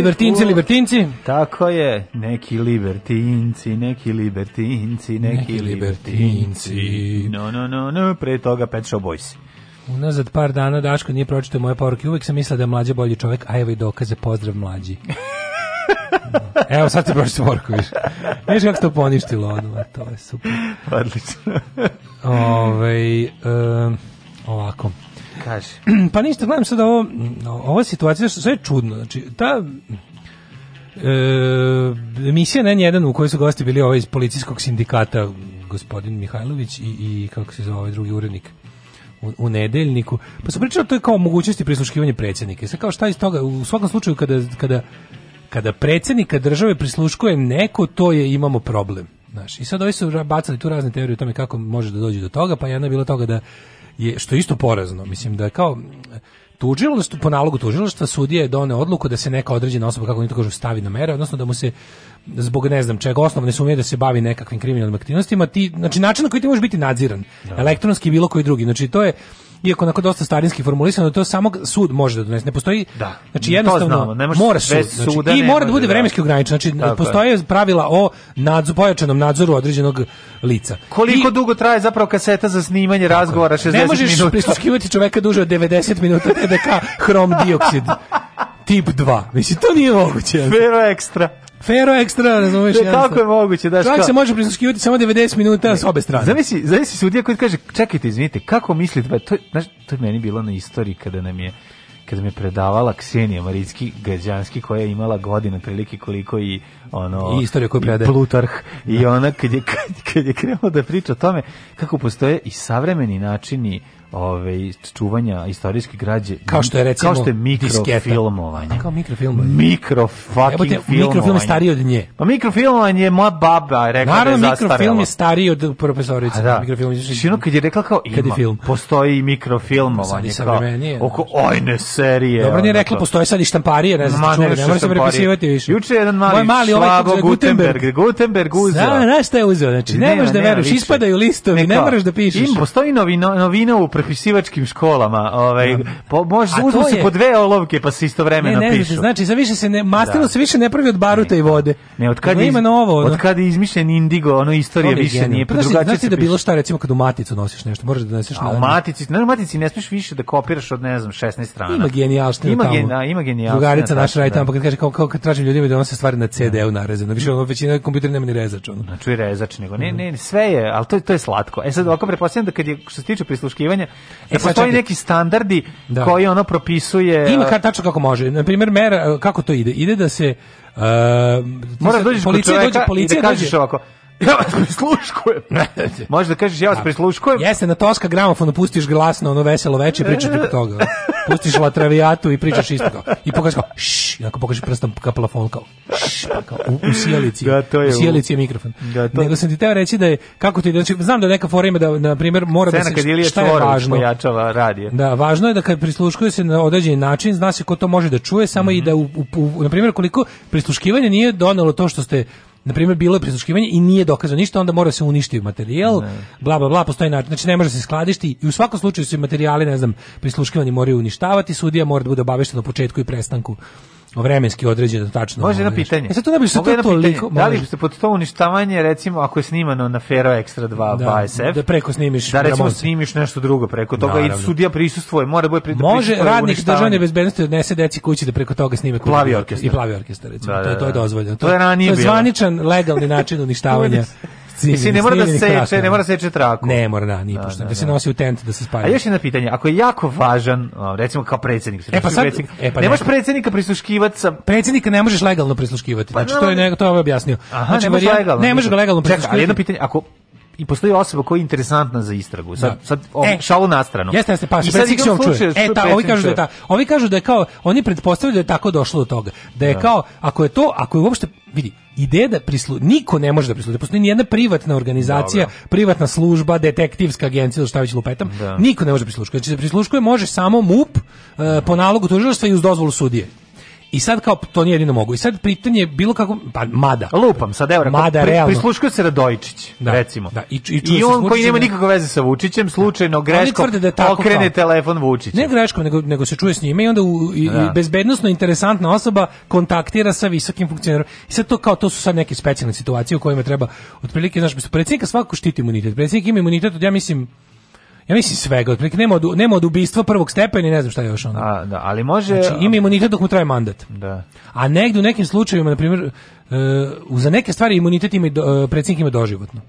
libertinci, libertinci. Tako je, neki libertinci, neki libertinci, neki, neki libertinci. No, no, no, no, pre toga Pet Show Boys. Unazad par dana Daško nije pročitao moje poruke, uvek sam mislila da je mlađe bolji čovek, a evo i dokaze, pozdrav mlađi. (laughs) Evo sad ti pročito poruku više. Viš kako se to poništilo odmah, to je super. (laughs) Odlično. Ove, ovaj, um, ovako. Kaži. (clears throat) Pa ništa, gledam sad ovo, ova situacija, sve je čudno. Znači, ta e, emisija na N1 u kojoj su gosti bili ovaj iz policijskog sindikata, gospodin Mihajlović i, i kako se zove ovaj drugi urednik u, u nedeljniku, pa su pričali to je kao mogućnosti prisluškivanja predsjednika. sve kao šta iz toga, u svakom slučaju kada, kada, kada predsjednika države prisluškuje neko, to je imamo problem. Znaš, I sad ovi su bacali tu razne teorije o tome kako može da dođe do toga, pa jedna je bila toga da je što je isto porazno. Mislim da je kao tužilaštvo po nalogu tužilaštva sudija je doneo odluku da se neka određena osoba kako oni to kažu stavi na mere, odnosno da mu se zbog ne znam čega osnovne sumnje da se bavi nekakvim kriminalnim aktivnostima, ti znači način na koji ti možeš biti nadziran, da. elektronski bilo koji drugi. Znači to je iako onako dosta starinski formulisano, da to samo sud može da donese. Ne postoji, da. znači jednostavno, znamo, ne mora sud. Znači, suda I mora da bude da- vremenski ograničen. Znači, Tako postoje je. pravila o nadzoru, pojačanom nadzoru određenog lica. Koliko I, dugo traje zapravo kaseta za snimanje razgovora? 60 minuta. ne možeš minuta. prisluškivati čoveka duže od 90 minuta TDK hrom dioksid. Tip 2. Mislim, to nije moguće. Vero ekstra. Fero ekstra, razumeš? Da, tako je moguće, da. Čovjek se može prisluškivati samo 90 minuta sa obe strane. Zamisli, zamisli sudija koji kaže, čekajte, izvinite, kako mislite, da to, znaš, to je meni bilo na istoriji kada nam je kada mi je predavala Ksenija Maritski Gađanski koja je imala godine prilike koliko i ono i istorija koju predaje Plutarh i da. ona kad je kad, kad je krenuo da priča o tome kako postoje i savremeni načini ove, čuvanja istorijske građe kao što je recimo kao što je mikrofilmovanje kao mikrofilmovanje mikrofucking filmovanje mikrofilm je stariji od nje pa mikrofilmovanje je moja baba je rekla Naravno, da je zastarelo mikrofilm je stariji od profesorice da. mikrofilm je Šino kad je rekla kao ima film. postoji i mikrofilmovanje kao oko ojne serije dobro nije rekla postoje sad i štamparije ne znam ne može se prepisivati više juče jedan mali, Moj mali ovaj Gutenberg Gutenberg uzeo znaš šta je uzeo znači ne možeš da veruješ ispadaju listovi ne moraš da pišeš im postoji novina novina u prepisivačkim školama, ovaj da. po, može da uzmu se po dve olovke pa se istovremeno ne, ne, pišu. Znači, za više se ne mastilo da. se više ne pravi od baruta ne. i vode. Ne, od kad ima novo, od kad je izmišljen indigo, ono istorija više genio. nije drugačije. Znači, znači da bilo šta recimo kad u maticu nosiš nešto, možeš da nosiš na. matici, na matici ne smeš više da kopiraš od ne znam 16 strana. Ima genijalno. ima genijalno, da, ima genijalštine. Drugarica naša radi tamo, pa kad kaže kako kao kad ljudima da nose stvari na da. CD-u narezano, više ono većina kompjuter nema ni rezač ono. Znači rezač nego. Ne, mhm. ne, sve je, al to to je slatko. E sad ovako pretpostavljam da kad je što se tiče prisluškivanja, E, e, sad postoji neki standardi da. koji ono propisuje... Ima kar tačno kako može. Na primjer, mera, kako to ide? Ide da se... Uh, Moraš da dođeš kod dođe, da policija da kažeš ovako, (laughs) Ja vas prisluškujem. Možeš da kažeš ja vas da. prisluškujem? Jeste, na Toska gramofonu pustiš glasno ono veselo veče i pričaš preko toga. Pustiš la travijatu i pričaš isto kao. I pokažeš kao, šš, i onako pokažeš prstom ka plafon kao, šš, pa kao u, u sjelici. Da, to je u sjelici je mikrofon. Da, to... Nego sam ti teo reći da je, kako ti, znači, znam da neka fora ima da, na primjer, mora da Scena da se, kad je šta je važno. Pojačava radije. Da, važno je da kad prisluškuje se na određeni način, zna se ko to može da čuje, samo mm -hmm. i da, u, u, u na primjer, koliko prisluškivanje nije donelo to što ste na primjer bilo je prisluškivanje i nije dokazano ništa, onda mora da se uništiti materijal, bla bla bla, postoji način, znači ne može se skladišti i u svakom slučaju se materijali, ne znam, prisluškivanje moraju uništavati, sudija mora da bude obavešten o početku i prestanku vremenski određeno tačno. Može na pitanje. E sad to ne bi se to toliko, da li biste pod to uništavanje recimo ako je snimano na Fero Extra 2 da, BSF, da preko snimiš da recimo Ramonce. snimiš nešto drugo preko toga Naravno. i sudija prisustvuje, mora da bude da Može radnik državne bezbednosti da odnese deci kući da preko toga snime plavi orkestar i plavi orkestar recimo. Da, da, da. To je to da. je dozvoljeno. To, to je to je zvaničan legalni način (laughs) uništavanja Mislim, ne mora da seče, ne da. mora da seče traku. Ne mora, da, ni pošto. Da, da, da, se da. nosi u tent, da se spalja. A još jedno pitanje, ako je jako važan, recimo kao predsednik, e, pa sad, predsjednik, e, pa ne možeš predsjednika prisluškivati sa... Predsednika ne možeš legalno prisluškivati, pa znači to je, nego, to je ovaj objasnio. Aha, znači, ne možeš legalno. Ne možeš ga legalno prisluškivati. Čekaj, jedno pitanje, ako i postoji osoba koja je interesantna za istragu. Sad, da. sad o, e, šalu na stranu. Jeste, jeste, pa predsjednik se čuje. E, ta, ovi kažu da ta, ovi kažu da je kao, oni pretpostavljaju da je tako došlo do toga. Da je da. kao, ako je to, ako je uopšte, vidi, Ideja da prislu... niko ne može da prisluti. Postoji nijedna privatna organizacija, Dobre. privatna služba, detektivska agencija ili šta već lupetam, da. niko ne može prisluškuje. Znači da prisluškuje može samo MUP uh, po nalogu tužilaštva i uz dozvolu sudije. I sad kao to nije jedino mogu. I sad pitanje bilo kako pa mada. Lupam sad evo. Mada pri, realno. Prisluškuje se Radojičić, da, recimo. Da, i, i, I on koji nema da- nikakve veze sa Vučićem, slučajno greškom da okrene kao. telefon Vučića. Ne greškom, nego, nego se čuje s njime i onda u, i, da. bezbednostno interesantna osoba kontaktira sa visokim funkcionerom. I sad to kao to su sad neke specijalne situacije u kojima treba otprilike znaš, predsjednika svakako štiti imunitet. Predsjednik ima imunitet, od, ja mislim Ja mislim svega, otprilike nema od, nema od ubistva prvog stepena i ne znam šta je još ono. A, da, ali može... Znači, ima imunitet dok mu traje mandat. Da. A negde u nekim slučajevima, na primjer, uh, za neke stvari imunitet ima, uh, e, predsjednik ima doživotno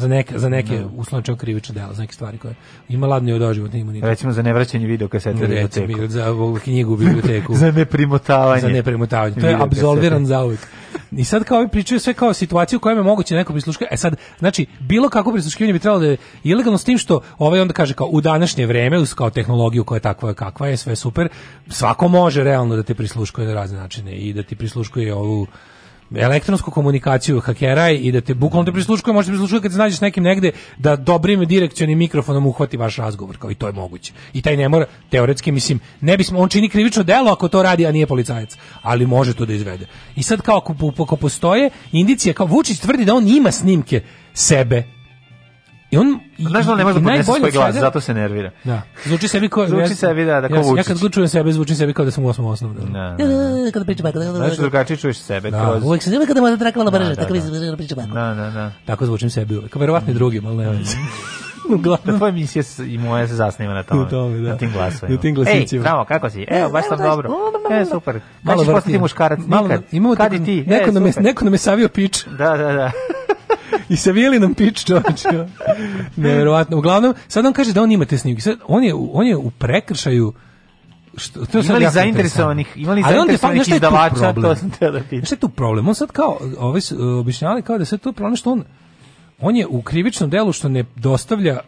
za neke za neke no. Da. uslovno krivično delo, za neke stvari koje ima ladni od doživotne da imunitete. Recimo za nevraćanje video kasete u biblioteku. Za knjigu u biblioteku. (laughs) za neprimotavanje. Za neprimotavanje. To je absolviran za uvijek. I sad kao pričaju sve kao situaciju u kojoj je moguće neko prisluškivanje. E sad, znači, bilo kako prisluškivanje bi trebalo da je ilegalno s tim što ovaj onda kaže kao u današnje vreme, uz kao tehnologiju koja je takva kakva je, sve super, svako može realno da te prisluškuje na razne načine i da ti prisluškuje ovu elektronsku komunikaciju hakera i da te bukvalno te prisluškuje, možete da prisluškuje kad se nađeš nekim negde da dobrim direkcionim mikrofonom uhvati vaš razgovor, kao i to je moguće. I taj ne mora, teoretski, mislim, ne bismo, on čini krivično delo ako to radi, a nije policajac, ali može to da izvede. I sad kao ako, ako postoje indicije, kao Vučić tvrdi da on ima snimke sebe I on znaš da ne može da podnese svoj glas, svega, zato se nervira. Da. Zvuči sebi kao zvuči sebi da da kao Ja kad čujem sebe zvuči sebi kao da sam u osmom osnovnoj. Da da da, da. da, da, kada pričam tako. Znaš drugačije čuješ sebe da. kroz. Uvek se nema kada možda trakovala brže, tako mi pričam tako. Da, da, da. Tako zvučim sebi uvek. Verovatno drugi, drugim, al ne. (laughs) Uglavnom. Tvoja emisija i moja se zasniva na tome. tome da. Na tim glasovima. Na tim glasilcima. Ej, bravo, kako si? Evo, baš sam dobro. E, super. Malo ćeš postati muškarac nikad. Kad i ti? Neko e, nam je, neko nam je savio pič. Da, da, da. I sa Vilinom pič čovječe. Neverovatno. Uglavnom, sad on kaže da on ima te snimke. Sad, on, je, on je u prekršaju što to imali zainteresovanih, imali pa- zainteresovanih pa, izdavača, to sam te da pitam. Šta je tu problem? On sad kao, ovaj, objašnjavali kao da se tu problem što on, on je u krivičnom delu što ne dostavlja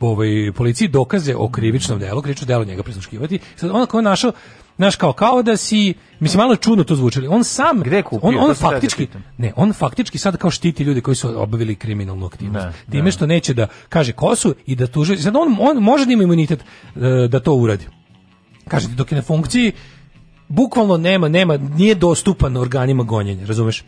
ovaj, policiji dokaze o krivičnom delu, krivično delo njega prisluškivati. Sad on kao je našao Znaš, kao, kao da si, mislim, malo čudno to zvučili. On sam, Gde kupio, on, on faktički, ne, on faktički sad kao štiti ljude koji su obavili kriminalnu aktivnost. Ne, da, Time ne. Da. što neće da kaže ko su i da tuže. Sad on, on može da ima imunitet e, da to uradi. Kažete, dok je na funkciji, bukvalno nema, nema, nije dostupan organima gonjenja, razumeš?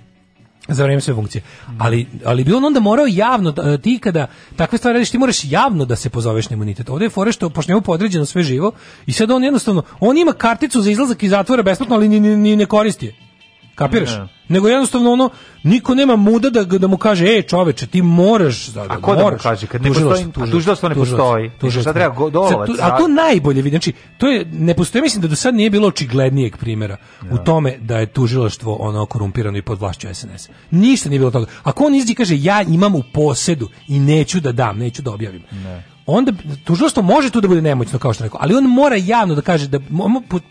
za vrijeme sve funkcije. Ali, ali bi on onda morao javno, e, ti kada takve stvari radiš, ti moraš javno da se pozoveš na imunitet. Ovdje je fora što, pošto njemu podređeno sve živo, i sad on jednostavno, on ima karticu za izlazak iz zatvora besplatno, ali ni, ni, ni ne koristi Kapiraš? Ne. Da. Nego jednostavno ono niko nema muda da da mu kaže ej čoveče ti moraš da, da a ko da mu kaže kad ne postoji tužilaštvo ne postoji. Tužilaštvo treba dolovac. A to najbolje vidim znači to je ne postoji mislim da do sad nije bilo očiglednijeg primjera ja. u da. tome da je tužilaštvo ono korumpirano i pod vlašću SNS. Ništa nije bilo toga. Ako on izdi kaže ja imam u posedu i neću da dam, neću da objavim. Ne onda tužilaštvo može tu da bude nemoćno kao što rekao, ali on mora javno da kaže da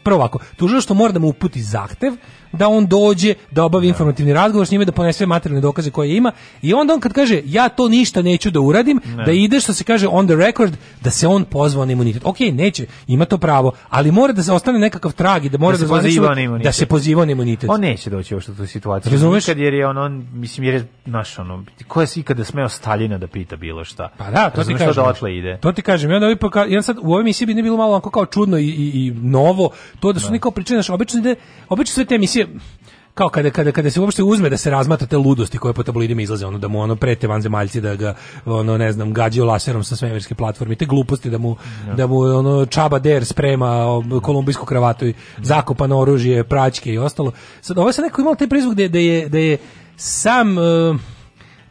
prvo ovako, tužilaštvo mora da mu uputi zahtev da on dođe, da obavi da. informativni razgovor s njime, da ponese materijalne dokaze koje ima i onda on kad kaže ja to ništa neću da uradim, ne. da ide što se kaže on the record, da se on pozvao na imunitet. Ok, neće, ima to pravo, ali mora da se ostane nekakav trag i da mora da, da, na imunitet da se poziva na imunitet. On neće doći u tu situaciju. Razumeš? Kad jer je on, on mislim jer je naš ono, ko je ikada smeo Staljina da pita bilo šta. Pa da, to Razumeš ti kažem. Da ide. To ti kažem. Ja da ipak ja sad u ovoj misiji bi ne bilo malo onako kao čudno i, i, i novo, to da su da. neko pričali, obično ide, obično sve te emisije mislim znači, kao kada, kada, kada se uopšte uzme da se razmatra te ludosti koje po tabloidima izlaze, ono da mu ono prete vanzemaljci da ga ono ne znam gađaju laserom sa svemirske platforme, te gluposti da mu ja. Da. da mu ono Čaba Der sprema um, kolumbijsku kravatu i da. zakopano oružje, praćke i ostalo. Sad ovo se neko imalo taj prizvuk da je da je, da je sam uh,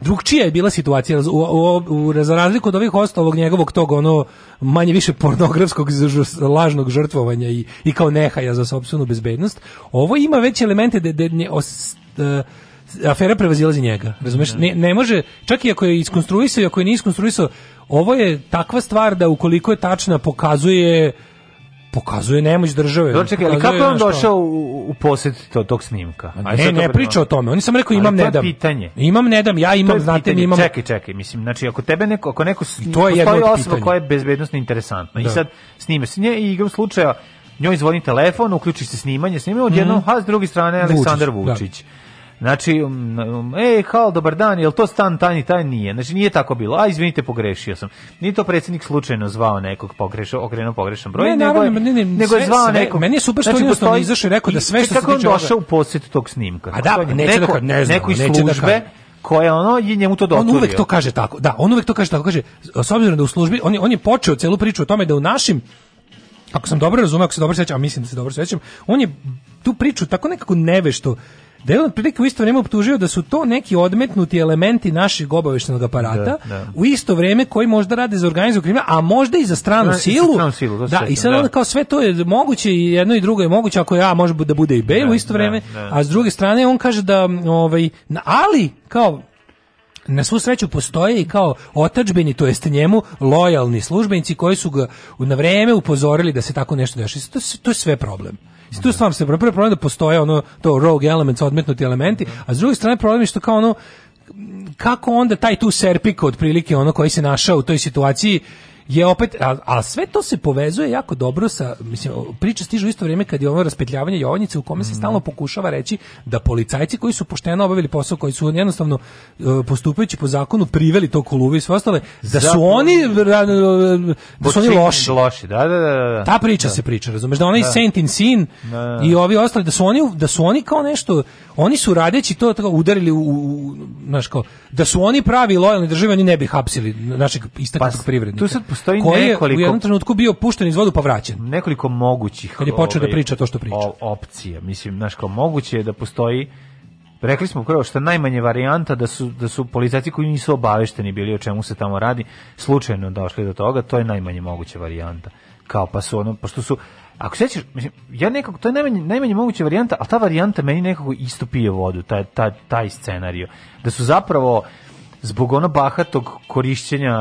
drugčija je bila situacija u, u, u, za razliku od ovih ostalog njegovog tog ono manje više pornografskog lažnog žrtvovanja i, i kao nehaja za sopstvenu bezbednost ovo ima veće elemente da, da nje, da, afera prevazilazi njega. Razumeš? Da. Ne, ne može, čak i ako je iskonstruisao i ako je nije iskonstruisao, ovo je takva stvar da ukoliko je tačna pokazuje pokazuje nemoć države. Dobro, čekaj, ali kako je on došao u, u posjet to, tog snimka? A ne, ne priča o tome. Oni sam rekao imam ali to nedam. pitanje. Imam nedam, ja imam, znate mi imam. Čekaj, čekaj, mislim, znači ako tebe neko, ako neko to je postoji osoba koja je bezbednostno interesantna da. i sad snime se nje i igram slučaja njoj zvoni telefon, uključi se snimanje, snime odjednom, mm. a s druge strane Aleksandar da. Vučić. Vučić. Da. Znači, um, um, ej, hal, dobar dan, jel to stan tajni, taj nije. Znači, nije tako bilo. A, izvinite, pogrešio sam. Nije to predsjednik slučajno zvao nekog, pogrešao, okrenuo pogrešan broj, ne, naravno, nego, je, ne, ne, nego sve, zvao sve, nekog. Meni je super što znači, postoji, izašao i rekao da sve što se tiče... Kako on došao u posjet tog snimka? A da, znači, neće neko, da, ne znam, neko iz da službe, da koja ono i njemu to doturio. On uvek to kaže tako. Da, on uvek to kaže tako. Kaže s obzirom da u službi on je, on je počeo celu priču o tome da u našim ako sam dobro razumeo, ako se dobro sećam, a mislim da se dobro sećam, on je tu priču tako nekako nevešto da je on prilike u isto vrijeme optužio da su to neki odmetnuti elementi našeg obaveštenog aparata da, da. u isto vreme koji možda rade za organizam kriminal, a možda i za stranu da, silu. I za stranu silu da, svetim, i sad da. onda kao sve to je moguće i jedno i drugo je moguće ako ja može da bude i Bale u da, isto da, vrijeme, a s druge strane on kaže da ovaj ali kao na svu sreću postoje i kao otačbeni, to jest njemu, lojalni službenici koji su ga na vreme upozorili da se tako nešto dešava. To, to je sve problem. I tu stvarno se prvi problem da postoje ono to rogue elements, odmetnuti elementi, a s druge strane problem je što kao ono kako onda taj tu serpik otprilike ono koji se našao u toj situaciji je opet, a, a, sve to se povezuje jako dobro sa, mislim, priča stiže u isto vrijeme kad je ono raspetljavanje Jovanice u kome se mhm. stalno pokušava reći da policajci koji su pošteno obavili posao, koji su jednostavno e, postupajući po zakonu priveli to kuluvi i sve ostale, da su oni da su oni loši. loši da, da, da, da. Ta priča da. se priča, razumješ da onaj da. Saint in Sin i ovi ostali, da su oni, da su oni kao nešto, oni su radeći to tako udarili u, u znaš kao, da su oni pravi lojalni državljani ne bi hapsili našeg istaknutog pa, privrednika. Tu postoji koji je u jednom trenutku bio pušten iz vodu pa vraćen. Nekoliko mogućih. Kad je počeo da ovaj, da priča to što priča. Opcije, mislim, znaš, kao moguće je da postoji Rekli smo prvo što najmanje varijanta da su da su policajci koji nisu obavešteni bili o čemu se tamo radi, slučajno došli do toga, to je najmanje moguća varijanta. Kao pa su ono pošto su Ako sećaš, mislim, ja nekako, to je najmanje, najmanje moguća varijanta, ali ta varijanta meni nekako isto vodu, taj, taj, taj scenarijo Da su zapravo, zbog ono bahatog korišćenja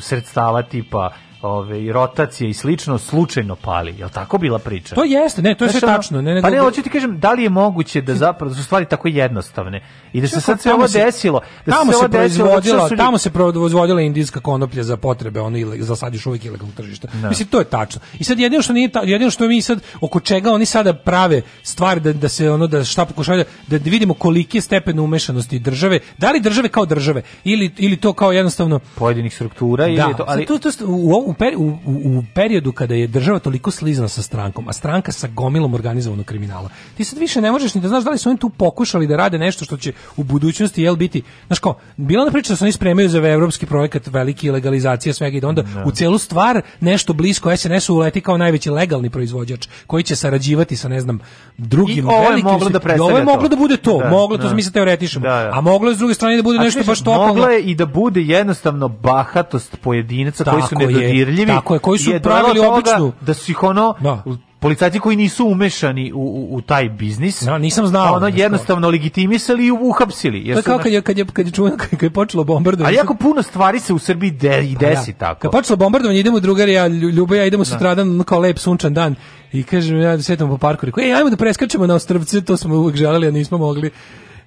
sredstava tipa ove rotacije i slično slučajno pali. Je tako bila priča? To pa jeste, ne, to je sve tačno. Ne, ne, pa ne, hoću ti kažem, da li je moguće da zapravo da su stvari tako jednostavne i da se sad sve da ovo desilo, da tamo se, ovo proizvodila, su... tamo se proizvodila indijska konoplja za potrebe ono ili za sad još uvijek ilegalno tržište. No. Da. Mislim to je tačno. I sad jedino što nije ta, jedino što mi sad oko čega oni sada prave stvari da, da se ono da šta pokušavaju da, da vidimo koliki je stepen umešanosti države, da li države kao države ili ili to kao jednostavno pojedinih struktura ili da, to ali to, to, to u u, peri, u, u, periodu kada je država toliko slizna sa strankom, a stranka sa gomilom organizovanog kriminala, ti sad više ne možeš ni da znaš da li su oni tu pokušali da rade nešto što će u budućnosti jel biti, znaš ko, bila na priča da su oni spremaju za evropski projekat veliki legalizacija svega i da onda ne. Da. u celu stvar nešto blisko SNS-u uleti kao najveći legalni proizvođač koji će sarađivati sa ne znam drugim I velikim, moglo da i ovo je moglo da bude to, da, moglo da. to mi se teoretišemo, da, da. a moglo je s druge strane da bude a nešto baš to. Moglo je i da bude jednostavno bahatost pojedinaca Tako koji su nedodirljivi dirljivi. Tako je, koji su pravili običnu. Da su ih ono, da policajci koji nisu umešani u, u, u taj biznis. Ja, da, nisam znao. Ono jednostavno da. legitimisali i uhapsili. Jer to je kao kad je, kad je, kad je, čuvan, kad je počelo bombardovanje. Ali jako puno stvari se u Srbiji de, i pa da. desi pa, ja. tako. Kad počelo bombardovanje, idemo drugari, ja, Ljubo ja idemo sutradan, no. kao lep sunčan dan. I kažem, ja svetam po parku, rekao, ej, ajmo da preskačemo na ostrvce, to smo uvek želeli, a nismo mogli.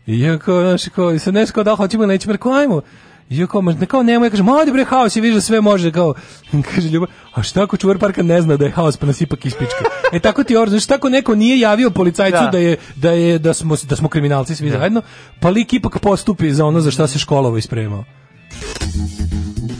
I ja kao, znaš, kao, sam nešto kao da hoćemo, nećemo, rekao, ajmo. I ja kao, ne, kao nemoj, ja kažem, bre, haos je viš da sve može, kao, (laughs) kaže Ljubav, a šta ako čuvar parka ne zna da je haos, pa nas ipak ispička. E tako ti orzo, znači tako neko nije javio policajcu da. da, je, da, je, da, smo, da smo kriminalci svi da. zajedno, pa lik ipak postupi za ono za šta se školovo ispremao.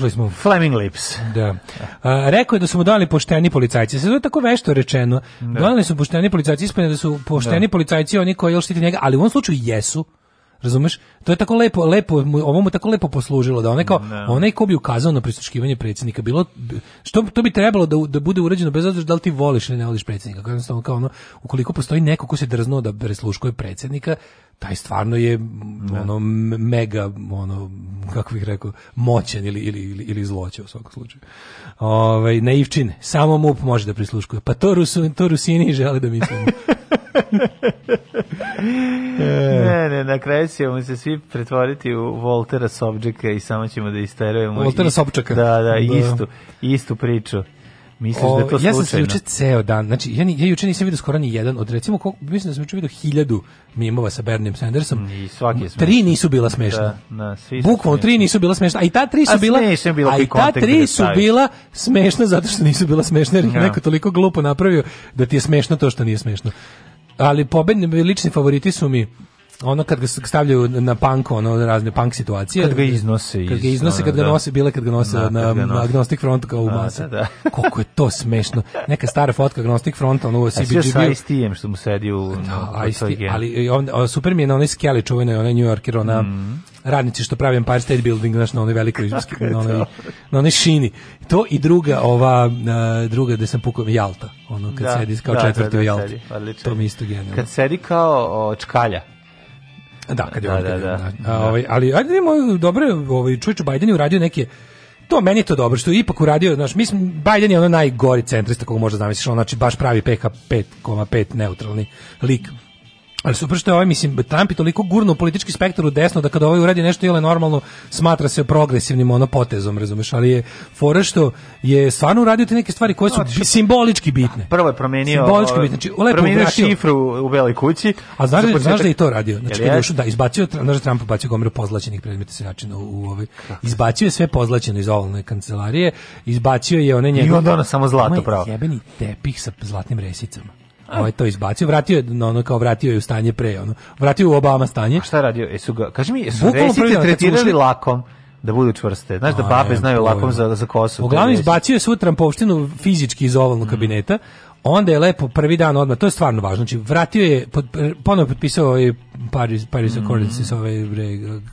Poslušali smo Flaming Lips. Da. A, rekao je da su mu dali pošteni policajci. Se to je tako vešto rečeno. Da. Donali su pošteni policajci, ispunjeno da su pošteni da. policajci oni koji ili štiti njega, ali u ovom slučaju jesu. Razumeš? To je tako lepo, lepo, ovo mu tako lepo poslužilo da onako no. onaj ko bi ukazao na prisluškivanje predsjednika bilo što to bi trebalo da da bude urađeno bez obzira da li ti voliš ili ne voliš predsjednika. Kao što kao ono ukoliko postoji neko ko se drznuo da prisluškuje predsjednika, taj stvarno je no. ono mega ono kako bih rekao moćan ili ili ili, ili zloće u svakom slučaju. Ovaj naivčine, samo mu može da prisluškuje. Pa to Rusu, to Rusini žele da mislimo. (laughs) ne, e. ne, na kraju ćemo se svi pretvoriti u Voltera Sobčaka i samo ćemo da isterujemo. Voltera Sobčaka. Da, da, da. istu, istu priču. Misliš da o, da to slučajno? Ja sam se juče ceo dan, znači ja, ni, ja juče nisam vidio skoro ni jedan od recimo, koliko, mislim da sam juče vidio hiljadu mimova sa Bernie Sandersom. I svaki je Tri nisu bila smešna. Da, da, svi Bukvalno tri nisu bila smešna, a i ta tri su a bila, bila a i ta tri da su bila smešna zato što nisu bila smešna jer ja. Da. neko toliko glupo napravio da ti je smešno to što nije smešno ali pobedni lični favoriti su mi ono kad ga stavljaju na panko ono razne punk situacije. Kad ga iznose. kad ga iznose, ono, kad ga da. nose, bile kad ga nose da, na Agnostic Front kao u mase. Da, da. (laughs) Koliko je to smešno. Neka stara fotka Agnostic Front, ono u CBGB. A sve sa ice što mu sedi u... Da, no, ali on, super mi je na onaj skeli čuvenoj, onaj New Yorker, ona... Mm radnici što pravim par State Building, znaš, na onoj velikoj (laughs) na onoj, na onoj šini. To i druga, ova, uh, druga gde sam pukao, Jalta, ono, kad da, sedi kao da, četvrti da, da, u Jalti. To mi isto genijalno. Kad sedi kao o, čkalja. Da, kad je da, da, da, da, da. ovaj, ali ajde vidimo, dobro, ovaj Čujić Biden je uradio neke To meni je to dobro što je ipak uradio, znaš, mislim Biden je ono najgori centrista kog možda zamisliš, on znači baš pravi PH 5,5 neutralni lik Ali super što je ovaj, mislim, Trump je toliko gurno u politički spektar u desno da kada ovaj uradi nešto ili normalno smatra se progresivnim onopotezom, razumeš, ali je fora što je stvarno uradio te neke stvari koje su bi, simbolički bitne. Da, prvo je promenio, simbolički bitne. Znači, lepo promenio vratio. šifru u beloj kući. A znaš, započetak... Da znaš da je i to radio? Znači, kada je ušu, da, izbacio, znaš da Trump bacio gomiru pozlaćenih predmeta se načina u, u ovaj. Izbacio je sve pozlaćeno iz ovalne kancelarije, izbacio je one njegove... I onda ono samo zlato, ovaj pravo. Jebeni tepih sa zlatnim resicama. Ovaj to izbacio, vratio je no, ono kao vratio je u stanje pre ono. Vratio u Obama stanje. A šta je radio? Jesu ga, kaži mi, jesu resite tretirali lakom da budu čvrste. Znaš da babe znaju lakom za, za kosu. Uglavnom izbacio je svu trampovštinu fizički iz ovalnog mm. kabineta. Onda je lepo prvi dan odmah, to je stvarno važno. Znači, vratio je, pod, ponovno potpisao ovaj Paris, Paris mm. Accords, mm. ovaj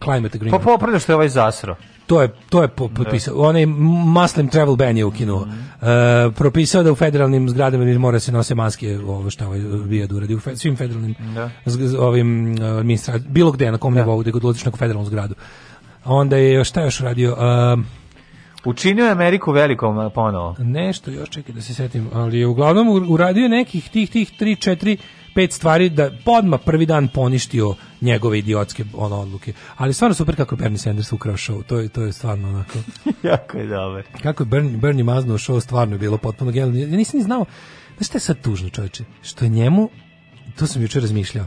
Climate pa Agreement. Pa popravlja što je ovaj zasro to je to je potpisao. Da. Onaj Muslim Travel Ban je ukinuo. Mm -hmm. uh, propisao da u federalnim zgradama mora se nose maske, ovo što ovaj bija da uradi u fe, svim federalnim da. Z, ovim uh, bilo gde na kom da. nivou gde god dolaziš na federalnu zgradu. Onda je šta još radio? Uh, Učinio je Ameriku velikom ponovo. Nešto još čekaj da se setim, ali je uglavnom uradio nekih tih tih 3 4 pet stvari da podma prvi dan poništio njegove idiotske ono odluke. Ali stvarno super kako je Bernie Sanders ukrao show. To je to je stvarno onako. (laughs) jako je dobar. Kako je Bernie Bernie maznuo show stvarno je bilo potpuno genijalno. Ja nisam ni znao. Znaš šta je sad tužno, čoveče? Što je njemu to sam jučer razmišljao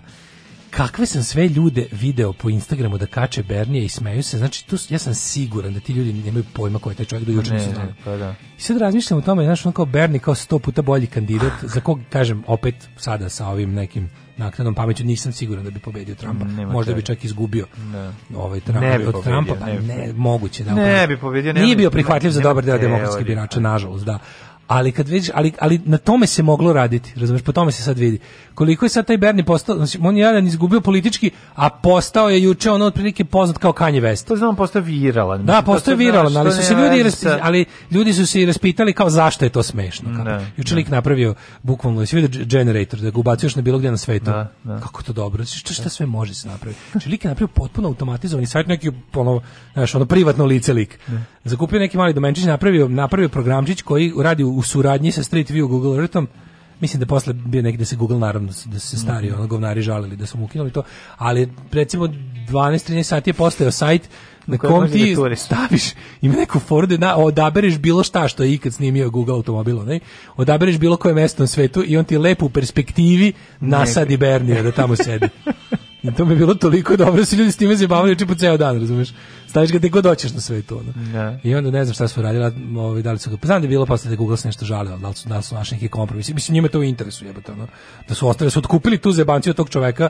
kakve sam sve ljude video po Instagramu da kače Bernije i smeju se, znači tu, ja sam siguran da ti ljudi nemaju pojma ko je taj čovjek do juče nisu znali. Pa da. I sad razmišljam o tome, znaš, on kao Bernie kao sto puta bolji kandidat, za kog, kažem, opet sada sa ovim nekim naknadnom pameću nisam siguran da bi pobedio Trumpa. Mm, nema Možda bi čak izgubio ne. Da. ovaj Trump, ne bi od Trumpa, pa ne, ne, moguće da. Ne bi pobedio, ne Nije bio prihvatljiv za dobar deo demokratskih birača, nažalost, da. Ali kad vidiš, ali, ali na tome se moglo raditi, razumeš, po tome se sad vidi. Koliko je sad taj Berni postao, znači on je jedan izgubio politički, a postao je juče ono otprilike poznat kao Kanye West. To znam, postao viralan. Da, postao je viralan, ali su se ljudi, raspi, ali ljudi su se raspitali kao zašto je to smešno. Kako? Ne, da, juče ne. Da. lik napravio bukvalno, jesi vidio generator, da ga ubacuješ na bilo gdje na svetu. Da, da. Kako to dobro, znači šta, šta sve može se napraviti. Znači lik je napravio potpuno automatizovani sajt, neki ono, znaš, ono privatno lice lik. Ne. Da. Zakupio neki mali domenčić, napravio, napravio programčić koji radi u u suradnji sa Street View Google Earthom mislim da posle bi neki da se Google naravno da se stari mm -hmm. ono govnari žalili da su mu ukinuli to, ali recimo 12 13 sati je postao sajt na kom ti da staviš ima neku foru da odabereš bilo šta što je ikad snimio Google automobil, ne? Odabereš bilo koje mesto na svetu i on ti lepo u perspektivi nasadi Bernija da tamo sedi. I to mi je bilo toliko dobro, da se ljudi s time zabavljaju po ceo dan, razumeš? staviš ga gde god hoćeš na svetu. Ono. Ja. Da. I onda ne znam šta su radila, ovaj, da li su ga, znam da je bilo posle da Google se nešto žalio, da li su, da li su našli neki kompromis. Mislim, njima to u interesu jebate, ono. da su ostali, da su otkupili tu zebanciju od tog čoveka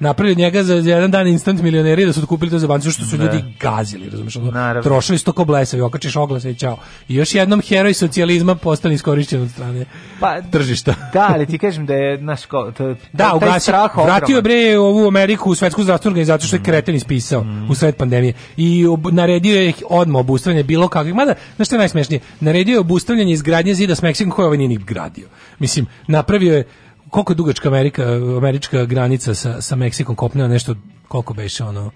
napravili njega za jedan dan instant milioneri da su kupili to za bancu što su ne. ljudi gazili, razumiješ? Trošili sto koblesa i okačiš oglase i čao. I još jednom heroj socijalizma postane iskorišćen od strane pa, tržišta. Da, ali ti kažem da je naš ko, to, da, taj ugasi, strah Vratio je bre ovu Ameriku u svetsku zdravstvenu organizaciju što je mm. kreten ispisao mm. u sred pandemije i ob, naredio je odmah obustavljanje bilo kakvih, mada, znaš što je najsmešnije? Naredio je obustavljanje izgradnje zida s Meksikom koje ovaj nije ni gradio. Mislim, napravio je koliko je dugačka Amerika, američka granica sa, sa Meksikom kopnena, nešto, koliko beše ono,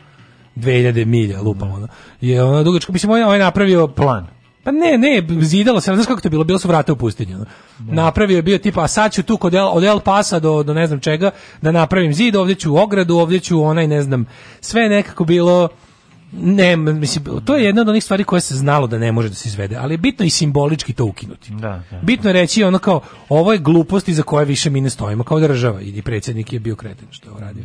2000 milja, lupamo. ono. Je ona dugačka, mislim, on ovaj, je ovaj napravio plan. Pa ne, ne, zidalo se, ne znaš kako to bilo, bilo su vrata u pustinju. No. Da. Napravio je bio tipa, a sad ću tu kod El, od El Pasa do, do ne znam čega, da napravim zid, ovdje ću ogradu, ovdje ću onaj, ne znam, sve nekako bilo Ne, mislim, to je jedna od onih stvari koje se znalo da ne može da se izvede, ali je bitno i simbolički to ukinuti. Da, da. Bitno je reći ono kao, ovo je gluposti za koje više mi ne stojimo kao država i predsjednik je bio kreten što je uradio.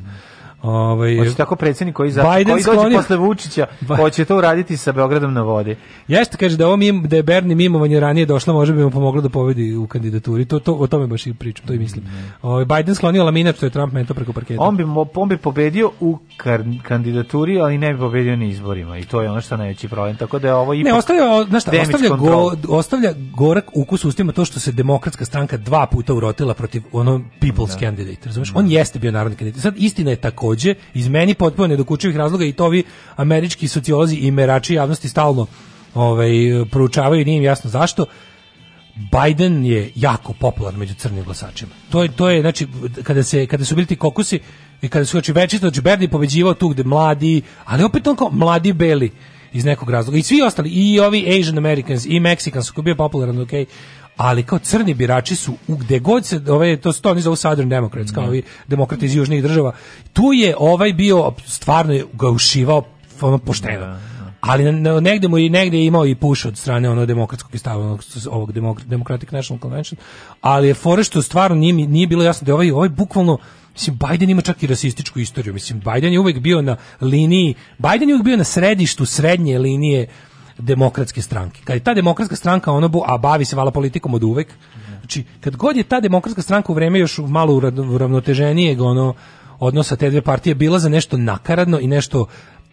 Ovaj Hoće tako predsjednik koji za koji dođe sklonio... posle Vučića, (laughs) hoće to uraditi sa Beogradom na vodi. Jeste kaže da ovo mim, da je Berni mimovanje ranije došla, može bi mu pomoglo da pobedi u kandidaturi. To, to o tome baš i pričam, to i mislim. Ovaj Biden sklonio laminat što je Trump meto preko parketa. On bi on bi pobedio u kar, kandidaturi, ali ne bi pobedio na izborima i to je ono što najveći problem. Tako da je ovo ipak Ne, ostavlja, znaš šta, ostavlja, go, ostavlja gorak ukus u ustima to što se demokratska stranka dva puta urotila protiv onog people's da. candidate, razumeš? Mm. On jeste bio narodni kandidat. Sad istina je tako takođe iz meni potpuno nedokučivih razloga i to ovi američki sociolozi i merači javnosti stalno ovaj, proučavaju i nije im jasno zašto. Biden je jako popularan među crnim glasačima. To je to je znači kada se kada su bili ti kokusi i kada su znači veći znači Bernie pobeđivao tu gde mladi, ali opet on kao mladi beli iz nekog razloga i svi ostali i ovi Asian Americans i Mexicans koji bio popularan, ok, ali kao crni birači su u gde god se ove ovaj, to sto oni zovu Southern Democrats kao da. ovi demokrati iz južnih država tu je ovaj bio stvarno ga ušivao ono pošteno da, da. ali negde mu i negde je imao i puš od strane onog demokratskog stava ovog Democratic National Convention ali je fore što stvarno nije, nije bilo jasno da ovaj, ovaj bukvalno Mislim, Biden ima čak i rasističku istoriju. Mislim, Biden je uvek bio na liniji, Biden je uvek bio na središtu srednje linije demokratske stranke. Kad je ta demokratska stranka ono bu, a bavi se vala politikom od uvek, znači kad god je ta demokratska stranka u vreme još malo uravnoteženijeg ono odnosa te dve partije bila za nešto nakaradno i nešto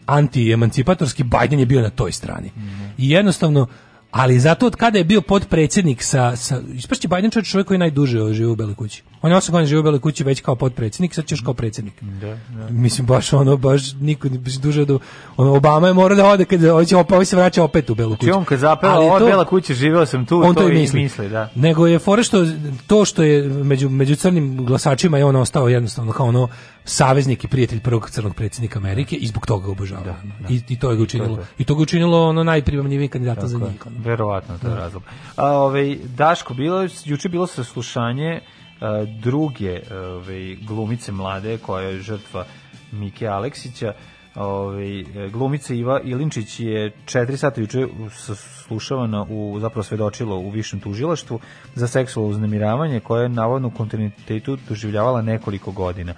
anti-emancipatorski, Biden je bio na toj strani. I jednostavno, ali zato od kada je bio podpredsjednik sa, sa ispašće Biden čovjek, čovjek koji najduže živo u Beloj kući. On je 8 godina živio u Beloj kući već kao potpredsjednik, sad ćeš kao predsjednik. Da, da. Mislim, baš ono, baš niko duže do... Ono, Obama je morao da ode, kad hoće, opa, se vraća opet u Belu kuću. Znači on kad zapeva, ova Bela kuća, živeo sam tu, on to, to i misli. misli. da. Nego je fore što, to što je među, među crnim glasačima je on ostao jednostavno kao ono saveznik i prijatelj prvog crnog predsjednika Amerike i zbog toga ga obožava. Da, da. I, I, to je ga učinilo. To je. I to ga učinilo ono najpribamljiviji kandidata Tako za njih. Verovatno, to je da. razlog. A, ovaj, Daško, bilo, juče bilo saslušanje druge ove, glumice mlade koja je žrtva Mike Aleksića Ove, glumica Iva Ilinčić je 4 sata juče slušavana u zapravo svedočilo u višem tužilaštvu za seksualno uznemiravanje koje je navodno u kontinuitetu doživljavala nekoliko godina.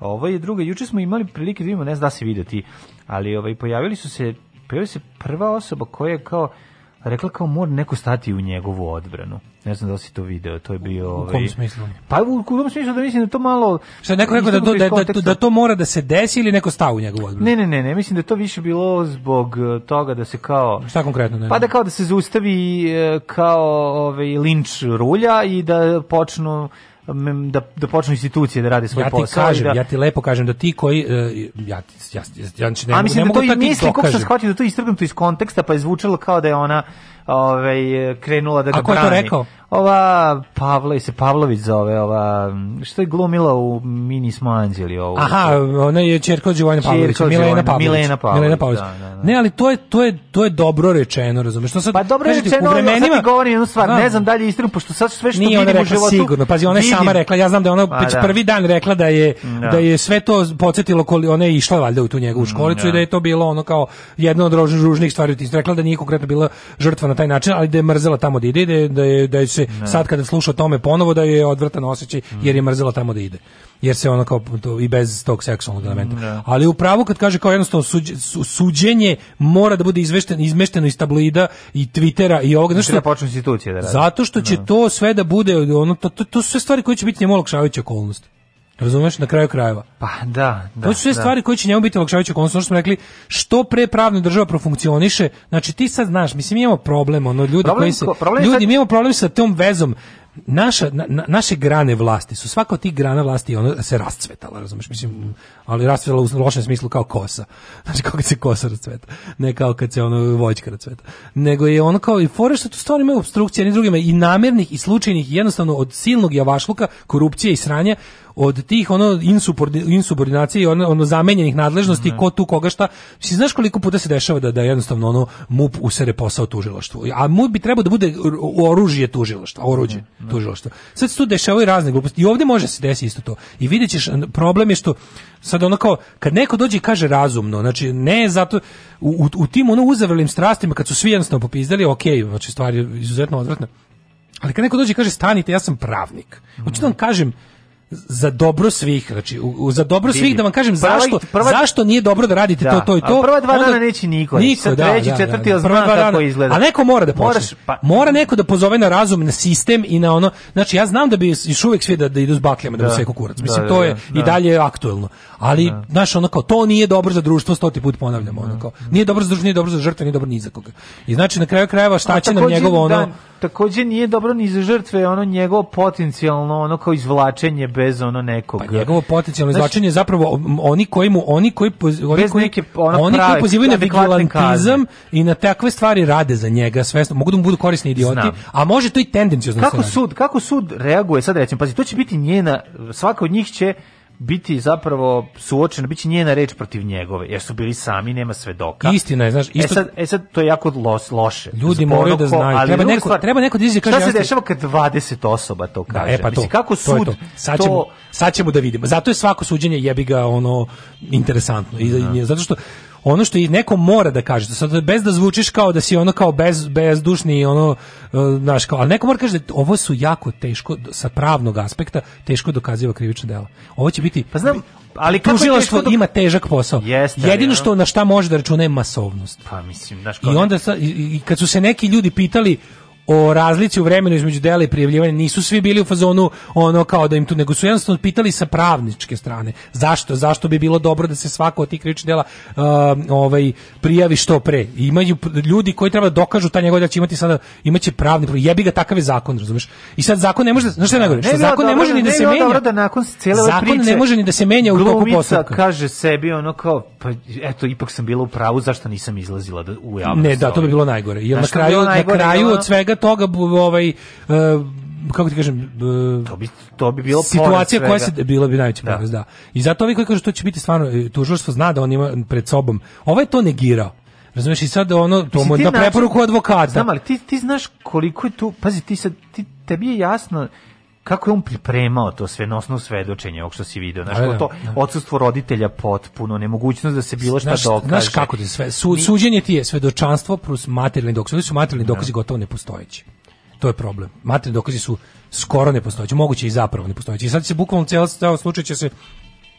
Ovo je druga, juče smo imali prilike da vidimo, ne znam da se videti, ali ovaj, pojavili su se, pojavili se prva osoba koja je kao rekla kao mora neko stati u njegovu odbranu. Ne znam da li si to video, to je bio... U ovaj- kom smislu? Pa u kom smislu da mislim da to malo... Što neko rekao da, da, da, da, to mora da se desi ili neko stao u njegovu odbranu? Ne, ne, ne, ne, mislim da to više bilo zbog e, toga da se kao... Šta konkretno? Ne, pa da kao da se zaustavi e, kao ovaj, linč rulja i da počnu da, da počnu institucije da rade svoj ja posao. Kažem, da... Ja ti lepo kažem da ti koji... Uh, e, ja, ja, ja, ja, ne, A mislim da to misli, kako se shvati da to istrgnuto iz konteksta, pa je zvučalo kao da je ona ovaj krenula da ga brani. A ko je to rekao? Ova Pavlović se Pavlović zove, ova što je glumila u Mini smo anđeli ovo. Aha, ona je ćerka Đovana Pavlovića, Milena Pavlović. Milena Pavlović. Milena da, Pavlović. Da, da, da. Ne, ali to je to je to je dobro rečeno, razumeš? Što sad Pa dobro je rečeno, u vremenima ja govorim jednu stvar, da. ne znam dalje istinu pošto sad sve što Nije ona u životu, sigurno. Pazi, ona je sama rekla, ja znam da ona pa već da. prvi dan rekla da je da je sve to podsetilo koli ona je išla valjda u tu njegovu školicu mm, i da je to bilo ono kao jedno od ružnih stvari, ti rekla da nije konkretno bila žrtva na taj način, ali da je mrzela tamo da ide, da je, da je, da je se ne. sad kada sluša o tome ponovo da je odvrtan osjećaj mm. jer je mrzela tamo da ide. Jer se ona kao to, i bez tog seksualnog elementa. Ne. Ali upravo kad kaže kao jednostavno suđ, suđenje mora da bude izvešteno, izmešteno iz tabloida i Twittera i ovoga. Znači da počne institucije da radi. Zato što će ne. Da. to sve da bude ono to, to, to su sve stvari koje će biti njemu olakšavajuća okolnost. Razumeš na kraju krajeva. Pa da, da. To su sve da. stvari koje će njemu biti olakšavajuće konstantno što smo rekli, što pre pravna država profunkcioniše. Znači ti sad znaš, mislim imamo problem, ono ljudi problem, koji se problem ljudi sad... imamo problem sa tom vezom naša, na, naše grane vlasti su svaka od tih grana vlasti ona se rascvetala, razumeš, mislim, ali rascvetala u lošem smislu kao kosa. (laughs) Znači kao kad se kosa rascveta, ne kao kad se ono voćka rascveta. Nego je ono kao i fore što tu stvari imaju obstrukcije, ni drugima i namernih i slučajnih, jednostavno od silnog javašluka, korupcije i sranja od tih ono insubordinacije i ono, ono zamenjenih nadležnosti mm ko tu koga šta. Mislim, znaš koliko puta se dešava da, da jednostavno ono MUP usere posao tužilaštvu. A MUP bi trebao da bude oružje tužilaštva, oruđe mm -hmm. tužilaštva. Sad se tu dešavaju razne gluposti i ovdje može se desiti isto to. I videćeš problem je što sad ono kao, kad neko dođe i kaže razumno, znači ne zato, u, u, u tim ono uzavrlim strastima kad su svi jednostavno popizdali, okay, znači stvari izuzetno odvratne Ali kad neko dođe i kaže stanite, ja sam pravnik. Hoću da vam mhm. kažem, za dobro svih, znači u, u, za dobro svih da vam kažem prva, zašto prva, zašto nije dobro da radite da, to to i to. A prva dva onda, dana neće niko. Niko, da, treći, da, četvrti da, da, prva dva dana, izgleda. A neko mora da počne. pa, mora neko da pozove na razum, na sistem i na ono. Znači ja znam da bi još uvek svi da, da idu s bakljama da, da se kukurac Mislim da, to da, je da, i dalje aktuelno. Ali da. znaš ono to nije dobro za društvo, stoti put ponavljamo onako kao. Nije dobro za društvo, nije dobro za žrtve, nije dobro ni za koga. I znači na kraju krajeva šta će nam njegovo ono takođe nije dobro ni za žrtve, ono njegovo potencijalno ono kao izvlačenje bez ono nekog. Pa njegovo potencijalno izvlačenje je zapravo oni koji mu oni koji oni bez koji, neke, ono oni pravi, koji pozivaju na vigilantizam i na takve stvari rade za njega svesno, mogu da mu budu korisni idioti, Znam. a može to i tendenciozno. Da kako sud, kako sud reaguje sad recimo, pazi, to će biti njena svaka od njih će biti zapravo suočena, biće njena reč protiv njegove, jer su bili sami, nema svedoka. Istina je, znaš, e isto... E sad, e sad to je jako los, loše. Ljudi moraju da znaju. Ali treba neko, stvar, treba neko da kaže. Šta se dešava kad 20 osoba to kaže? Da, e pa to, Mislim, kako sud to, je to. Sad, ćemo, sad ćemo da vidimo. Zato je svako suđenje jebi ga ono interesantno. I, da. zato što ono što i neko mora da kaže, sad bez da zvučiš kao da si ono kao bez bezdušni ono e, znaš kao, ali neko mora da kaže da ovo su jako teško sa pravnog aspekta teško dokaziva krivično delo. Ovo će biti Pa znam, ali kako tužilaštvo dok... ima težak posao. Jeste, Jedino što na šta može da računa je masovnost. Pa mislim, znaš I onda sa, i, i kad su se neki ljudi pitali o razlici u vremenu između dela i prijavljivanja nisu svi bili u fazonu ono kao da im tu nego su jednostavno pitali sa pravničke strane zašto zašto bi bilo dobro da se svako od tih krivičnih dela uh, ovaj prijavi što pre imaju ljudi koji treba da dokažu ta njegov da će imati sada imaće pravni problem jebi ga takav je zakon razumeš i sad zakon ne može znaš šta najgore što zakon ne može ni da se menja dobro da nakon cele ove priče zakon ne može ni da se menja u toku postupka kaže sebi ono kao pa eto ipak sam bila u pravu zašto nisam izlazila da u javnost ne da to bi ovaj? bilo najgore jer na kraju na kraju od svega svega toga ovaj e, kako ti kažem to bi to bi bilo situacija koja se bila bi najveći da. da. I zato ovi koji kažu to će biti stvarno e, tužilaštvo zna da on ima pred sobom. Ovo je to negirao. Razumeš i sad ono to mu da preporuku advokata. Znam, ali ti ti znaš koliko je tu, pazi ti sad ti tebi je jasno kako je on pripremao to sve nosno svedočenje, ovog što si video, znaš, da, da, to da. odsustvo roditelja potpuno, nemogućnost da se bilo šta znaš, dokaže. Znaš kako ti sve, su, suđenje ti je svedočanstvo plus materijalni dokazi, su materijalni dokazi da. gotovo nepostojeći. To je problem. Materijalni dokazi su skoro nepostojeći, moguće i zapravo nepostojeći. I sad se bukvalno ceo, ceo slučaj će se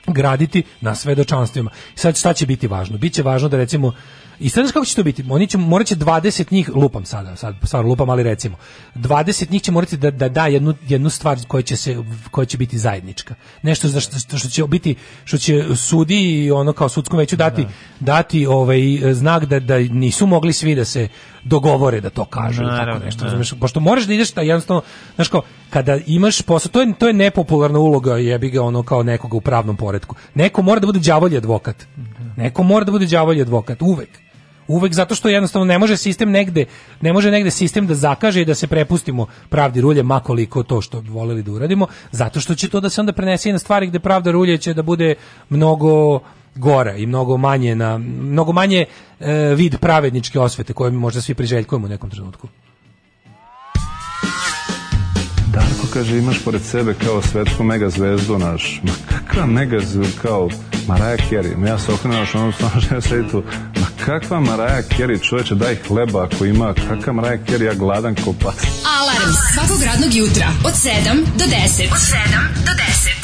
graditi na svedočanstvima. Sad šta će biti važno? Biće važno da recimo I sad znaš kako će to biti? Oni će, morat 20 njih, lupam sada, sad, stvarno lupam, ali recimo, 20 njih će morati da da, da jednu, jednu stvar koja će, se, koja će biti zajednička. Nešto za što, što će biti, što će sudi i ono kao sudskom veću dati, da, da. dati ovaj, znak da, da nisu mogli svi da se dogovore da to kažu no, tako naravno, nešto, da. razumeš? Pošto možeš da ideš da jednostavno, znaš kao, kada imaš posao, to je, to je nepopularna uloga, jebi ga ono kao nekoga u pravnom poretku. Neko mora da bude đavolji advokat. Da. Neko mora da bude đavolji advokat, uvek Uvek zato što jednostavno ne može sistem negde, ne može negde sistem da zakaže i da se prepustimo pravdi rulje makoliko to što bi voleli da uradimo, zato što će to da se onda prenese i na stvari gde pravda rulje će da bude mnogo gora i mnogo manje na mnogo manje e, vid pravedničke osvete koje mi možda svi priželjkujemo u nekom trenutku. Darko kaže imaš pored sebe kao svetsku mega zvezdu naš. Ma kakva mega zvezdu kao Mariah Carey. Ma ja se okrenuo što ono snaže ja da sedi tu. Ma kakva Maraja Kerry, čoveče, daj hleba ako ima, kakva Maraja Kerry, ja gladan ko Alarm svakog radnog jutra od 7 do 10. Od 7 do 10.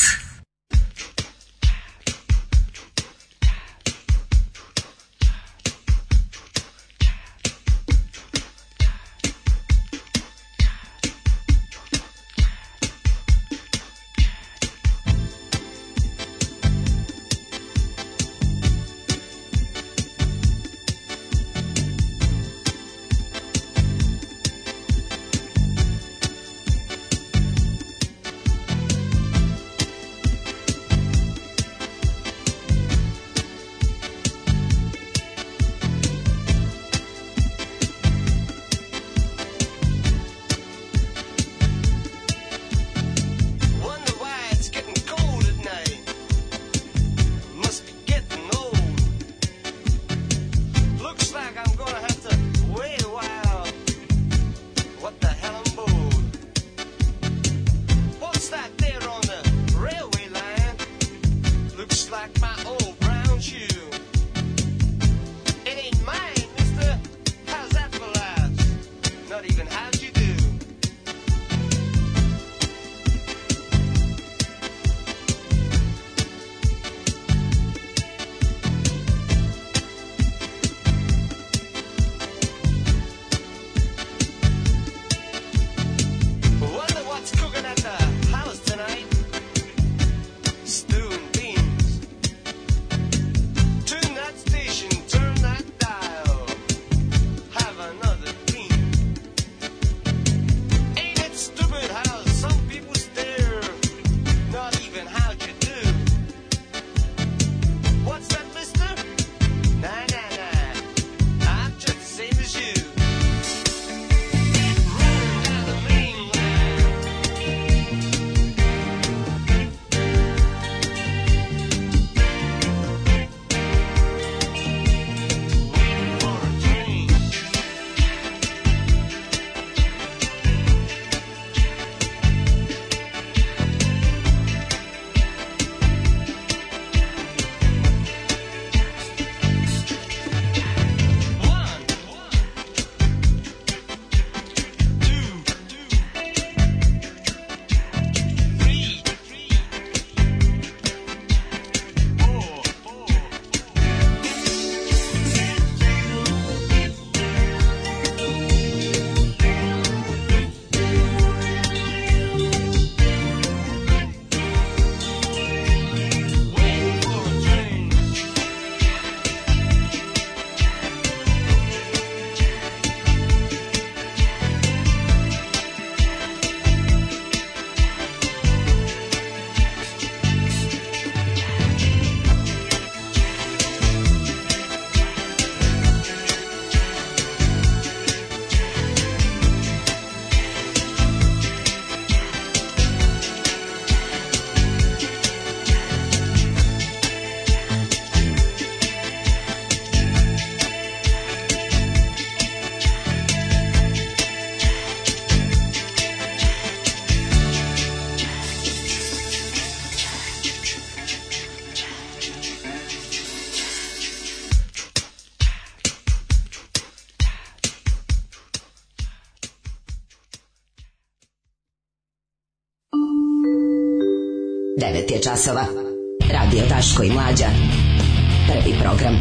je časova. Radio Taško i Mlađa. Prvi program.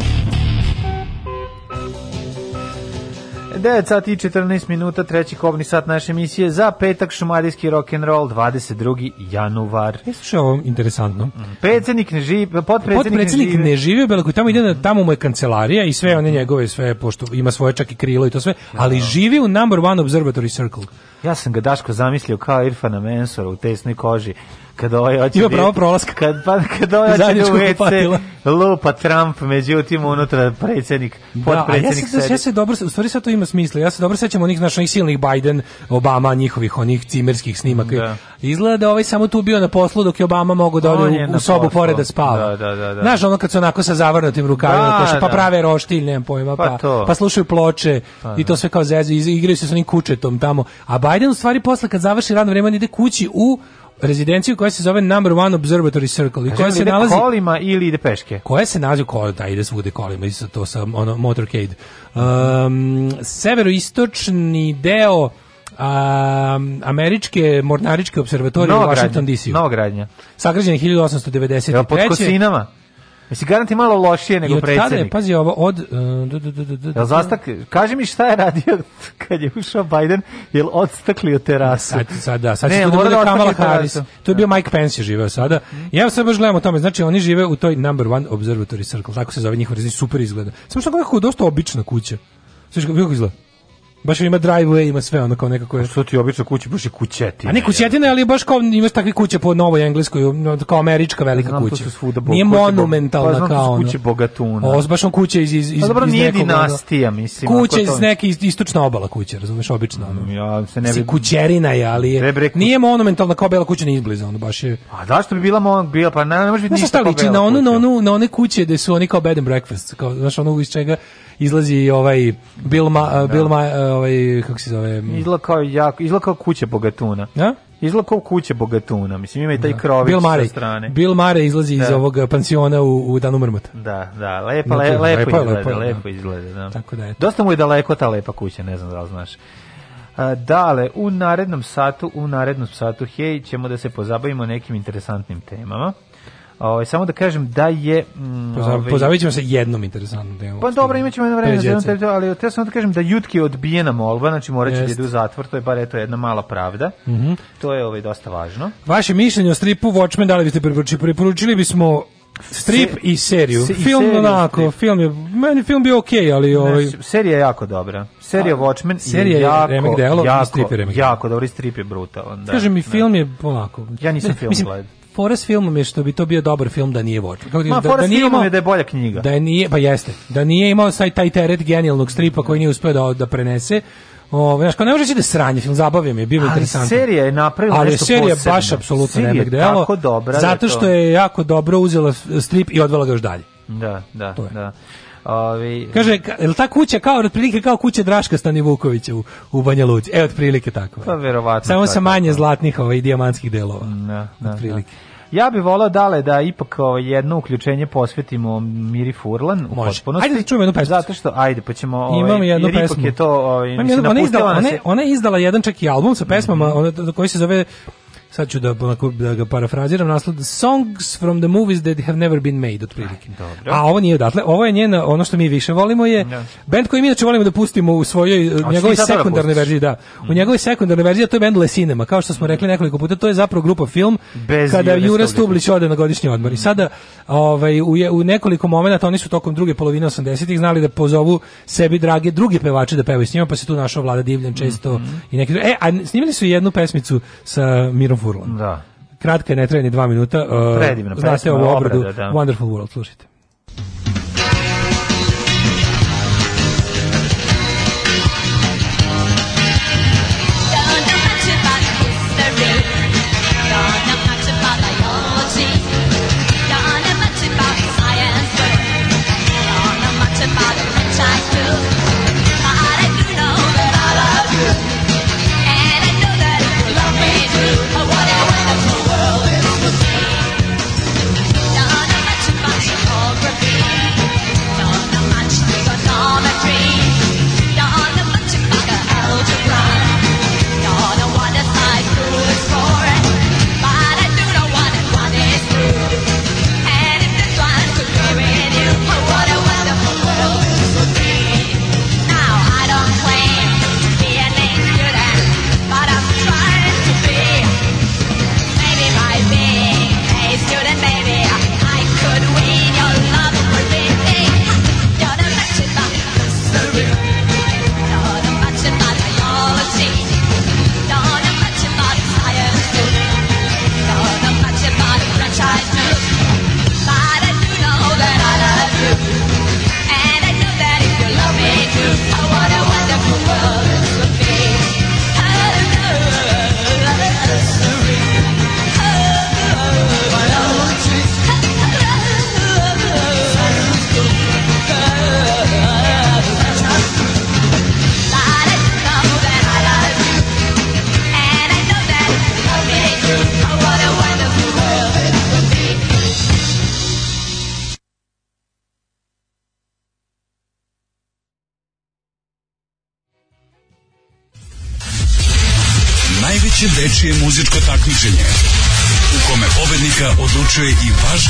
9 sati i 14 minuta, treći kobni sat naše emisije za petak šumadijski rock'n'roll 22. januar. Je slušaj ovo interesantno. Mm, predsednik ne živi, potpredsednik, potpredsednik ne živi. ne živi, tamo, ide, tamo mu je kancelarija i sve one njegove, sve, pošto ima svoje čak i krilo i to sve, da. ali živi u number one observatory circle. Ja sam ga Daško zamislio kao Irfana Mensora u tesnoj koži kad ovaj hoće ima pravo prolaska kad pa kad ovaj hoće u WC lupa Trump međutim unutra predsjednik potpredsjednik da, ja se, ja se dobro u stvari sad to ima smisla ja se dobro sećam onih naših silnih Biden Obama njihovih onih cimerskih snimaka da. izgleda da ovaj samo tu bio na poslu dok je Obama mogao da ode u, u sobu pored da spava da, da, da, da. znaš ono kad se onako sa zavrnutim rukavima da, koša, pa da. prave roštilj nemam pojma pa, pa, to. pa slušaju ploče pa, i to da. sve kao zezu igraju se sa onim kučetom tamo a Biden u stvari posle kad završi radno vreme ide kući u rezidenciju koja se zove Number One Observatory Circle i koja se nalazi kolima ili ide peške. Koja se nalazi kol da ide svude kolima i to sa ono motorcade. Um, severoistočni deo um, američke mornaričke observatorije u Washington DC. Novogradnja. Sagrađena 1893. Ja, pod Kosinama. Mislim, garanti malo lošije nego I predsednik. pazi ovo, od... Uh, jel zastak, kaži mi šta je radio (laughs) kad je ušao Biden, jel odstakli od terasu? Sad, sad da, sad će to da, da Kamala Harris. To je bio Mike Pence je živeo sada. Ja sad baš gledam o tome, znači oni žive u toj number one observatory circle, tako se zove njihova, super izgleda. Samo što kako je dosta obična kuća. Sviš kako izgleda? Baš ima driveway, ima sve ono kao nekako je. Što ti obično kući baš je A ne kućetine, ali baš kao imaš takve kuće po Novoj Engleskoj, kao američka velika kuća. Pa to nije monumentalna kao. pa, kao ono. kuće bogatuna. O, baš on kuće iz, iz, pa iz, dobro, iz nije dinastija, mislim. Kuće iz neke istočna obala kuće, razumeš, obično. Ono. Ja se ne bi... Kućerina je, ali je, Rebrek... nije monumentalna kao bela kuća ni izbliza, ono baš je. A da što bi bila monumentalna, bila, pa ne, ne može biti ništa kao bela na onu, na, onu, na one kuće gde su oni kao bed and breakfast, kao, znaš, ono iz čega izlazi ovaj Bill Ma, da. Bill Ma, ovaj kako se zove izlako jako izlako kuće bogatuna da? Izlako kuće bogatuna, mislim ima i taj da. krović Bill sa strane. Bill Murray izlazi da. iz ovog pansiona u, u Danu mrmota. Da, da, lepa, dakle, le, lepo, lepo, izgleda, lepo, lepo da. izgleda. Da. Tako da, je. Dosta mu je daleko ta lepa kuća, ne znam da li znaš. A, dale, u narednom satu, u narednom satu, hej, ćemo da se pozabavimo nekim interesantnim temama. Ovaj samo da kažem da je mm, ovaj, pozabavit se jednom interesantnom temom. Pa dobro, imaćemo jedno vreme za jednu ali ja samo da kažem da Jutki odbijena molba, znači moraće da ide u zatvor, to je bar eto jedna mala pravda. Mm -hmm. To je ovaj dosta važno. Vaše mišljenje o stripu Watchmen da li biste preporučili? Preporučili bismo strip se, i seriju. Se, film i seriju, onako, strip. film je, meni film bio okej, okay, ali ovaj serija je jako dobra. Serija Watchmen serija je jako, remek delo, jako, strip je remek. Jako, dobro, strip je brutalan, da. Kaže mi film je onako. Ja nisam film gledao fora s filmom je što bi to bio dobar film da nije vođa. Ma, da, da nije imao, je da je bolja knjiga. Da nije, pa jeste. Da nije imao taj, taj teret genijalnog stripa koji nije uspeo da, da prenese. Ovaj znači ne možeš da sranje film zabavim je bilo interesantno. serija je napravila ali nešto serija posebno. baš apsolutno ne delo. Dobra, da zato što je jako dobro uzela strip i odvela ga još dalje. Da, da, to je. da. Ovi... Kaže, je li ta kuća kao, otprilike kao kuća Draška Stani Vukovića u, u Banja Luci? E, otprilike tako. Pa verovatno. Samo sa manje tako. zlatnih ovaj, diamantskih delova. Da, da, otprilike. Na. Da. Ja bih volao dale da ipak ovaj, jedno uključenje posvetimo Miri Furlan u Može. potpunosti. Ajde da čujemo jednu pesmu. Zato što ajde pa ćemo ovaj Imamo jednu pesmu. Ipak je to ovaj mislim, ona, izdala, ona, se... ona je izdala jedan čak i album sa pesmama, mm -hmm. koji se zove sad ću da, da ga parafraziram, naslov Songs from the movies that have never been made, otprilike. Dobro. A ovo nije odatle, ovo je njena, ono što mi više volimo je, da. band koji mi inače volimo da pustimo u svojoj, da. mm. njegovoj sekundarnoj verziji, da. U njegovoj sekundarnoj verziji, to je band Le Cinema, kao što smo mm. rekli nekoliko puta, to je zapravo grupa film, Bez kada Jura Stublić ode na godišnji odmor. I mm. sada, ovaj, u, je, u nekoliko momenata, oni su tokom druge polovine 80-ih znali da pozovu sebi drage druge pevače da pevaju s njima, pa se tu našao Vlada Divljan često mm i neki... E, a snimili su jednu pesmicu sa Mirom furlan. Da kratka je, ne traje ni dva minuta. Uh, predivna, predivna, predivna obradu. Obrada, da. Wonderful World, slušajte.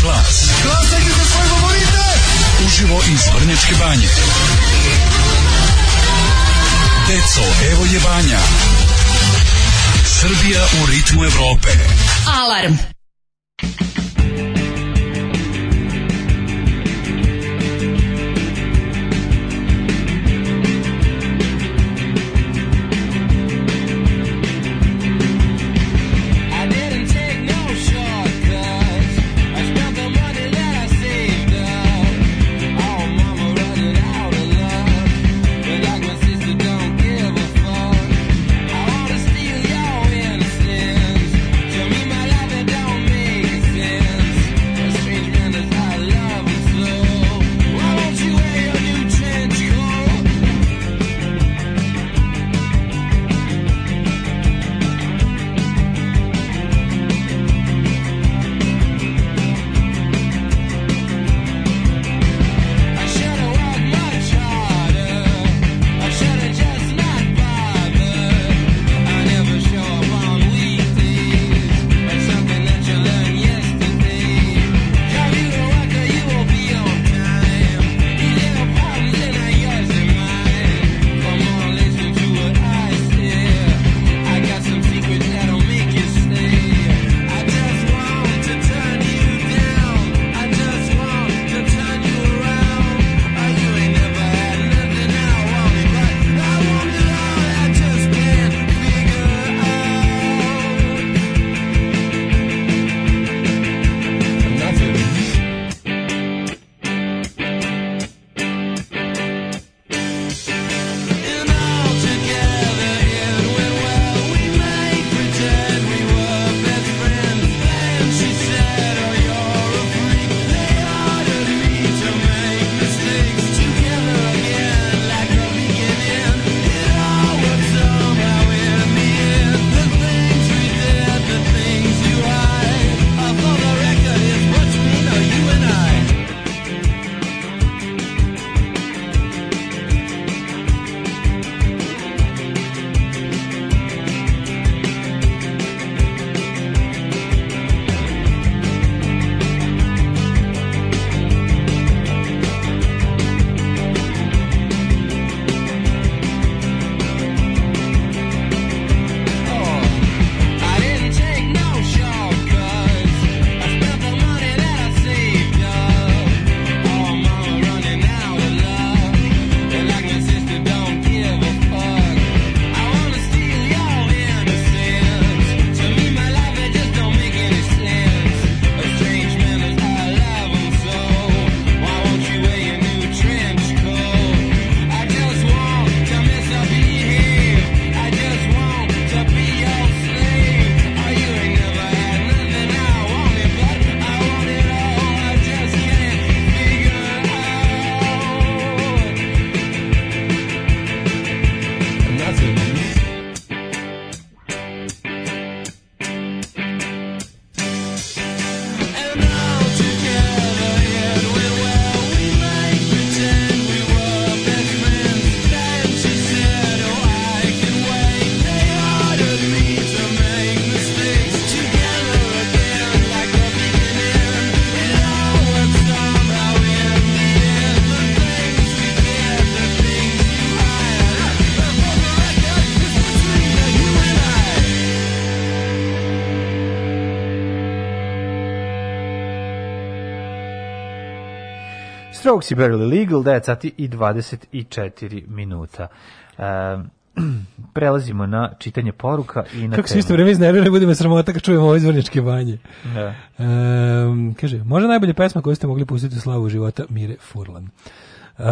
Glas. Glasajte za svoje favorite! Uživo iz Vrnečke banje. Deco, evo je banja. Srbija u ritmu Evrope. Alarm! Čovjek si berili legal, 9 sati i 24 minuta. Um, (clears throat) prelazimo na čitanje poruka i na Kako se isto vreme iznervira, da bude me sramota kad čujemo ovo izvorničke banje. Da. Um, kaže, može najbolje pesma koju ste mogli pustiti u slavu života Mire Furlan. Uh, Uh,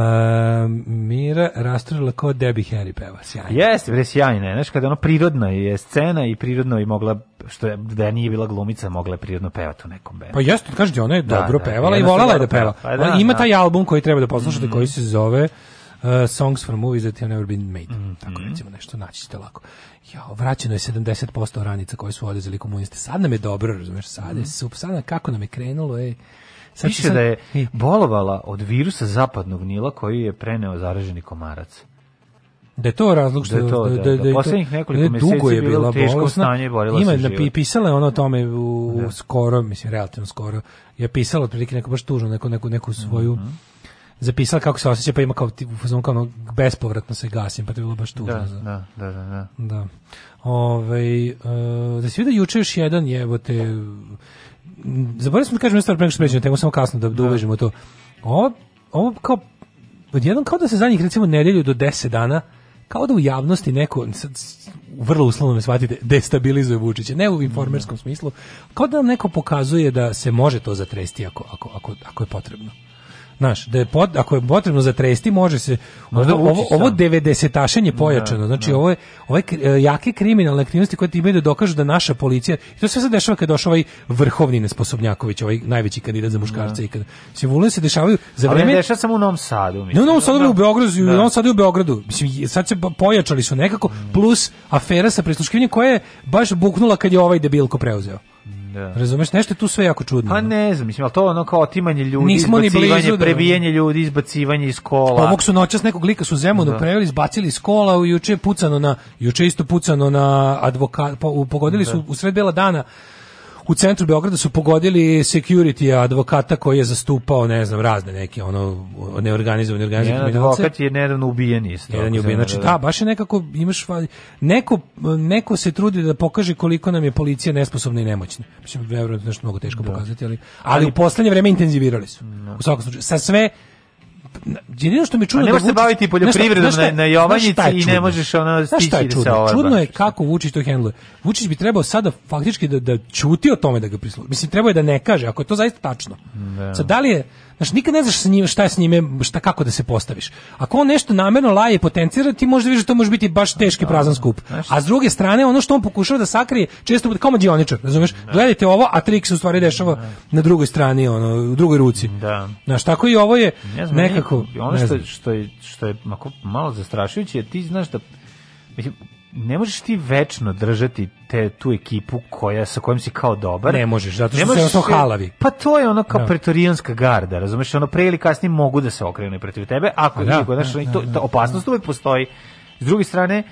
Mira rastrojila kao Debbie Harry peva, sjajno. Jeste, bre, sjajno je, znaš, kada ono prirodna je scena i prirodno je mogla, što je, da nije bila glumica, mogla je prirodno pevati u nekom bendu. Pa jeste, kažete, ona je da, dobro da, pevala i volela je da peva. Pa da, ima da. taj album koji treba da poslušate, mm koji se zove uh, Songs for Movies That Have Never Been Made, mm tako recimo nešto, naći ćete lako. Jo, vraćeno je 70% ranica koje su odezeli komuniste. Sad nam je dobro, razumeš, sad je mm -hmm. sup, sad kako nam je krenulo, ej, Sad Piše da je bolovala od virusa zapadnog Nila koji je preneo zaraženi komarac. Da je to razlog što da je to, da, da, da, da poslednjih nekoliko meseci dugo je bila teško bolesna, stanje i borila ima, se život. Ima pisala je ona o tome u, da. skoro, mislim relativno skoro. Je pisala otprilike neko baš tužno, neku neku neku svoju mm -hmm. zapisala kako se osjeća, pa ima kao u fazonu kao ono, bespovratno se gasim, pa to je bilo baš tužno. Da, za, da, da, da. Da. da. Ove, uh, da se vidi juče još jedan jebote zaboravio smo da kažemo stvar preko što pređemo, temu samo kasno da, da, da uvežemo to. Ovo, ovo kao, odjednom kao da se za njih recimo nedelju do 10 dana kao da u javnosti neko vrlo uslovno me shvatite destabilizuje Vučića ne u informerskom mm. smislu kao da nam neko pokazuje da se može to zatresti ako ako ako, ako je potrebno Znaš, da je pot, ako je potrebno zatresti, može se možda ovo, ovo, ovo 90-tašenje da, pojačano. Znači da. ovo je ovaj, jake kriminalne aktivnosti koje ti imaju da dokažu da naša policija i to sve se dešava kad došao ovaj vrhovni nesposobnjaković, ovaj najveći kandidat za muškarca da. ikada. Simule se dešavaju za vreme. Ali dešava samo u Novom Sadu, mislim. Ne, u Novom Sadu u Beogradu, u Novom Sadu u Beogradu. Mislim sad se pojačali su nekako mm. plus afera sa prisluškivanjem koja je baš buknula kad je ovaj debilko preuzeo. Da. Razumeš, nešto je tu sve jako čudno. Pa ne znam, mislim, ali to ono kao otimanje ljudi, Nismo izbacivanje, blizu, da. prebijanje ljudi, izbacivanje iz kola. Pomog su noćas nekog lika su Zemunu da. preveli, izbacili iz kola, u juče je pucano na, juče isto pucano na advokat, po, pogodili da. su u sred bela dana u centru Beograda su pogodili security advokata koji je zastupao, ne znam, razne neke ono neorganizovane organizacije. Jedan advokat je nedavno ubijen isto. Jedan je ubijen. Znači, da, baš je nekako imaš neko, neko se trudi da pokaže koliko nam je policija nesposobna i nemoćna. Mislim, verujem da nešto mnogo teško da. pokazati, ali, ali, ali u poslednje vreme intenzivirali su. No. Da. U svakom slučaju, sa sve jedino što mi čudno ne da možeš se baviti poljoprivredom na, na Jovanjici i ne možeš ono stići da se ovaj čudno je kako Vučić to hendluje Vučić bi trebao sada faktički da da čuti o tome da ga prisluškuje mislim trebao je da ne kaže ako je to zaista tačno da. sad da li je Znaš, nikad ne znaš s njim, šta je s njime, šta, kako da se postaviš. Ako on nešto namerno laje i potencira, ti možda vidiš da to može biti baš teški da, prazan skup. A s druge strane, ono što on pokušava da sakrije, često bude kao mađioničar, razumeš? Da. Gledajte ovo, a trik se u stvari dešava da. na drugoj strani, ono, u drugoj ruci. Da. Znaš, tako i ovo je ne znam, nekako... Ono što, što je, što je malo zastrašujuće, ti znaš da... Mislim, ne možeš ti večno držati te tu ekipu koja sa kojom si kao dobar. Ne možeš, zato što ne se to halavi. Pa to je ono kao no. Da. pretorijanska garda, razumeš, ono pre ili kasnije mogu da se okrenu protiv tebe, ako da, niko, znaš, da, da, to, ta da. opasnost uvek postoji. S druge strane,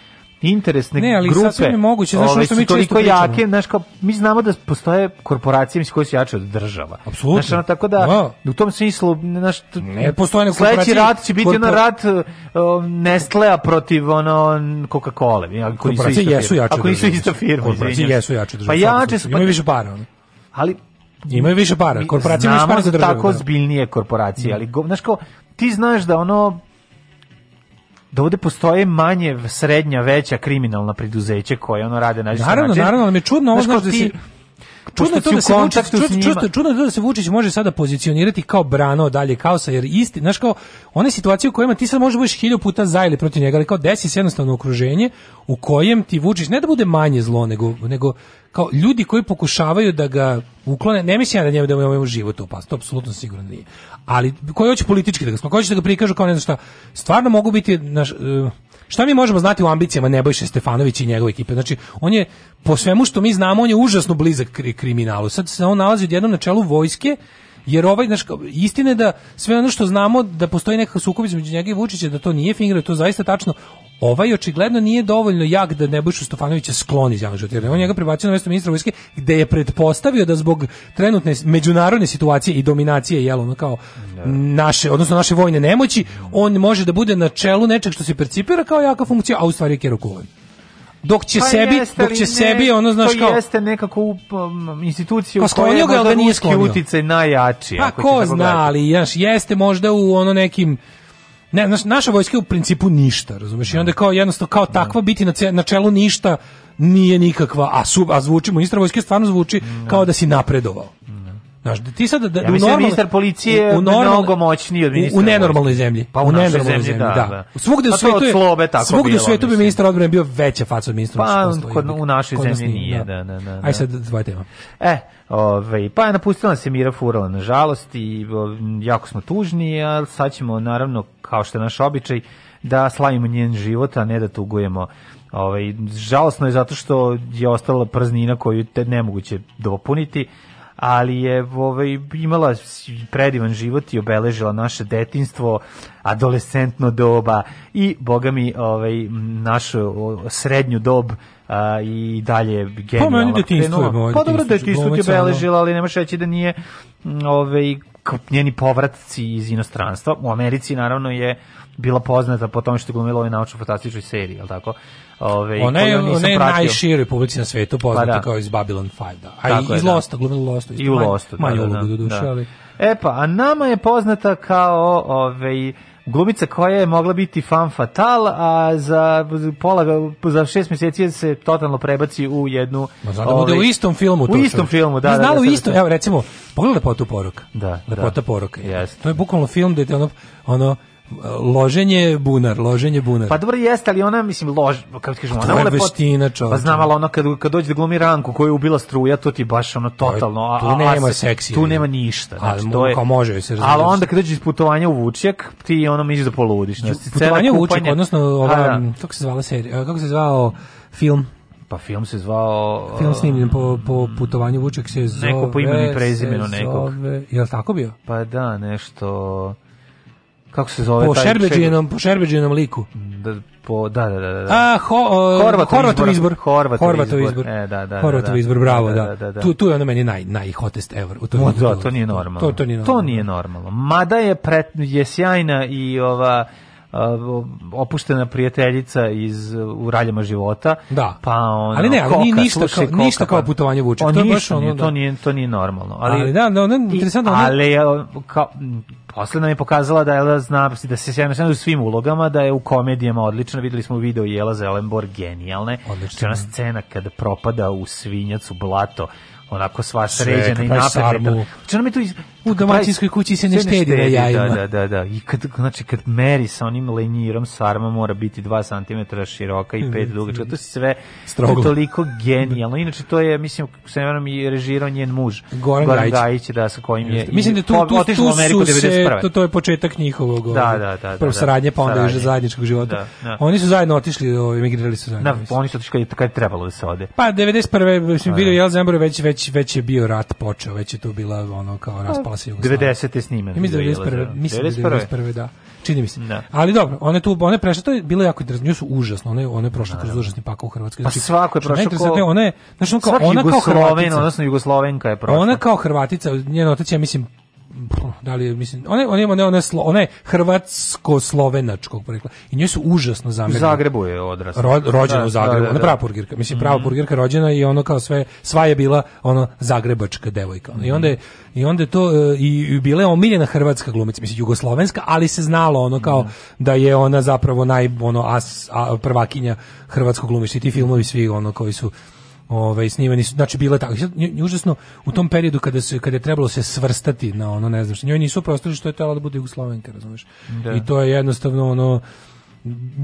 interesne ne, ali grupe. Ne, ali moguće, znaš, ove, ovaj, što mi često jake, znaš, kao, mi znamo da postoje korporacije mislim, koje su jače od država. Apsolutno. Znaš, ono, tako da, no. Da. u tom smislu, znaš, ne, postoje ne sledeći rat će biti korpor... ono rat uh, Nestlea protiv ono Coca-Cola. Ako korporacije nisu jesu jače Ako nisu ista firma, Korporacije jesu jače država. Pa jače su. Imaju pa više para. Ono. Ali Imaju više para, korporacije imaju više para za državu. Tako da. zbiljnije korporacije, da. ali znaš kao, ti znaš da ono da ovde postoje manje srednja veća kriminalna preduzeća koje ono rade na naravno, način. Naravno, naravno, me čudno ovo znaš, znaš da si čudno je to da se Vučić, čudno, čudno to da se Vučić može sada pozicionirati kao brano dalje kaosa, jer isti, znaš kao, one situacije u kojima ti sad možeš da biti 1000 puta za ili protiv njega, ali kao desi se jednostavno okruženje u kojem ti Vučić, ne da bude manje zlo, nego, nego kao ljudi koji pokušavaju da ga uklone, ne mislim ja da njemu da mu životu opasno, to apsolutno sigurno nije. Ali koji hoće politički da ga, koji hoće da ga prikažu kao ne znam šta, stvarno mogu biti naš, uh, Šta mi možemo znati o ambicijama Nebojše Stefanovića i njegove ekipe? Znači, on je, po svemu što mi znamo, on je užasno blizak kriminalu. Sad se on nalazi odjednom na čelu vojske, Jer ovaj naš istina je da sve ono što znamo da postoji neka sukob između njega i Vučića da to nije fingira, to zaista tačno. Ovaj očigledno nije dovoljno jak da Nebojšu Stefanovića skloni iz javnog života. On njega prebacio na mesto ministra vojske gde je pretpostavio da zbog trenutne međunarodne situacije i dominacije jel ono kao da. naše, odnosno naše vojne nemoći, on može da bude na čelu nečeg što se percipira kao jaka funkcija, a u stvari je dok će pa sebi dok će ne, sebi ono znaš to kao jeste nekako u um, institucija u pa kojoj je da nije sklonio uticaj najjači pa ko da zna ali znaš, jeste možda u ono nekim ne znaš, naša vojska je u principu ništa razumeš i onda kao jednostavno kao takva biti na, na čelu ništa nije nikakva a, su, a zvučimo istra vojske stvarno zvuči kao da si napredovao Znaš, ti sad da, da ja mislim, u da normalno, ministar policije u normal, mnogo moćniji od ministra. U, u nenormalnoj zemlji. Pa u, u nenormalnoj zemlji, zemlji, da. da. da. Svugde u pa svetu je slobe tako svugde u svetu bi ministar odbrane bio veća faca od ministra. Pa kod, u našoj zemlji nije, da, da, da. Aj da. sad dva tema. E, ovaj pa je napustila se Mira Furala, nažalost, i jako smo tužni, al sad ćemo, naravno, kao što je naš običaj, da slavimo njen život, a ne da tugujemo. Ove, ovaj, žalostno je zato što je ostala praznina koju te nemoguće dopuniti, ali je ovaj, imala predivan život i obeležila naše detinstvo, adolescentno doba i, boga mi, ovaj, našu srednju dob a, i dalje genijalno. Pa meni detinstvo je moje. Pa dobro, detinstvo ti obeležila, ali nemaš reći da nije ovaj, njeni povratci iz inostranstva. U Americi, naravno, je bila poznata po tome što je glumila u ovoj naučno-fantastičnoj seriji, jel tako? Ove, ona je, ona je najšire publici na svetu pa poznata pa, da. kao iz Babylon 5. Da. A Tako i iz da. Losta, glumila Losta. I u Lostu. Manju da, da, ulogu duše, da. ali... E pa, a nama je poznata kao ovaj glumica koja je mogla biti fan fatal, a za pola za šest meseci se totalno prebaci u jednu ma da bude u istom filmu U istom čovječ. filmu, da. Da, da, da, da, u istom, evo recimo, pogledaj lepotu poruka. Da, Lepota da. poruka. Yes. To je bukvalno film da je ono, ono loženje bunar, loženje bunar. Pa dobro jeste, ali ona mislim lož, kako ti kažemo, ona je veština, čovjek. Pa znam, ali ona kad kad dođe da glumi ranku koju je ubila struja, to ti baš ono totalno, a tu nema seksi. Tu nema ništa, znači to je. Kao može se razumjeti. Ali onda kad dođe iz putovanja u Vučjak, ti ono misliš da poludiš. Znači, putovanje u Vučjak, odnosno ova, da. kako se zvala serija, kako se zvao film? Pa film se zvao... Film snimljen po, po putovanju Vučjak se zove... Neko po imenu i prezimenu nekog. Zove, je li tako bio? Pa da, nešto kako se zove po taj Šerbeđinom, po Šerbeđinom liku. Da, po, da, da, da, da. A, ho, uh, Horvatov, Horvatov izbor. Horvatov, Horvatov izbor. izbor. E, da, da, da Horvatov da, izbor, bravo, da, da. da, da, da. Tu, tu je ono meni naj, najhotest ever. U tom no, da, to, to, nije normalno. To, to, nije normalno. To nije normalno. Mada je, pre, je sjajna i ova opuštena prijateljica iz Uraljama života. Da. Pa ono, ali ne, ali koka, nije ništa, slušaj, kao, koka, ništa kao pa- putovanje vuče. To, je baš ono, da. to, nije, to nije normalno. Ali, ali da, da, ono, interesantno. Ono... Ali, kao, posle nam je pokazala da Jela zna da se sjajno u svim ulogama, da je u komedijama odlična. Videli smo video Jela Zelenbor genijalne. Odlično. Znači, ona scena kada propada u svinjac, u blato onako sva sređena i napeta. Znači nam je tu iz, u domaćinskoj kući se ne štedi na da, jajima. Da, da, da, I kad, znači, kad meri sa onim lenjirom, sarma mora biti 2 cm široka i 5 dugačka. Znači, to je sve Stroglo. toliko genijalno. Inače, to je, mislim, se ne i režirao njen muž. Goran, Goran Gajić. da, sa kojim je... Mislim da tu, tu, tu su se, to, to je početak njihovog da, ovaj, da, da, da, prvo da. saradnje, pa onda još zajedničkog života. Da, oni su zajedno otišli, ovaj, emigrirali su zajedno. Da, oni su otišli kad je je trebalo da se ode. Pa, 91. mislim, bio Jel Zembro, već, već, već je bio rat počeo, već je tu bila ono kao pa, raspala glasa Jugoslavije. 90. snimeno. Mislim da je 91. Mislim da je 91. da. Čini mi se. Da. Ali dobro, one tu one prešle to je bilo jako interesantno, su užasno, one one prošle da, kroz da. užasni pakao u Hrvatskoj. Pa znači, pa svako je znači, prošao ko... One, znači on kao ona kao Hrvatica, odnosno Jugoslovenka je prošla. Ona kao Hrvatica, njena otac je mislim da li mislim one one ima ne ona slo, ona hrvatsko slovenačkog porekla i nje su užasno zamerili. U Zagrebu je odrasla. Ro, rođena da, u Zagrebu, da, da, ona da. prava burgerka, mislim mhm. prava mm -hmm. burgerka rođena i ono kao sve sva je bila ono zagrebačka devojka. Mm I onda je, i onda je to e, i, i bila je omiljena hrvatska glumica, mislim jugoslovenska, ali se znalo ono kao mm da je ona zapravo naj ono as, a, prvakinja hrvatskog glumišta i ti filmovi svi ono koji su ovaj snimani su znači bile tako užasno u tom periodu kada se kada je trebalo se svrstati na ono ne znam što njoj nisu prostali što je trebalo da bude Jugoslovenka razumeš da. i to je jednostavno ono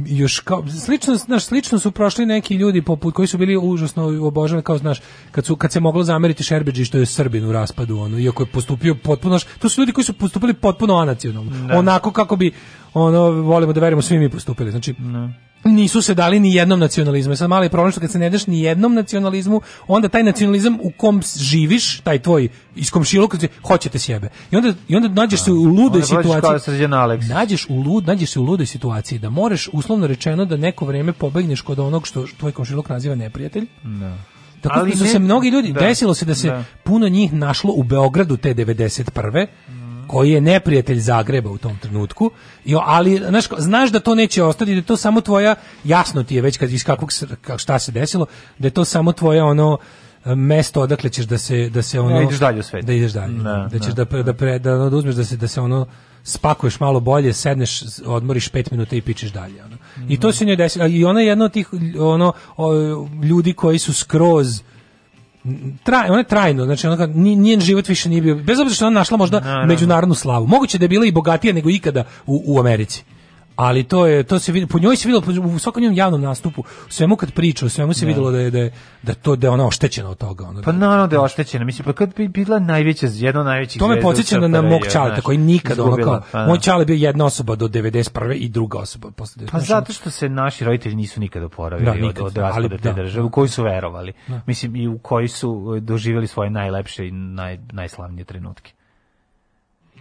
još kao slično naš slično su prošli neki ljudi poput koji su bili užasno obožavani kao znaš kad su kad se moglo zameriti Šerbedžić što je Srbin u raspadu ono iako je postupio potpuno to su ljudi koji su postupili potpuno anacionalno da. onako kako bi ono volimo da verimo svi mi postupili. Znači, ne nisu se dali ni jednom nacionalizmu. Sad mali problem što kad se ne daš ni jednom nacionalizmu, onda taj nacionalizam u kom živiš, taj tvoj iz komšiluk, hoćete sebe. I onda i onda nađeš da. se u da. ludoj situaciji. Nađeš u lud, nađeš se u ludoj situaciji da možeš uslovno rečeno da neko vreme pobegneš kod onog što tvoj komšiluk naziva neprijatelj. Da. Tako da Ali su ne, se mnogi ljudi, da, desilo se da se da. puno njih našlo u Beogradu te 91 koji je neprijatelj Zagreba u tom trenutku. Jo, ali znaš, znaš da to neće ostati, da to samo tvoja jasno ti je već kad iz kakvog šta se desilo, da je to samo tvoje ono e, mesto odakle ćeš da se da se da ono ja, ideš dalje u svet. Da ideš dalje. Ne, da, da. da ćeš da da pre, da, da uzmeš da se da se ono spakuješ malo bolje, sedneš, odmoriš 5 minuta i pičeš dalje ono. I to se njoj desilo. I ona je jedna od tih ono ljudi koji su skroz traj, ona je trajno, znači ona njen život više nije bio bez obzira što ona našla možda Naravno. međunarodnu slavu. Moguće da je bila i bogatija nego ikada u, u Americi ali to je to se vidi po njoj se videlo u svakom njenom javnom nastupu svemu kad priča svemu se videlo da je da je da to da je ona oštećena od toga ona da pa naravno da je oštećena mislim pa kad bi bila najveća jedno najveći to me podsjeća na, na mog čaleta koji nikad ono kao pa, moj čale bio jedna osoba do 91 i druga osoba posle pa zato što se naši roditelji nisu nikada oporavili da, nikad, od, od da, ali, te da, države u koju su verovali da. mislim i u koji su e, doživeli svoje najlepše i naj najslavnije trenutke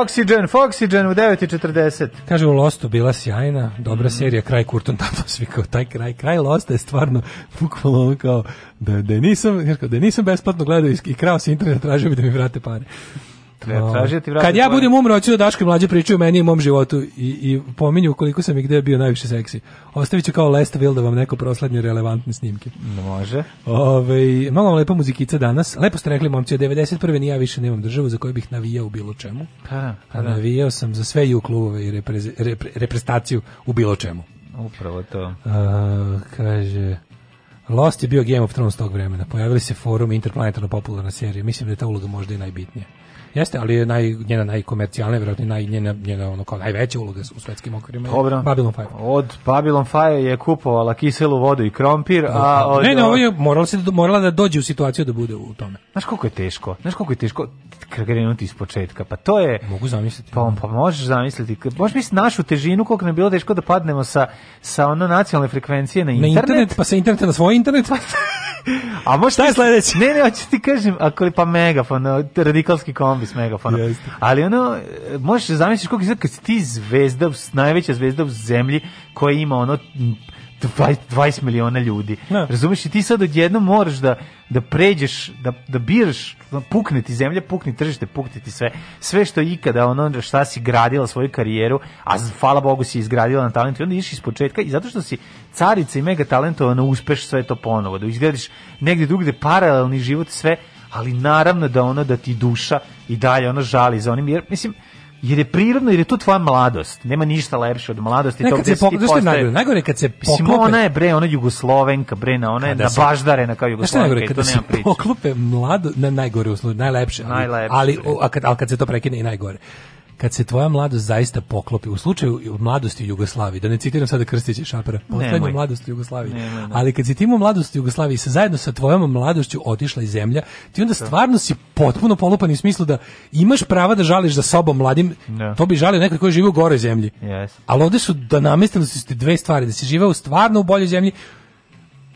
Oxygen, Foxygen u 9.40. Kaže, u Lostu bila sjajna, dobra mm. serija, kraj Kurton, tamo (laughs) svi kao taj kraj, kraj Losta je stvarno, bukvalno kao, da, da nisam, da nisam besplatno gledao i, i krao se internet, tražio bi da mi vrate pare treba tražiti da ti vrati. Kad ja budem umro, hoću da Daško i mlađe pričaju meni i mom životu i, i pominju koliko sam i gde bio najviše seksi. Ostavit ću kao Last Will da vam neko proslednje relevantne snimke. Može. Ove, malo lepa muzikica danas. Lepo ste rekli, momci, od 91. ni ja više nemam državu za koju bih navijao u bilo čemu. Pa, da, pa, da. Navijao sam za sve i u klubove i reprezentaciju u bilo čemu. Upravo to. A, kaže... Lost je bio Game of Thrones tog vremena. Pojavili se forum Interplanetarno popularna serija. Mislim da je ta uloga možda i najbitnija. Jeste, ali je naj, njena najkomercijalna, vjerojatno naj, njena, njena ono kao najveća uloga u svetskim okvirima Dobro. Babylon 5. Od Babylon 5 je kupovala kiselu vodu i krompir, Dobro. a od, Ne, ne, ovo je morala, se, morala da dođe u situaciju da bude u tome. Znaš koliko je teško? Znaš koliko je teško krenuti iz početka? Pa to je... Mogu zamisliti. Pa, da. pa možeš zamisliti. Možeš misliti našu težinu koliko nam je bilo teško da padnemo sa, sa ono nacionalne frekvencije na internet. Na internet, pa sa interneta na svoj internet. Pa, a Šta je sledeće? Ne, ne, hoću ti kažem, ako li pa megafon, radikalski kom kombi s megafonom. Yes. Ali ono, možeš da zamisliti koliko izgleda kad si ti zvezda, najveća zvezda u zemlji koja ima ono 20, miliona ljudi. Ne. Da. Razumeš i ti sad odjednom moraš da, da pređeš, da, da biraš, pukne ti zemlja, pukne tržište, pukne ti sve. Sve što ikada, ono šta si gradila svoju karijeru, a hvala Bogu si izgradila na talentu i onda iš iz početka i zato što si carica i mega talentovana uspeš sve to ponovo, da izgradiš negdje drugde paralelni život sve ali naravno da ono da ti duša i dalje ono žali za onim, jer mislim, jer je prirodno, jer je to tvoja mladost. Nema ništa lepše od mladosti. to kad se najgore? Najgore kad se poklope... Mislim, ona je, bre, ona Jugoslovenka, bre, na ona je na se... baždarena kao Jugoslovenka. Najgore, kada se priče. poklope mlado, na najgore uslovi, najlepše. Ali, najlepše. Ali, a kad, ali kad se to prekine i najgore kad se tvoja mladost zaista poklopi, u slučaju mladosti u Jugoslaviji, da ne citiram sada Krstića Šapera, poslednja mladost u Jugoslaviji, Nemoj, ne. Da. ali kad si ti u mladosti u Jugoslaviji sa zajedno sa tvojom mladošću otišla iz zemlja, ti onda da. stvarno si potpuno polupan u smislu da imaš prava da žališ za sobom mladim, ne. Da. to bi žalio neko koji živi u gore zemlji. Yes. Ali ovde su da namestili su ti dve stvari, da si živeo stvarno u boljoj zemlji,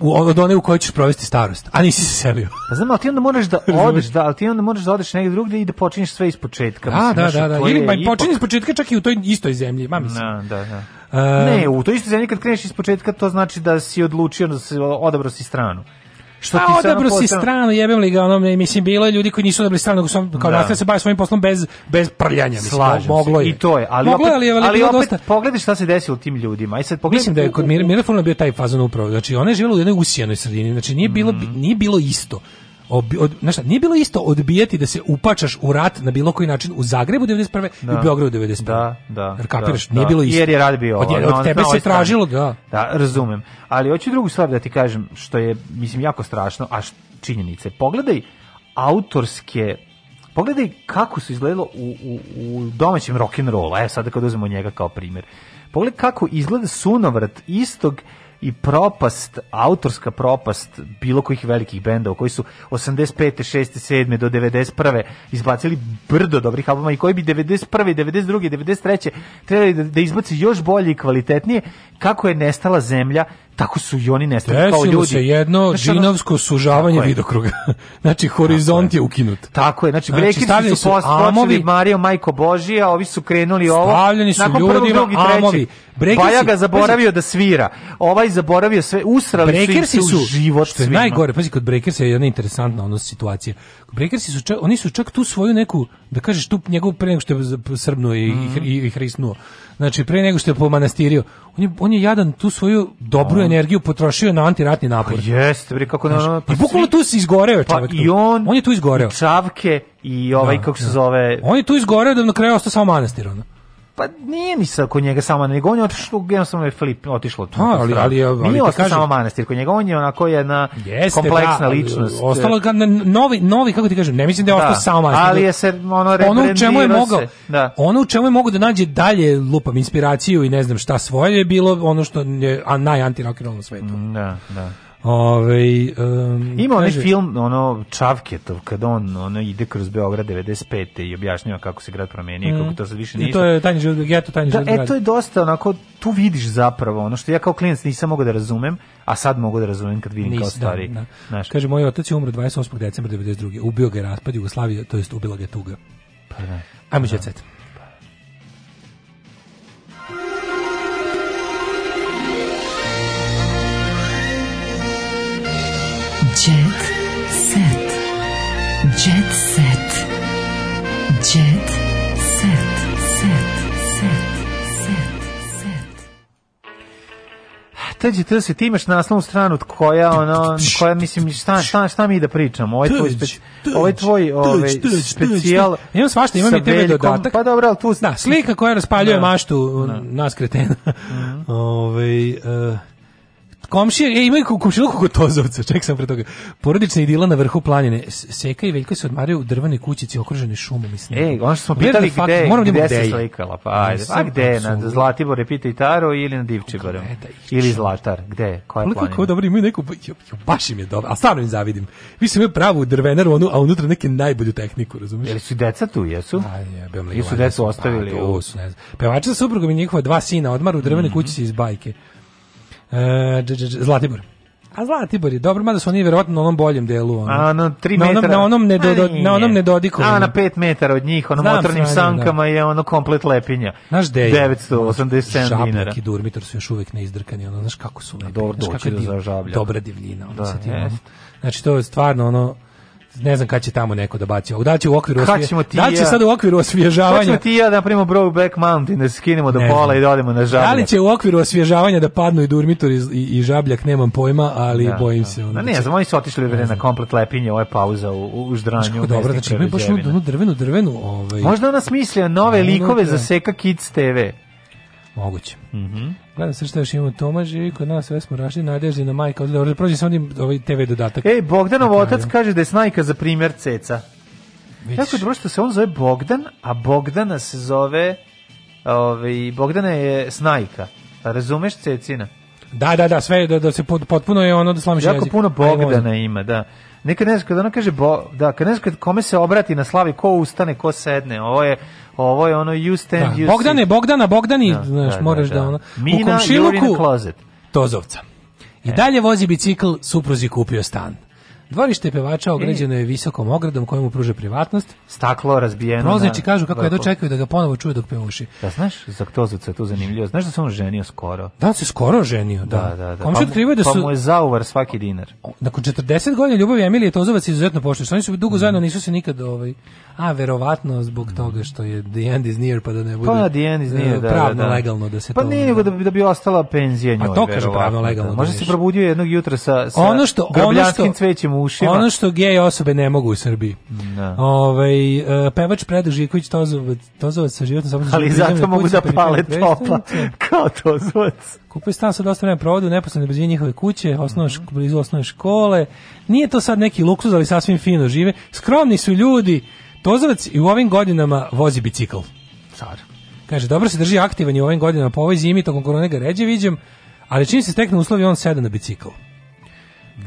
u, od one u kojoj ćeš provesti starost, a nisi se selio. Pa znam, ali ti onda moraš da (laughs) odeš, da, ali ti onda moraš da odeš negdje drugdje i da počinješ sve iz početka. Da, da, da, da, ili pa počinješ iz početka čak i u toj istoj zemlji, ma mislim. Da, da, da. Uh, ne, u toj istoj zemlji kad kreneš iz početka, to znači da si odlučio, da si odabrao si stranu što ti odabro si stranu, jebem li ga, ono, mislim, bilo je ljudi koji nisu odabrali stranu, nego sam, kao da. se bavi svojim poslom bez, bez prljanja, mislim, Slažem moglo je. I to je, ali moglo, opet, ali, ali, ali opet dosta. pogledaj šta se desilo tim ljudima. I sad pogledaj, mislim da je kod Mirafona bio taj fazon upravo, znači ona je živjela u jednoj usijanoj sredini, znači nije, bilo, mm. nije bilo isto. Obi, od, znaš šta, nije bilo isto odbijati da se upačaš u rat na bilo koji način u Zagrebu 91. Da. i u da. Beogradu 91. Da, da. kapiraš, da, nije da. bilo isto. Jer je rat bio. Od, od tebe se tražilo, da. Da, razumem. Ali hoću drugu stvar da ti kažem, što je, mislim, jako strašno, a činjenice. Pogledaj autorske Pogledaj kako su izgledalo u, u, u domaćem rock'n'rollu, e, sad kad uzmemo njega kao primjer. Pogledaj kako izgleda sunovrat istog i propast, autorska propast bilo kojih velikih benda koji su 85. 6. 7. do 91. izbacili brdo dobrih albuma i koji bi 91. 92. 93. trebali da, da izbaci još bolje i kvalitetnije kako je nestala zemlja tako su i oni nestali Desilo kao ljudi. se jedno znači, džinovsko sužavanje vidokruga. (laughs) znači, horizont je. je ukinut. Tako je, znači, znači Brekici su amovi, Mario Majko Božije, a ovi su krenuli ovo. Stavljeni su Nakon ljudima prvog, drugi, amovi. Brekersi, Baja ga zaboravio da svira. Ovaj zaboravio sve, usrali su im su u život. Što je najgore, pazi, kod Brekersa je jedna interesantna ono situacija. Brekersi su čak, oni su čak tu svoju neku, da kažeš, tu njegov pre nego što je srbnuo i, mm i, mhm. i hrisnuo. Znači, pre nego što je po manastirio. On je, on je jadan tu svoju dobru on. Pa. energiju potrošio na antiratni napor. Pa jeste, bre, kako znači, na... Pa I bukvalno tu se izgoreo čovjek. Pa i on, on je tu izgoreo. I čavke i ovaj, da, kako se da. zove... On je tu izgoreo da na kraju ostao samo manastir, ono. Pa nije ni sa kod njega samo, nego on je otišao, jednostavno je Filip otišlo tu. A, ali, ali, ali, nije ostao samo manastir, kod njega on je onako jedna Jeste, kompleksna da, ličnost. Ostalo ga novi, novi, kako ti kažem, ne mislim da je da, ostao samo manastir. Ali je se ono Ono u čemu je mogao, da. ono u čemu je mogao da nađe dalje, lupam, inspiraciju i ne znam šta svoje je bilo ono što je a, najantirokinalno na svetu. Da, da. Ove, um, Ima onaj film, ono, Čavketov, kada on ono, ide kroz Beograd 95. i objašnjava kako se grad promenio, mm. kako to sad više nije. I to je tanji život, geto, tanji da, život. E, to je dosta, onako, tu vidiš zapravo, ono što ja kao klinac nisam mogao da razumem, a sad mogu da razumem kad vidim Nis, kao stari. Da, da. Kaže, moj otac je umro 28. decembra 92. Ubio ga je raspad Jugoslavije, to jest ubila ga je tuga. Pa da. Ajmo da. Teđi, to da se ti imaš naslovnu stranu od koja ono koja mislim šta šta šta mi da pričamo. Ovaj tvoj ovaj tvoj ovaj specijal. Imam svašta, imam i tebe dodatak. Pa dobro, al tu da slika koja da. raspaljuje maštu da. uh, nas kretena. Mhm. (laughs) Ovaj uh, Komšije, e, imaju komšiluku kod Tozovca, ček sam pre toga. Porodična idila na vrhu planine. Seka i Veljko se odmaraju u drvenoj kućici okružene šumom i snijegom. E, ono što smo pitali da gde, gde, moram da gde se slikala, pa ajde. Pa gde, na Zlatibore pita i Taro ili na Divčibore? Da ili Zlatar, gde, koja planina? Kako dobro, imaju neku, baš im je dobro, ali stvarno im zavidim. Vi su imaju pravu drvenaru, onu, a unutra neke najbolju tehniku, razumiješ? Jel su deca tu, jesu? A, je, su decu ostavili? Pa, to su, ne znam. Pevača sa suprugom i njihova dva sina odmaru u drvenoj mhm. kućici iz bajke. E, Zlatibor. A Zlatibor je dobro, mada su oni vjerovatno na onom boljem delu. Ono. A na 3 metara? Na onom, na onom, nedodo, na onom nedodikovom. A na 5 metara od njih, ono Znam, motornim da. sankama da. je ono komplet lepinja. Znaš gde je? 987 žabljak dinara. Žabljak i Durmitor su još uvijek neizdrakani. Ono, znaš kako su lepi. Dobro, doći do za žablja. Dobra divljina. Ono, da, jest. Ono. Znači, to je stvarno ono ne znam kad će tamo neko da baci. Da će u okviru osvježavanja. Da će sad u okviru osvježavanja. Kad ćemo ti ja da primimo Brokeback Mountain, da skinemo do pola i da odemo na žabljak. Da li će u okviru osvježavanja da padnu i Durmitor i, i, i žabljak, nemam pojma, ali da, bojim da. se. Onda da, ne da znam, oni su otišli ne na komplet lepinje, ovo je pauza u, u ždranju. Znači, dobro, znači imaju baš onu drvenu, drvenu. Ovaj. Možda ona smislio nove likove za Seka Kids TV. Moguće. Mm -hmm. Gledam se što još imamo Toma živi kod nas, sve smo rašli nadežni na majka. Odle, prođe se onim ovaj TV dodatak. Ej, Bogdanov otac kaže da je snajka za primjer ceca. Vić. Jako je dobro što se on zove Bogdan, a Bogdana se zove... Ovaj, Bogdana je snajka. Razumeš cecina? Da, da, da, sve da, da se potpuno je ono da slamiš Jako puno Bogdana ima, da. Neka ne znam, kada ona kaže, bo, da, kada ne znam, kada kome se obrati na slavi, ko ustane, ko sedne, ovo je, ovo je ono, you stand, da. you Bogdane, sit. Bogdana, Bogdani, da, znaš, da, da moraš da, da, da ono. Mina, u komšiluku, Tozovca. I e. dalje vozi bicikl, supruzi kupio stan. Dvorište pevača ograđeno je visokom ogradom kojemu pruže privatnost. Staklo razbijeno. Prozniči kažu kako je dočekaju da ga ponovo čuje dok pevuši. Da znaš, za Ktozuca je tu zanimljivo. Znaš da se on ženio skoro? Da, se skoro ženio, da. da, da, da. Pa, mu, da pa su... pa mu je zauvar svaki dinar. Nakon 40 godina ljubavi Emilije Tozovac izuzetno pošli. Oni su dugo zajedno, mm. nisu se nikad ovaj... A, verovatno zbog mm. toga što je the end is near, pa da ne pa bude pa, the end is near, eh, da, pravno da, da. legalno da se pa to... Pa nije nego da. da bi, da bi ostala penzija pa njoj, A to kaže pravno legalno. Da. da. Možda se probudio jednog jutra sa, sa ono što, ono što, cvećem u ušima. Ono što gej osobe ne mogu u Srbiji. Da. Ovaj uh, pevač Predo Žiković Tozovac, Tozovac sa životnom samostalnom. Ali zato mogu da pa pale topa kao Tozovac. Kupuje stan sa dosta vremena provodu, u bez blizini njihove kuće, osnovne, mm -hmm. blizu osnovne škole. Nije to sad neki luksuz, ali sasvim fino žive. Skromni su ljudi. Tozovac i u ovim godinama vozi bicikl. Car. Kaže, dobro se drži aktivan i u ovim godinama, po ovoj zimi, tokom korone ga ređe viđem, ali čim se stekne uslovi, on sede na bicikl.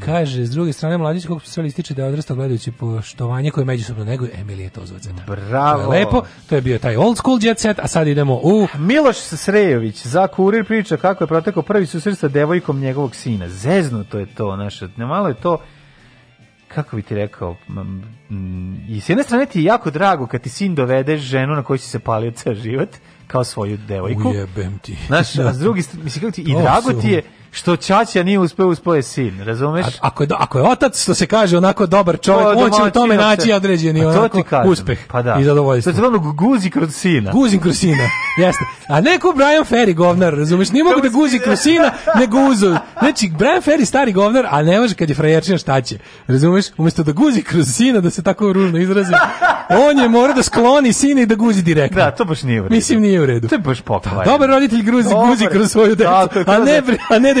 Kaže, s druge strane, mladić kog ističe da je odrastao gledajući poštovanje koje međusobno neguje Emilije Tozovac. Bravo. To lepo, to je bio taj old school jet set, a sad idemo u... Miloš Srejović, za kurir priča kako je protekao prvi susret sa devojkom njegovog sina. Zezno to je to, naše, malo je to kako bi ti rekao, i s jedne strane ti je jako drago kad ti sin dovede ženu na kojoj si se palio ceo život, kao svoju devojku. Ujebem ti. Znaš, a s (laughs) da. druge strane, mislim, kako ti, i drago ti je, što ćaća nije uspeo, uspoje sin, razumeš? A, ako, je, ako je otac, što se kaže, onako dobar čovjek, to, on će u tome naći određeni to onako, uspeh pa da. i zadovoljstvo. To je ono guzi kroz sina. Guzi kroz sina, (laughs) jeste. A neko Brian Ferry govnar, razumeš? Nije mogu da guzi kroz sina, nego guzu. Znači, Brian Ferry stari govnar, a ne može kad je frajerčina šta će, razumeš? Umesto da guzi kroz sina, da se tako ružno izrazi, (laughs) on je mora da skloni sina i da guzi direktno. Da, to baš nije u redu. Mislim, nije u redu. To je baš pa, pokvar. Dobar roditelj gruzi, guzi kroz svoju decu, da, a ne, da- a ne da